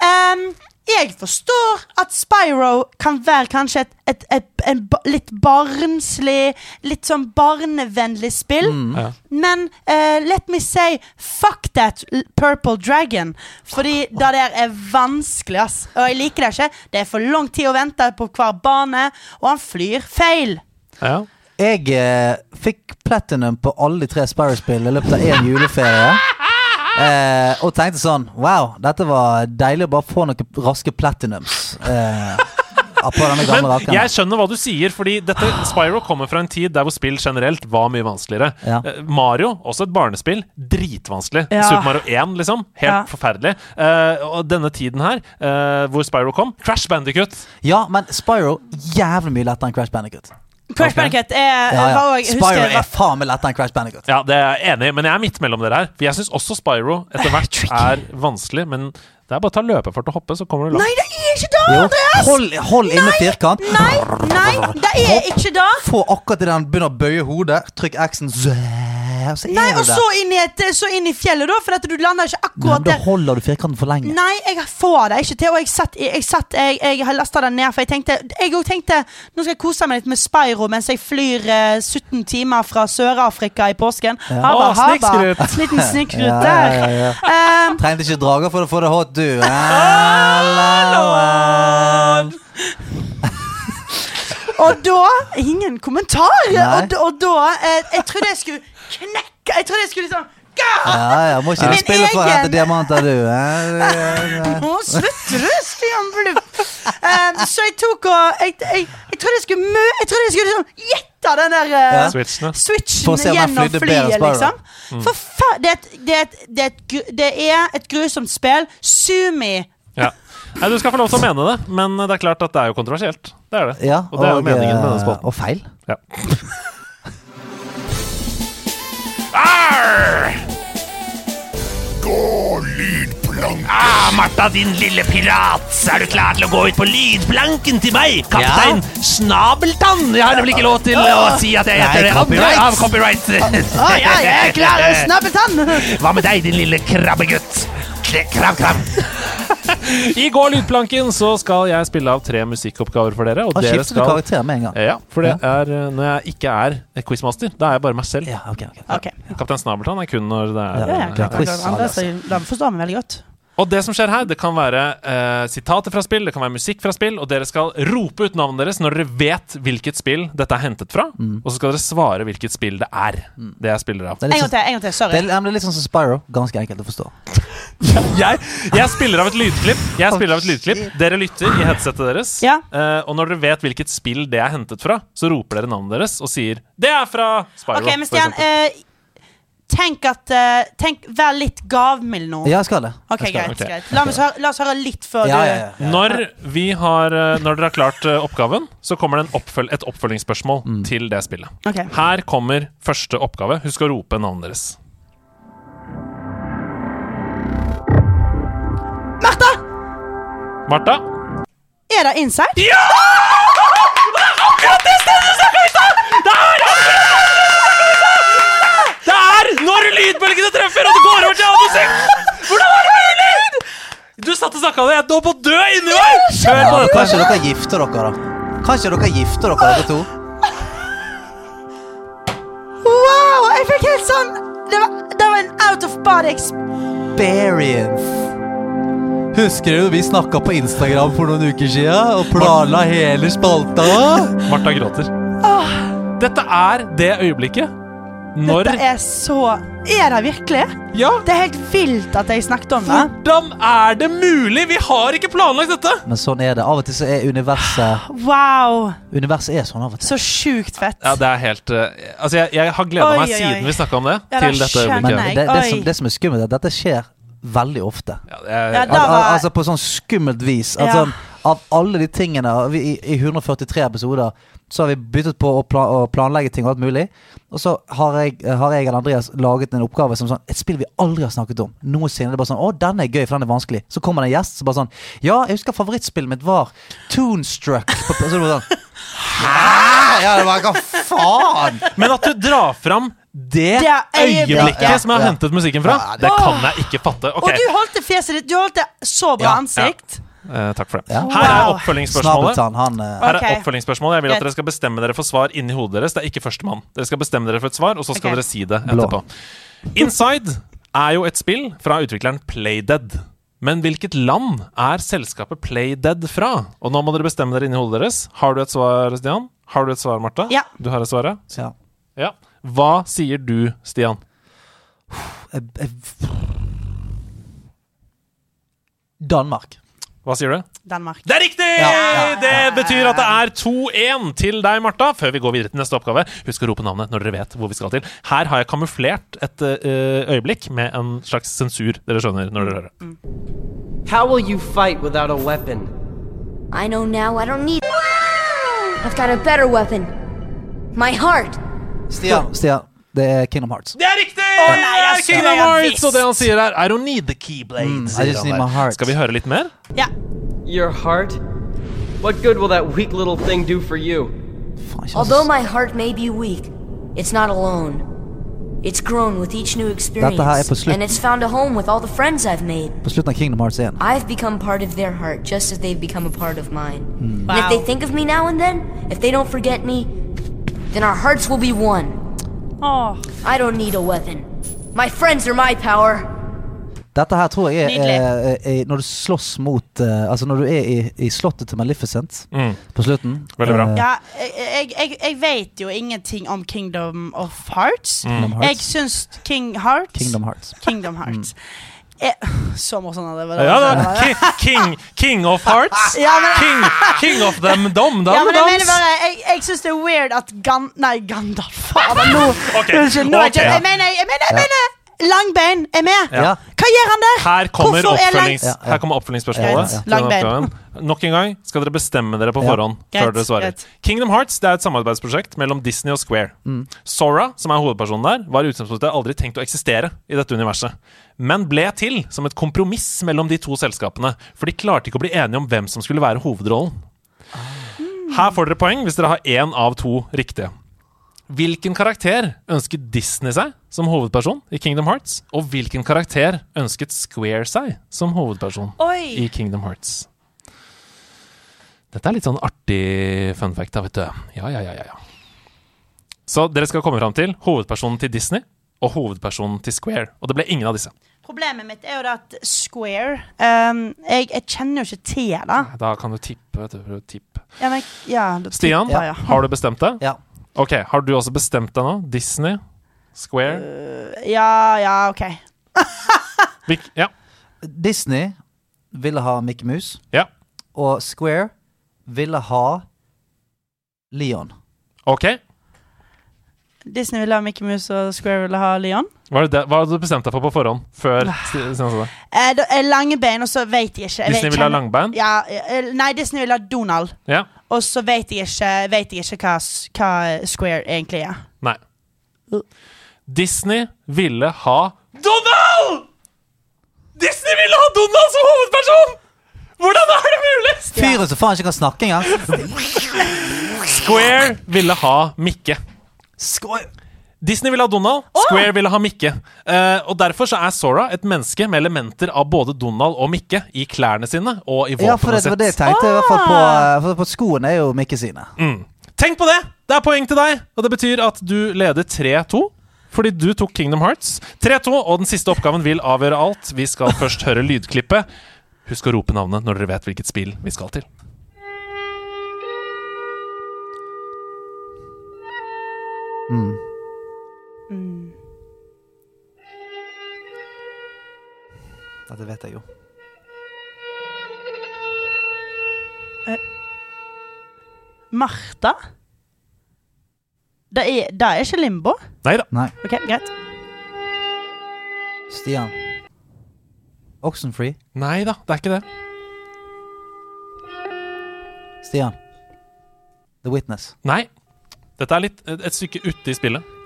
til. Jeg forstår at Spyro kan være kanskje et, et, et, et litt barnslig Litt sånn barnevennlig spill. Ja. Men uh, let me say fuck that Purple Dragon. Fordi det der er vanskelig, ass. Og jeg liker det ikke. Det er for lang tid å vente på hver bane, og han flyr feil. Ja. Jeg uh, fikk platinum på alle de tre Spyro-spillene i løpet av én juleferie. Eh, og tenkte sånn Wow, dette var deilig å bare få noen raske platinums. Eh, på denne gamle Men rakkeren. jeg skjønner hva du sier, fordi dette Spyro kommer fra en tid der hvor spill generelt var mye vanskeligere. Ja. Eh, Mario, også et barnespill, dritvanskelig. Ja. Super Mario 1, liksom. Helt Ja. forferdelig. Eh, og denne tiden her, eh, hvor Spyro kom Crash Bandicut. Ja, men Spyro jævlig mye lettere enn Crash Bandicut. Crash. Bandicut er Ja, ja. også- Spyro er faen meg lettere enn Crash Bandicut. Ja, det er jeg enig i, men jeg er midt mellom dere her. For jeg syns også Spyro etter hvert er vanskelig, men Det er bare å ta løpefart og hoppe, så kommer du Nei, det er ikke det, Andreas! hold, hold inne firkant. Nei, nei, det er ikke det. Få akkurat til den begynner å bøye hodet. Trykk X-en, så er Nei, du og så inn i, et, så inn i fjellet, da, for at du lander ikke Nei, akkurat men da der. holder du firkanten for lenge. Nei, jeg får det ikke til. Og jeg satt, i- jeg, satt, jeg, jeg har lasta den ned, for jeg tenkte Jeg òg tenkte nå skal jeg kose meg litt med Spyro mens jeg flyr eh, 17 timer fra Sør-Afrika i påsken. Haba, Å, haba. snikskryt. Liten snikskryt Ja, der. ja, ja. Um, Trengte ikke drager for å få det hot, du. Hello. og da Ingen kommentar! Nei. Og, og da eh, Jeg trodde jeg skulle knekke. Jeg trodde jeg skulle liksom Ja, ja, må ikke du Min spille for egen... egen- diamanter, du. eh? Nå slutter du, Stian Bluff. Um, så jeg tok og Jeg, jeg, jeg trodde jeg skulle mø Jeg trodde jeg skulle liksom gjette den der uh, Ja. switchen, switchen For å se om gjennom flyet, liksom. For fa det, et, det, det, det er et grusomt spill. Sumi. Ja. Nei, Du skal få lov til å mene det, men det er klart at det er jo kontroversielt. Det er det. Ja, og det er jo meningen med denne eh. Og feil. Ja. Arr! Gå lydplanken. Ah, Martha, din lille pirat! Er du klar til å gå ut på lydplanken til meg? Kaptein Snabeltann! Jeg har nemlig ikke lov til å si at jeg heter Nei, det andre copyright. av copyright. Å ja, jeg er klar! Snabeltann. Hva med deg, din lille krabbegutt? Krabb, krabb. I går lydplanken så skal jeg spille av tre musikkoppgaver for dere. Og ah, dere skal karakter med en gang. Ja, for det er eh, når jeg ikke er quizmaster. Da er jeg bare meg selv. Ja, okay, okay. Ok. Kaptein Snabeltann er kun når det er Ja, Ja, ja. Den forstår vi veldig godt. Og det som skjer her, det kan være eh, sitater fra spill, det kan være musikk fra spill, og dere skal rope ut navnet deres når dere vet hvilket spill dette er hentet fra, Mm. og så skal dere svare hvilket spill det er. Det jeg spiller av. En gang sånn, til. en gang til, det Sorry. er, det er litt sånn som Spyro. Ganske enkelt å forstå. Jeg, jeg spiller av et lydklipp. Jeg spiller av et lydklipp Dere lytter i headsetet deres. Ja. Eh, og når dere vet hvilket spill det er hentet fra, så roper dere navnet deres og sier 'Det er fra Spyro'. Okay, men Stian, eksempel. eh, tenk at eh, Tenk, Vær litt gavmild nå. Ja, jeg skal det. Ok, Jeg skal greit. det. Ok. greit La, oss høre, la oss høre litt før Ja, du ja, ja, ja. Når, vi har, eh, når dere har klart eh, oppgaven, så kommer det en oppføl et oppfølgingsspørsmål Mm. til det spillet. Ok. Her kommer første oppgave. Husk å rope navnet deres. Martha! Martha? Er det Inside? Ja! Akkurat det stedet du snakka i stad! Det er Det når lydbølgene treffer, og det går over til annen musikk! Hvordan var det mulig?! Du satt og snakka om det. Jeg holdt på å dø inni meg! Hør på dette. Kanskje dere gifter dere, da? Kanskje dere gifter dere, dere to? Wow! Jeg fikk helt sånn Det var, det var en out of body experience. Husker du vi snakka på Instagram for noen uker siden og planla hele spalta? Martha gråter. Dette er det øyeblikket når Dette er så Er det virkelig? Ja! Det er helt vilt at jeg snakket om det. Hvordan er det mulig? Vi har ikke planlagt dette! Men sånn er det. Av og til så er universet Wow! Universet er sånn av og til. Så sjukt fett. Ja, det er helt uh, Altså, jeg, jeg har gleda meg oi, oi. siden vi snakka om det, Ja, det dette øyeblikket. Men det, det, som, det som er skummelt, er at dette skjer veldig ofte. Ja, er, Ja, Al al altså på sånn skummelt vis. Altså, Ja. sånn, av alle de tingene vi, i, I 143 episoder så har vi byttet på å, pla å planlegge ting og alt mulig. Og så har jeg, har jeg eller Andreas laget en oppgave som sånn Et spill vi aldri har snakket om. Noensinne. Det er bare sånn Å, den er gøy, for den er vanskelig. Så kommer det en gjest som bare sånn Ja, jeg husker favorittspillet mitt var Toonstruck. På, så er det bare sånn Hæ? Ja, det var Hva faen? Men at du drar fram det, Det øyeblikket. ja, Ja, som jeg har hentet musikken fra, Ja, det- det kan jeg ikke fatte. Okay. Og du holdt det fjeset ditt Du holdt det så bra Ja. ansikt. Eh, Takk for det. Ja. Her er oppfølgingsspørsmålet. Han uh... Her er oppfølgingsspørsmålet Jeg vil at dere skal bestemme dere for svar inni hodet deres. Det er ikke førstemann. Dere skal bestemme dere for et svar, og så skal okay. dere si det Blå. etterpå. Inside er jo et spill fra utvikleren Playdead. Men hvilket land er selskapet Playdead fra? Og nå må dere bestemme dere inni hodet deres. Har du et svar, Stian? Har du et svar, Martha? Ja. Du har et svar, ja? ja. Hva sier du, Stian? Danmark. Hva sier du? Danmark. Det er riktig! Ja, Det betyr at det er 2-1 til deg, Martha. Før vi går videre til neste oppgave, husk å rope navnet når dere vet hvor vi skal til. Her har jeg kamuflert et eh, øyeblikk med en slags sensur. Dere skjønner når dere hører det. How will you fight without a weapon? I know now I don't need. I've got a better weapon. My heart. Stian, Stian, det er Kingdom Hearts. Det er riktig! Å nei, jeg Kingdom Ja, Hearts! visst. Og det han sier er I don't need the keyblade. Mm, I sier just han need der. my heart. Skal vi høre litt mer? Ja. Your heart? What good will that weak little thing do for you? Faen, ikke Although masse- my heart may be weak, it's not alone. It's grown with each new experience, Dette her er på and it's found a home with all the friends I've made. På slutten av Kingdom Hearts 1. I've become part of their heart just as they've become a part of mine. And if Wow. they think of me now and then, if they don't forget me, then our hearts will be one. Åh. I don't need a weapon. My friends are my power. Dette her tror jeg er er, eh, eh, Når du slåss mot uh, Altså når du er i, i slottet til Maleficent Mm. på slutten Veldig bra. Uh, Ja, jeg, jeg, jeg, vet jo ingenting om Kingdom of Hearts. Kingdom Jeg Hearts. syns King Hearts Kingdom Hearts. Kingdom Hearts. Er, så morsomt av det var Ja da. King, king, king of Hearts. Ja, men- King, king of them dom dom Ja, men jeg mener bare Jeg, jeg syns det er weird at Gan... Nei, Gandalf. Fader, nå Unnskyld. Nå ok. ikke Jeg mener, jeg mener, jeg mener Langbein er med. Ja. Hva gjør han der? Her kommer, er oppfølgings, lang- Ja, ja. her kommer oppfølgingsspørsmålet. Ja, ja. Langbein. Nok en gang skal dere bestemme dere på Ja. forhånd Greit, før dere svarer. Get. Kingdom Hearts det er et samarbeidsprosjekt mellom Disney og Square. Mm. Sora, som er hovedpersonen der, var i utgangspunktet aldri tenkt å eksistere i dette universet, men ble til som et kompromiss mellom de to selskapene, for de klarte ikke å bli enige om hvem som skulle være hovedrollen. Her får dere poeng hvis dere har én av to riktige. Hvilken karakter ønsket Disney seg som hovedperson i Kingdom Hearts? Og hvilken karakter ønsket Square seg som hovedperson Oi. i Kingdom Hearts? Dette er litt sånn artig fun fact, da, vet du. Ja, ja, ja, ja, ja. Så dere skal komme fram til hovedpersonen til Disney og hovedpersonen til Square. Og det ble ingen av disse. Problemet mitt er jo det at Square um, jeg, jeg kjenner jo ikke til det. Da kan du tippe. du, tippe. Ja, men, ja, du Stian, tipper ja. har du bestemt deg? Ja. Ok, Har du også bestemt deg nå? Disney? Square? Ja, ja, OK. Hvil- ja. Disney ville ha Mickey Mouse, ja. og Square ville ha Leon. Ok. Disney ville ha Mickey Mouse, og Square ville ha Leon. Hva, er det, hva hadde du bestemt deg for på forhånd? Før det? Eh, da, eh, lange bein, og så vet jeg ikke. Jeg Disney ville vil ha langbein? Ja, eh, nei, Disney vil ha Donald. Ja. Og så vet jeg ikke, vet jeg ikke hva, hva Square egentlig er. Nei. Disney ville ha Donald! Disney ville ha Donald som hovedperson! Hvordan er det mulig? Fyren som faen ikke kan snakke engang. Square ville ha Mikke. Disney ville ha Donald, Square ville ha Mikke. Eh, og Derfor så er Sora et menneske med elementer av både Donald og Mikke i klærne sine og i Ja, for våpenet det var det jeg sitt. tenkte. I hvert fall på, eh, for på skoene er jo Mikke sine. Mm. Tenk på det! Det er poeng til deg, og det betyr at du leder 3-2. Fordi du tok Kingdom Hearts. 3-2, og den siste oppgaven vil avgjøre alt. Vi skal først høre lydklippet. Husk å rope navnet når dere vet hvilket spill vi skal til. Mm. Dette vet jeg jo. Martha? Det er, det er ikke Limbo? Nei da. Ok, greit. Stian. Oxenfree. Nei da, det er ikke det. Stian. The Witness. Nei. Dette er litt et, stykke ute i spillet.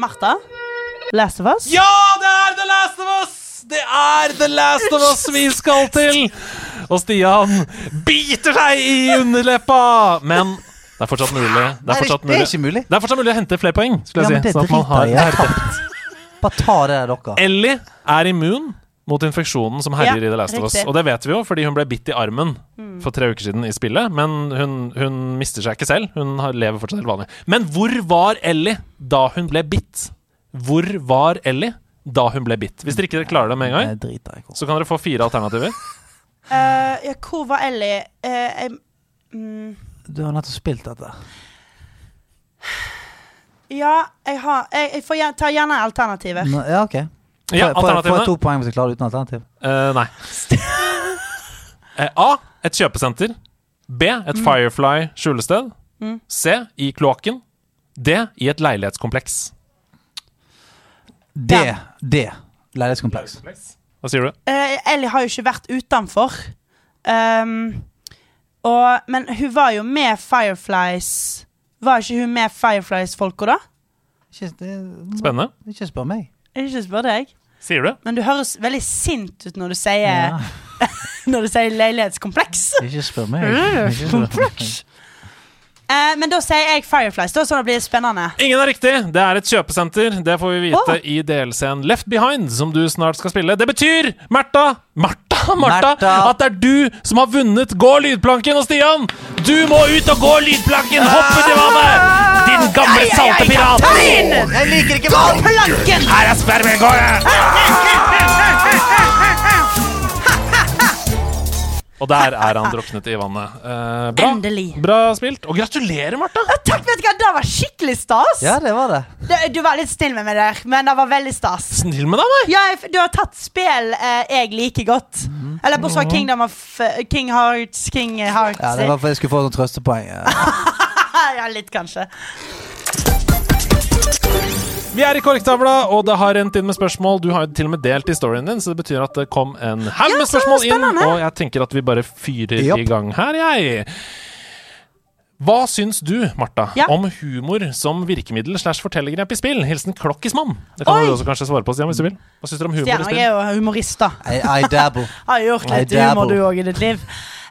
Martha? Last of Us? Ja, det er The Last of Us! Det er The Last of Us vi skal til! Og Stian biter seg i underleppa! Men det er fortsatt mulig. Det er fortsatt det er mulig, ikke mulig. det er fortsatt mulig å hente flere poeng. Skulle Ja, jeg si det sånn at man jeg har Bare ta det der, dere. Ellie er immun mot infeksjonen som herjer Ja, i The Last of Us. Og det vet vi jo fordi hun ble bitt i armen for tre uker siden i spillet. Men hun, hun mister seg ikke selv. Hun lever fortsatt helt vanlig. Men hvor var Ellie da hun ble bitt? Hvor var Ellie da hun ble bitt? Hvis dere ikke klarer det med en gang, Jeg driter så kan dere få fire alternativer. Uh, ja, hvor var Ellie? Uh, jeg, mm, Du har nettopp spilt dette. ja, jeg har Jeg, jeg får gjerne, ta gjerne alternativer. Nå- Ja, ok. Får Ja, jeg- får jeg- får jeg to poeng hvis jeg klarer det uten alternativ? Eh, nei. Eh, A. Et kjøpesenter. B. Et Firefly skjulested. C. I kloakken. D. I et leilighetskompleks. D. D. Leilighetskompleks. Hva sier du? Eh, Ellie har jo ikke vært utenfor. Um, og, men hun var jo med Fireflies Var ikke hun med Fireflies-folka, da? Ikke, det, Spennende. Ikke spør meg. Ikke spør deg. Sier du? Men du høres veldig sint ut når du sier Ja. Når du sier leilighetskompleks. Ikke spør meg. Ikke spør meg. Eh, men da sier jeg Fireflies, da, så det blir spennende. Ingen er riktig. Det er et kjøpesenter. Det får vi vite oh. i DLC-en Left Behind, som du snart skal spille. Det betyr, Märtha Martha, Martha, Martha, at det er du som har vunnet Gå lydplanken. Og Stian, du må ut og gå lydplanken! Hoppe til vannet! Din gamle salte pirat! Jeg liker ikke vann! Her er spermegården! Og der er han druknet i vannet. Eh, bra. Endelig. Bra spilt. Og gratulerer, Martha! Takk, vet du hva, Det var skikkelig stas. Ja, det var det. Du, du var litt snill med meg der, men det var veldig stas. Snill med deg, nei? Ja, jeg- du har tatt spill eh, jeg liker godt. Mm. Eller bortsett fra Kingdom of eh, King Hearts King Hearts. Ja, det var for jeg skulle få noen trøstepoeng. ja, litt, kanskje. Vi er i korktavla, og det har rent inn med spørsmål. Du har jo til og med delt historien din, så det betyr at det kom en haug med spørsmål inn. Og jeg tenker at vi bare fyrer Japp. i gang her, jeg. Hva syns du, Martha, Ja. om humor som virkemiddel slash fortellergrep i spill? Hilsen Klokkismann. Det kan Oi. du også kanskje svare på, Stian, hvis du vil. Hva syns du om humor Stian, i jeg er jo humorist, da. I, I dabble. Har gjort litt humor, du òg, i ditt liv.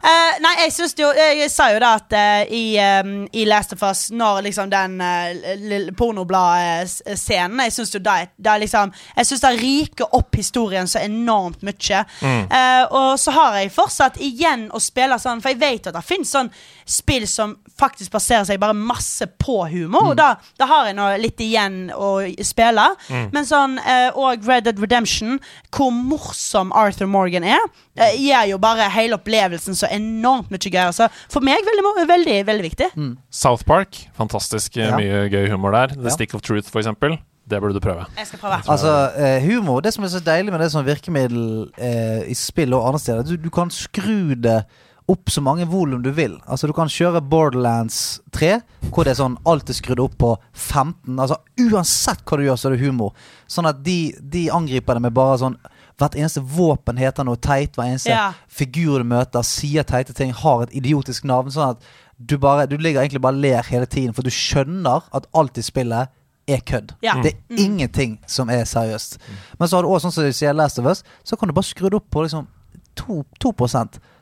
Eh, nei, jeg syns jo Jeg sa jo da at uh, i, um, i Last of Us, når liksom den uh, pornobladscenen Jeg syns jo det det liksom Jeg syns det riker opp historien så enormt mye. Eh, og så har jeg fortsatt igjen å spille sånn, for jeg vet at det finnes sånn spill som faktisk baserer seg bare masse på humor. Og da, da har jeg nå litt igjen å spille. Men sånn uh, Og Red Dead Redemption, hvor morsom Arthur Morgan er, eh, gjør jo bare hele opplevelsen så enormt mye gøy. Altså. for meg veldig, veldig, veldig viktig. South Park. Fantastisk eh, Ja. mye gøy humor der. The Ja. Stick of Truth, for eksempel. Det burde du prøve. Jeg skal prøve. Altså, eh, humor Det som er så deilig med det som virkemiddel eh, i spill og andre steder, du, du kan skru det opp så mange volum du vil. Altså Du kan kjøre Borderlands 3, hvor det er sånn alt er skrudd opp på 15. Altså Uansett hva du gjør, så er det humor. Sånn at de, de angriper det med bare sånn Hvert eneste våpen heter noe teit. Hver eneste Ja. figur du møter, sier teite ting, har et idiotisk navn. Sånn at du bare Du ligger egentlig bare og ler hele tiden, for du skjønner at alt i spillet er kødd. Ja. Det er ingenting som er seriøst. Men så har du også sånn som du sier Last of Us, så kan du bare skru det opp på liksom 2, 2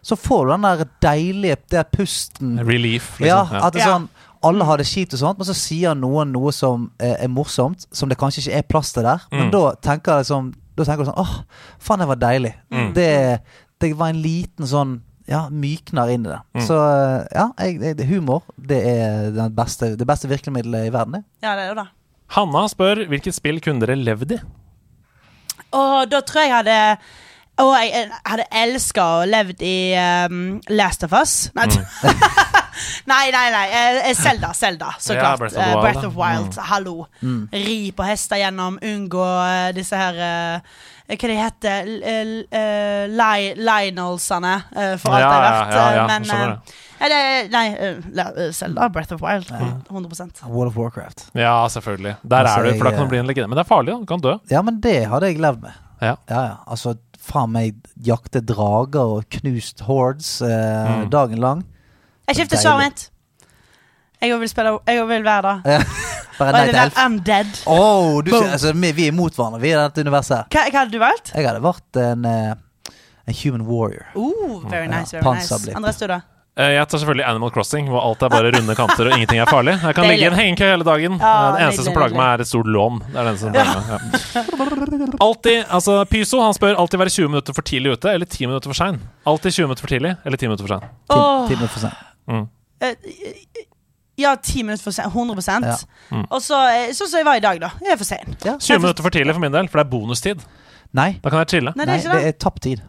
Så får du den der deilige det der pusten. Relief, Ja, liksom. at det er sånn alle har det kjipt og sånt, men så sier noen noe som eh, er morsomt, som det kanskje ikke er plass til der. Men Mm. da tenker jeg liksom Da tenker du sånn åh, faen, det var deilig. Mm. Det, det var en liten sånn ja, mykner inn i det. Mm. Så eh, ja, jeg, jeg, humor det er den beste, det beste virkemidlet i verden. det. Ja, det er jo det. Hanna spør hvilket spill kunne dere levd i? Og da tror jeg jeg hadde og jeg jeg hadde elska å levd i um, Last of Us. Nei, nei, nei. nei. eh, eh, Zelda, Zelda, så Ja, klart. Breath of Eh, Wild, Breath of Wild. Hallo. Ri på hester gjennom, unngå disse her uh, Hva de heter eh, Lionelsene, for alt Ja, jeg har ja, vært. ja, ja, men eh, det, Nei, eh, Zelda, Breath of Wild. 100% World of Warcraft. Ja, selvfølgelig. Der Altså, er du, for da kan du bli en legende. Men det er farlig, da. Du kan dø. Ja, men det hadde jeg levd med. Ja. Ja, ja. Altså, faen meg jakte drager og knust hordes eh, Mm. dagen lang. Jeg skifter svaret mitt. Jeg vil, spille, jeg vil være det. Ja. Bare jeg Night vil Elf. Oh, du, altså, vi, vi er mot hverandre, vi i dette universet. Hva, hva hadde du valgt? Jeg hadde vært en, eh, en human warrior. Uh, very Ja, nice. very nice. Andres, du, da? Eh, Jeg tar selvfølgelig Animal Crossing, hvor alt er bare runde kanter og ingenting er farlig. Jeg kan ligge i en hengekøye hele dagen. Ja, det eneste som plager meg, er et stort lån. Det er den som plager meg. Ja. Alltid, altså Pyso han spør alltid være 20 minutter for tidlig ute eller 10 minutter for sein. Alltid 20 minutter for tidlig eller 10 minutter for sein. 10, 10 minutter for sent. Mm. Eh, Ja, 10 minutter for sent. 100 Ja. Mm. Og så sånn som jeg var i dag, da. Jeg er for sein. Ja. 20 minutter for tidlig for min del, for det er bonustid. Nei, Da kan jeg chille. Nei, det er ikke det det. er tapt tid.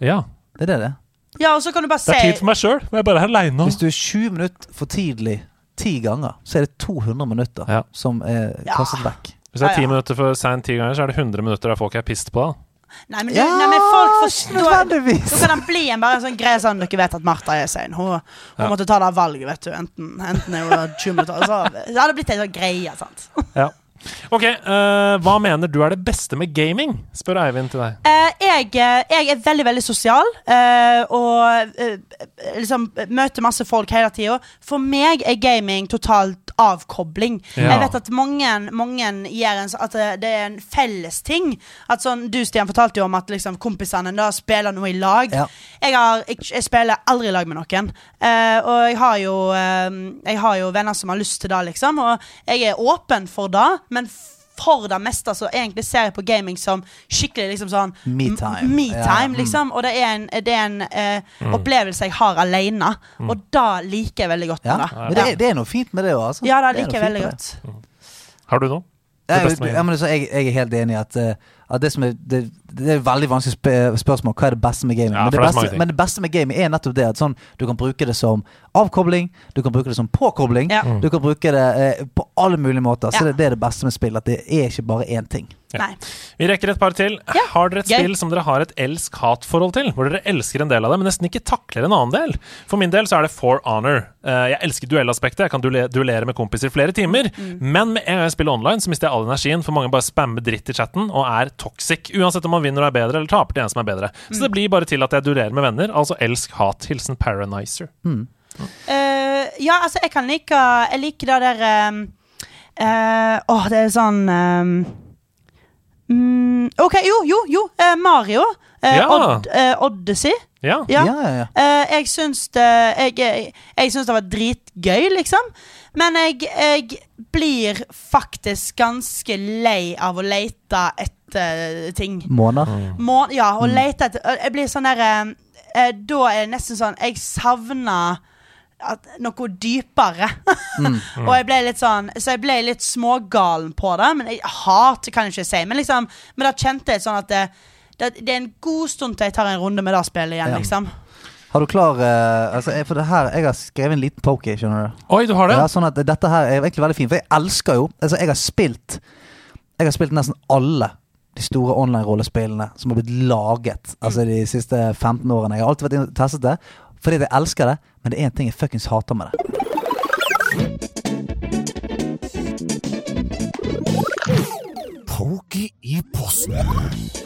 Ja. Det er det det. Ja, og så kan du bare Det er tid for meg sjøl. Jeg er bare her aleine. Hvis du er 20 minutter for tidlig ti ganger, så er det 200 minutter Ja. som er Ja. kastet vekk. Hvis jeg er Ja, 10 ja. minutter for seint ti ganger, så er det 100 minutter der folk er pissed på deg. Nei, men, du, nei, men folk forstår Da nødvendigvis. kan det bli en bare sånn greie sånn Dere vet at Martha er sein. Hun, hun Ja. måtte ta det valget, vet du. Enten, enten er hun 20 minutter altså, Det hadde blitt en sånn greie, sant. Ja. Ok, uh, hva mener du er det beste med gaming? Spør Eivind til deg. Uh, jeg, eh, jeg er veldig, veldig sosial uh, og liksom møter masse folk hele tida. For meg er gaming totalt avkobling. Ja. Jeg vet at mange, mange gjør en, at det- er en felles ting. At sånn, Du Stian fortalte jo om at liksom, kompisene da spiller noe i lag. Ja. Jeg, har, jeg, jeg spiller aldri i lag med noen. Eh, og jeg har, jo, jeg har jo venner som har lyst til det, liksom. Og jeg er åpen for det, men for det meste så egentlig ser jeg på gaming som skikkelig liksom sånn Me-time. Me-time, Ja, mm. liksom. Og det er en, det er en eh, opplevelse jeg har alene. Og da liker jeg veldig godt Ja, med det. men det, er- det er noe fint med det òg, altså. Ja, det er liker jeg veldig godt. Har du noe? Jeg, så jeg, jeg er helt enig i at, uh, det som er det, det er et veldig vanskelig sp spørsmål. Hva er det beste med gaming? Ja, men, det beste, men det beste med gaming er nettopp det at sånn, du kan bruke det som avkobling, du kan bruke det som påkobling. Ja. Du kan bruke det eh, på alle mulige måter. Så det, det er det beste med spill. At det er ikke bare én ting. Ja. Nei. Vi rekker et par til. Ja, Har dere et gøy. spill som dere har et elsk-hat-forhold til? Hvor dere elsker en del av det, men nesten ikke takler en annen del? For min del så er det For Honor. Eh, jeg elsker duellaspektet. Jeg kan duellere med kompiser flere timer. Men med en gang jeg spiller online, så mister jeg all energien, for mange bare spammer dritt i chatten og er toxic. Uansett om man vinner og er bedre, eller taper til en som er bedre. Så det blir bare til at jeg duellerer med venner. Altså elsk-hat. Hilsen Paranizer. Eh, ja, altså, jeg kan like Jeg liker det der ehm, uh, Åh, det er sånn ehm, mm, OK, jo, jo, jo. eh, Mario. eh, Ja. Odd, eh, Odyssey. Ja. Ja. Ja, ja, ja. Eh, jeg syns det Jeg, jeg, jeg syns det var dritgøy, liksom. Men jeg, jeg blir faktisk ganske lei av å lete etter ting. Måneder. Må, ja, å lete etter Jeg blir sånn derre eh, Da er det nesten sånn Jeg savner noe dypere. og jeg ble litt sånn Så jeg ble litt smågalen på det. Men jeg, hat kan jeg ikke si. Men liksom Men da kjente jeg sånn at det, det, det er en god stund til jeg tar en runde med det spillet igjen, Ja. liksom. Har du klar uh, altså, jeg- For det her, Jeg har skrevet en liten poke, skjønner du. Oi, du har det? Ja, sånn at Dette her er egentlig veldig fint, for jeg elsker jo Altså, jeg har spilt Jeg har spilt nesten alle de store online-rollespillene som har blitt laget Altså de siste 15 årene. Jeg har alltid vært testet det fordi at jeg elsker det, men det er én ting jeg fuckings hater med det. Poke i posten.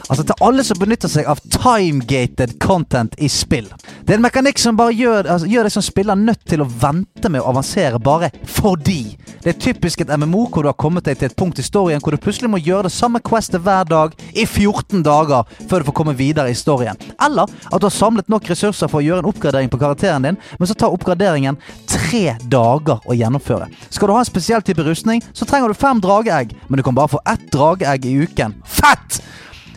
Altså til alle som benytter seg av timegated content i spill. Det er en mekanikk som bare gjør, altså, gjør deg som spiller nødt til å vente med å avansere bare fordi. Det er typisk et MMO hvor du har kommet deg til et punkt i historien hvor du plutselig må gjøre det samme questet hver dag i 14 dager før du får komme videre i historien. Eller at du har samlet nok ressurser for å gjøre en oppgradering på karakteren din, men så tar oppgraderingen tre dager å gjennomføre. Skal du ha en spesiell type rustning, så trenger du fem drageegg, men du kan bare få ett drageegg i uken. Fett!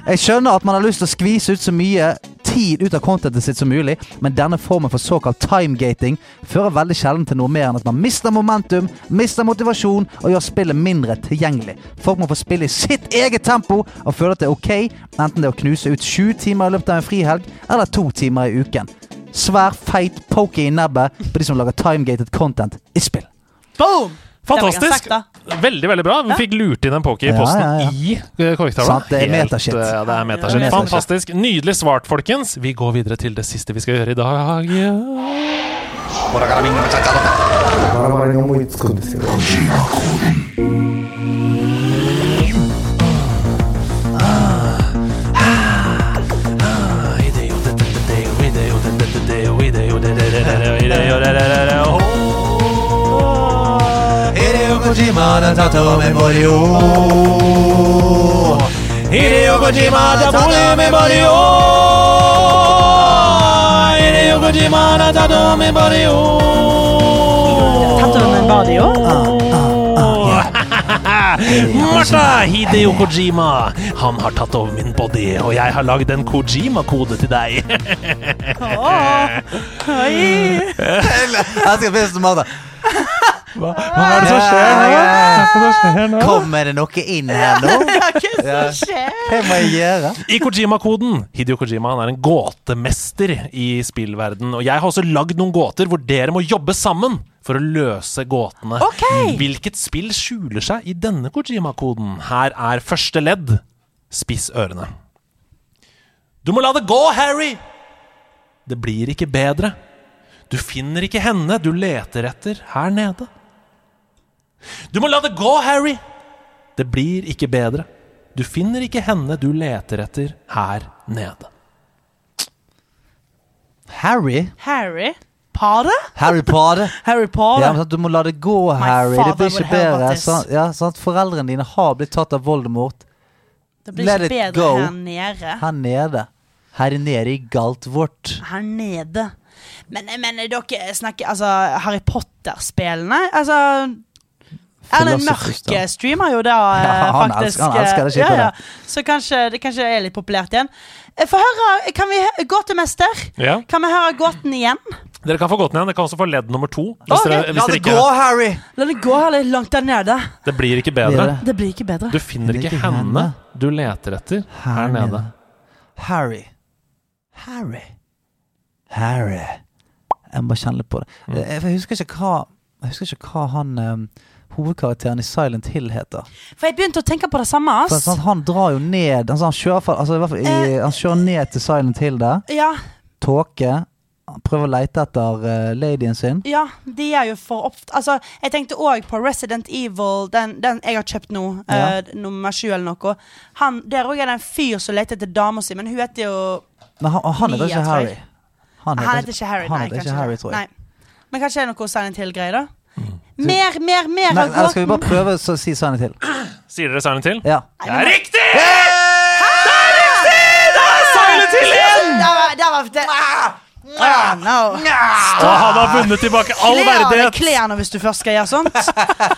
Jeg skjønner at man har lyst til å skvise ut så mye tid ut av contentet sitt som mulig, men denne formen for såkalt timegating fører veldig sjelden til noe mer enn at man mister momentum, mister motivasjon og gjør spillet mindre tilgjengelig. Folk må få spille i sitt eget tempo og føle at det er ok, enten det er å knuse ut sju timer i løpet av en frihelg eller to timer i uken. Svær, feit poke i nebbet på de som lager timegated content i spill. Boom! Fantastisk. Veldig veldig bra. Vi fikk lurt inn en poker i posten ja, ja. i uh, korktavla. Det er metashit. eh, Ja, det er metashit. Ja, metashit. Fantastisk. Nydelig svart, folkens. Vi går videre til det siste vi skal gjøre i dag. Ja. Kojima da tato me morio oh. Hideo Kojima da pole me morio Hideo Kojima da tato me morio oh. Tato Hideo Kojima. Han har tatt over min body, og jeg har lagd en Kojima-kode til deg. oh, oi. Jeg skal. Hva er det som skjer nå? Hva er det som skjer nå? Kommer det noe inn her nå? Ja, hva som skjer? Hva må jeg gjøre? I Kojima-koden Hideo Kojima han er en gåtemester i spillverden Og jeg har også lagd noen gåter hvor dere må jobbe sammen for å løse gåtene. Okay. Hvilket spill skjuler seg i denne Kojima-koden? Her er første ledd. Spiss ørene. Du må la det gå, Harry! Det blir ikke bedre. Du finner ikke henne du leter etter her nede. Du må la det gå, Harry! Det blir ikke bedre. Du finner ikke henne du leter etter her nede. Harry? Harry? Potter? Harry Potter? Harry Potter? Ja, men sant, Du må la det gå, Harry. Det blir ikke bedre. Sånn, ja, sånn at Foreldrene dine har blitt tatt av Voldemort Det blir Let ikke bedre go. her nede. her nede. Her nede i Galtvort. Her nede. Men, men dere snakker Altså, Harry Potter-spillene Altså Erlend Mørk streamer jo da eh, Ja, han faktisk elsker- han elsker det eh, ja, ja. Så kanskje det kanskje er litt populært igjen. Eh, Få høre Kan vi gå til mester? Ja. Kan vi høre gåten igjen? Dere kan få gåten igjen. Dere kan også få ledd nummer to. Hvis okay. dere, hvis La det ikke, gå, Harry! La det gå Harry. langt der nede. Det blir ikke bedre. det? Det blir ikke bedre. Du finner ikke ikke henne henne. du leter etter her nede. Harry. Harry. Harry. Jeg må bare kjenne litt på det. Mm. Eh, Jeg husker ikke hva Jeg husker ikke hva han eh, hovedkarakteren i Silent Hill heter. For jeg begynte å tenke på det samme. For, ass. sant, han drar jo ned altså, han, kjører, altså, i Eh. han kjører ned til Silent Hill der. Ja, Tåke. Prøver å leite etter uh, ladyen sin. ja, de er jo for ofte Altså, jeg tenkte òg på Resident Evil, den, den jeg har kjøpt nå, Ja. uh, nummer sju eller noe. Han, der òg er det en fyr som leter etter dama si, men hun heter jo Men han, han heter ikke. Harry. Han Han heter ikke Harry, han nei. heter ikke Harry, tror jeg. Nei. Men kanskje det er noe Silent Hill-greier, da? Mer, mer, mer Nei, av gåten. skal vi bare prøve å si Silent Hill? Sier dere Silent Hill? Ja. Det er riktig! Silent Hill igjen! Det var, det var det. Ah, no. Og han har vunnet tilbake all Kle verdighet! klærne hvis du først skal gjøre sånt.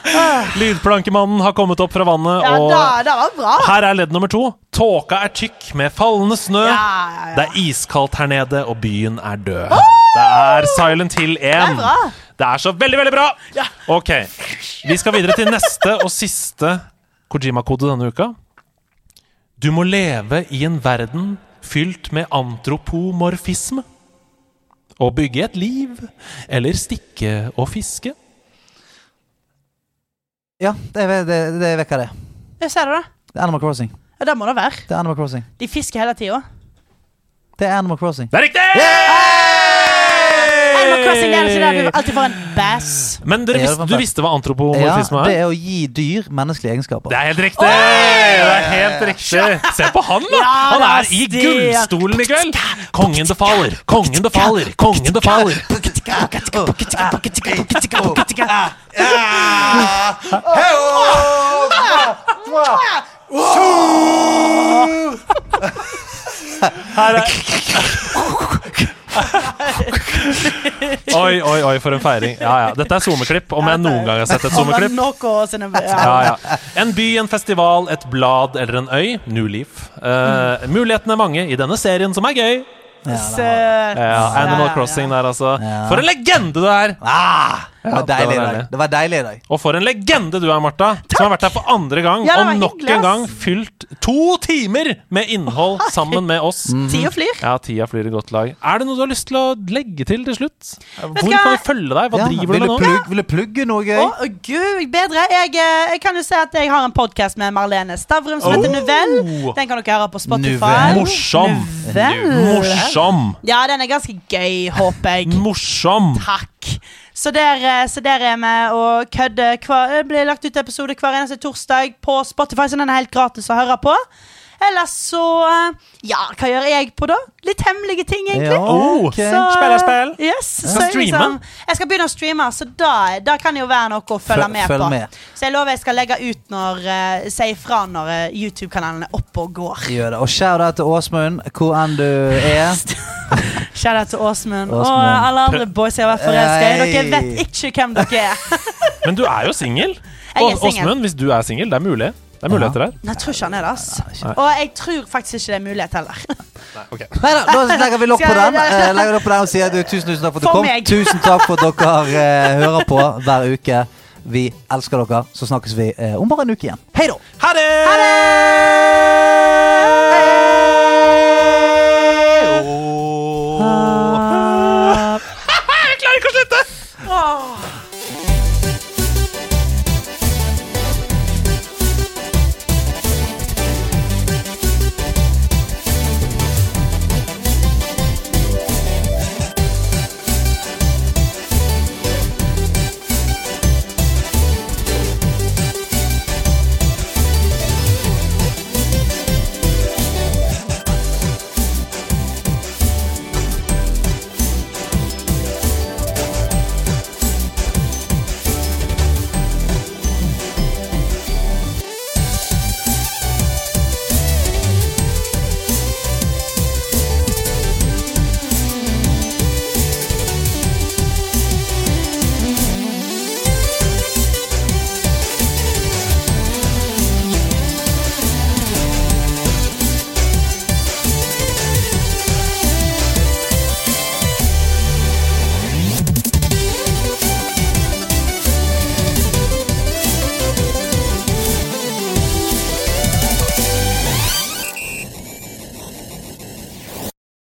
Lydplankemannen har kommet opp fra vannet, Ja, og da, det var bra. her er ledd nummer to. Tåka er tykk med fallende snø. Ja, ja, ja. Det er iskaldt her nede, og byen er død. Det er Silent Hill 1. Det er bra. Det er så veldig, veldig bra! Ok, Vi skal videre til neste og siste Kojima-kode denne uka. Du må leve i en verden fylt med antropomorfisme. Å bygge et liv, eller stikke og fiske. Ja, det, det, det, det vet hva det er. Jeg ser det, da. Det er Animal Crossing. Ja, det må det være. Det er Animal Crossing. De fisker hele tida. Det er Animal Crossing. Det er riktig! Animal Crossing er ikke der du alltid får en bass. Men dere visste, du visste hva Ja, det er? er å gi dyr menneskelige egenskaper. Det er helt riktig! Det er helt riktig. Se på han, da! Han er i gullstolen i kveld. Kongen befaler, kongen befaler, kongen befaler. Her er Oi, oi, oi, for en feiring. Ja, ja. Dette er SoMe-klipp, om jeg noen gang har sett et SoMe-klipp. Ja. En by, en festival, et blad eller en øy. New Leaf. Uh, mulighetene er mange i denne serien som er gøy. Ja, Animal. Crossing der, altså. For en legende du er! Ah, det var det var deilig i dag. Det var deilig i dag. Og for en legende du er, Martha. Som har vært her for andre gang. Ja, det og nok hyggelig, en ass. gang fylt to timer med innhold sammen med oss. Tida flyr. Ja, tida flyr i godt lag. Er det noe du har lyst til å legge til til slutt? Hvor skal- kan vi følge deg? Hva Ja, driver vil, du du med nå? plugge, vil du plugge noe gøy? Å, gud, bedre. Jeg, eh, jeg kan jo si at jeg har en podkast med Marlene Stavrum som heter Oh. Nuvell. Den kan dere høre på Spotify. Nuvell. Morsom! Nuvell. Morsom! Ja, den er ganske gøy, håper jeg. Morsom! Takk. Så der, eh, så der er vi og kødder. Hver, det blir lagt ut episode hver eneste torsdag på Spotify, så den er helt gratis å høre på. Ellers så eh, Ja, hva gjør jeg på, da? Litt hemmelige ting, egentlig. Ja, okay. ok. Så- Spiller spill. Yes, Skal så liksom- jeg skal begynne å streame, så da, da kan det jo være noe å følge med følg på. med. Så jeg lover jeg skal legge ut når uh, Si ifra når uh, YouTube-kanalen er oppe og går. Gjør det. Og shout-out til Åsmund, hvor enn du er. Shout-out til Åsmund og alle andre boys jeg har vært forelska i. Dere vet ikke hvem dere er. Men du er jo singel. Åsmund, hvis du er singel, det er mulig. Det er muligheter der. Nei, jeg tror ikke han er det. ass Og jeg tror faktisk ikke det er mulighet heller. Nei da, da legger vi lokk på den. Eh, legger lokk på den og sier du, tusen, tusen takk for at du For kom. meg. Tusen takk for at dere eh, hører på hver uke. Vi elsker dere. Så snakkes vi eh, om bare en uke igjen. Hei da! Ha det!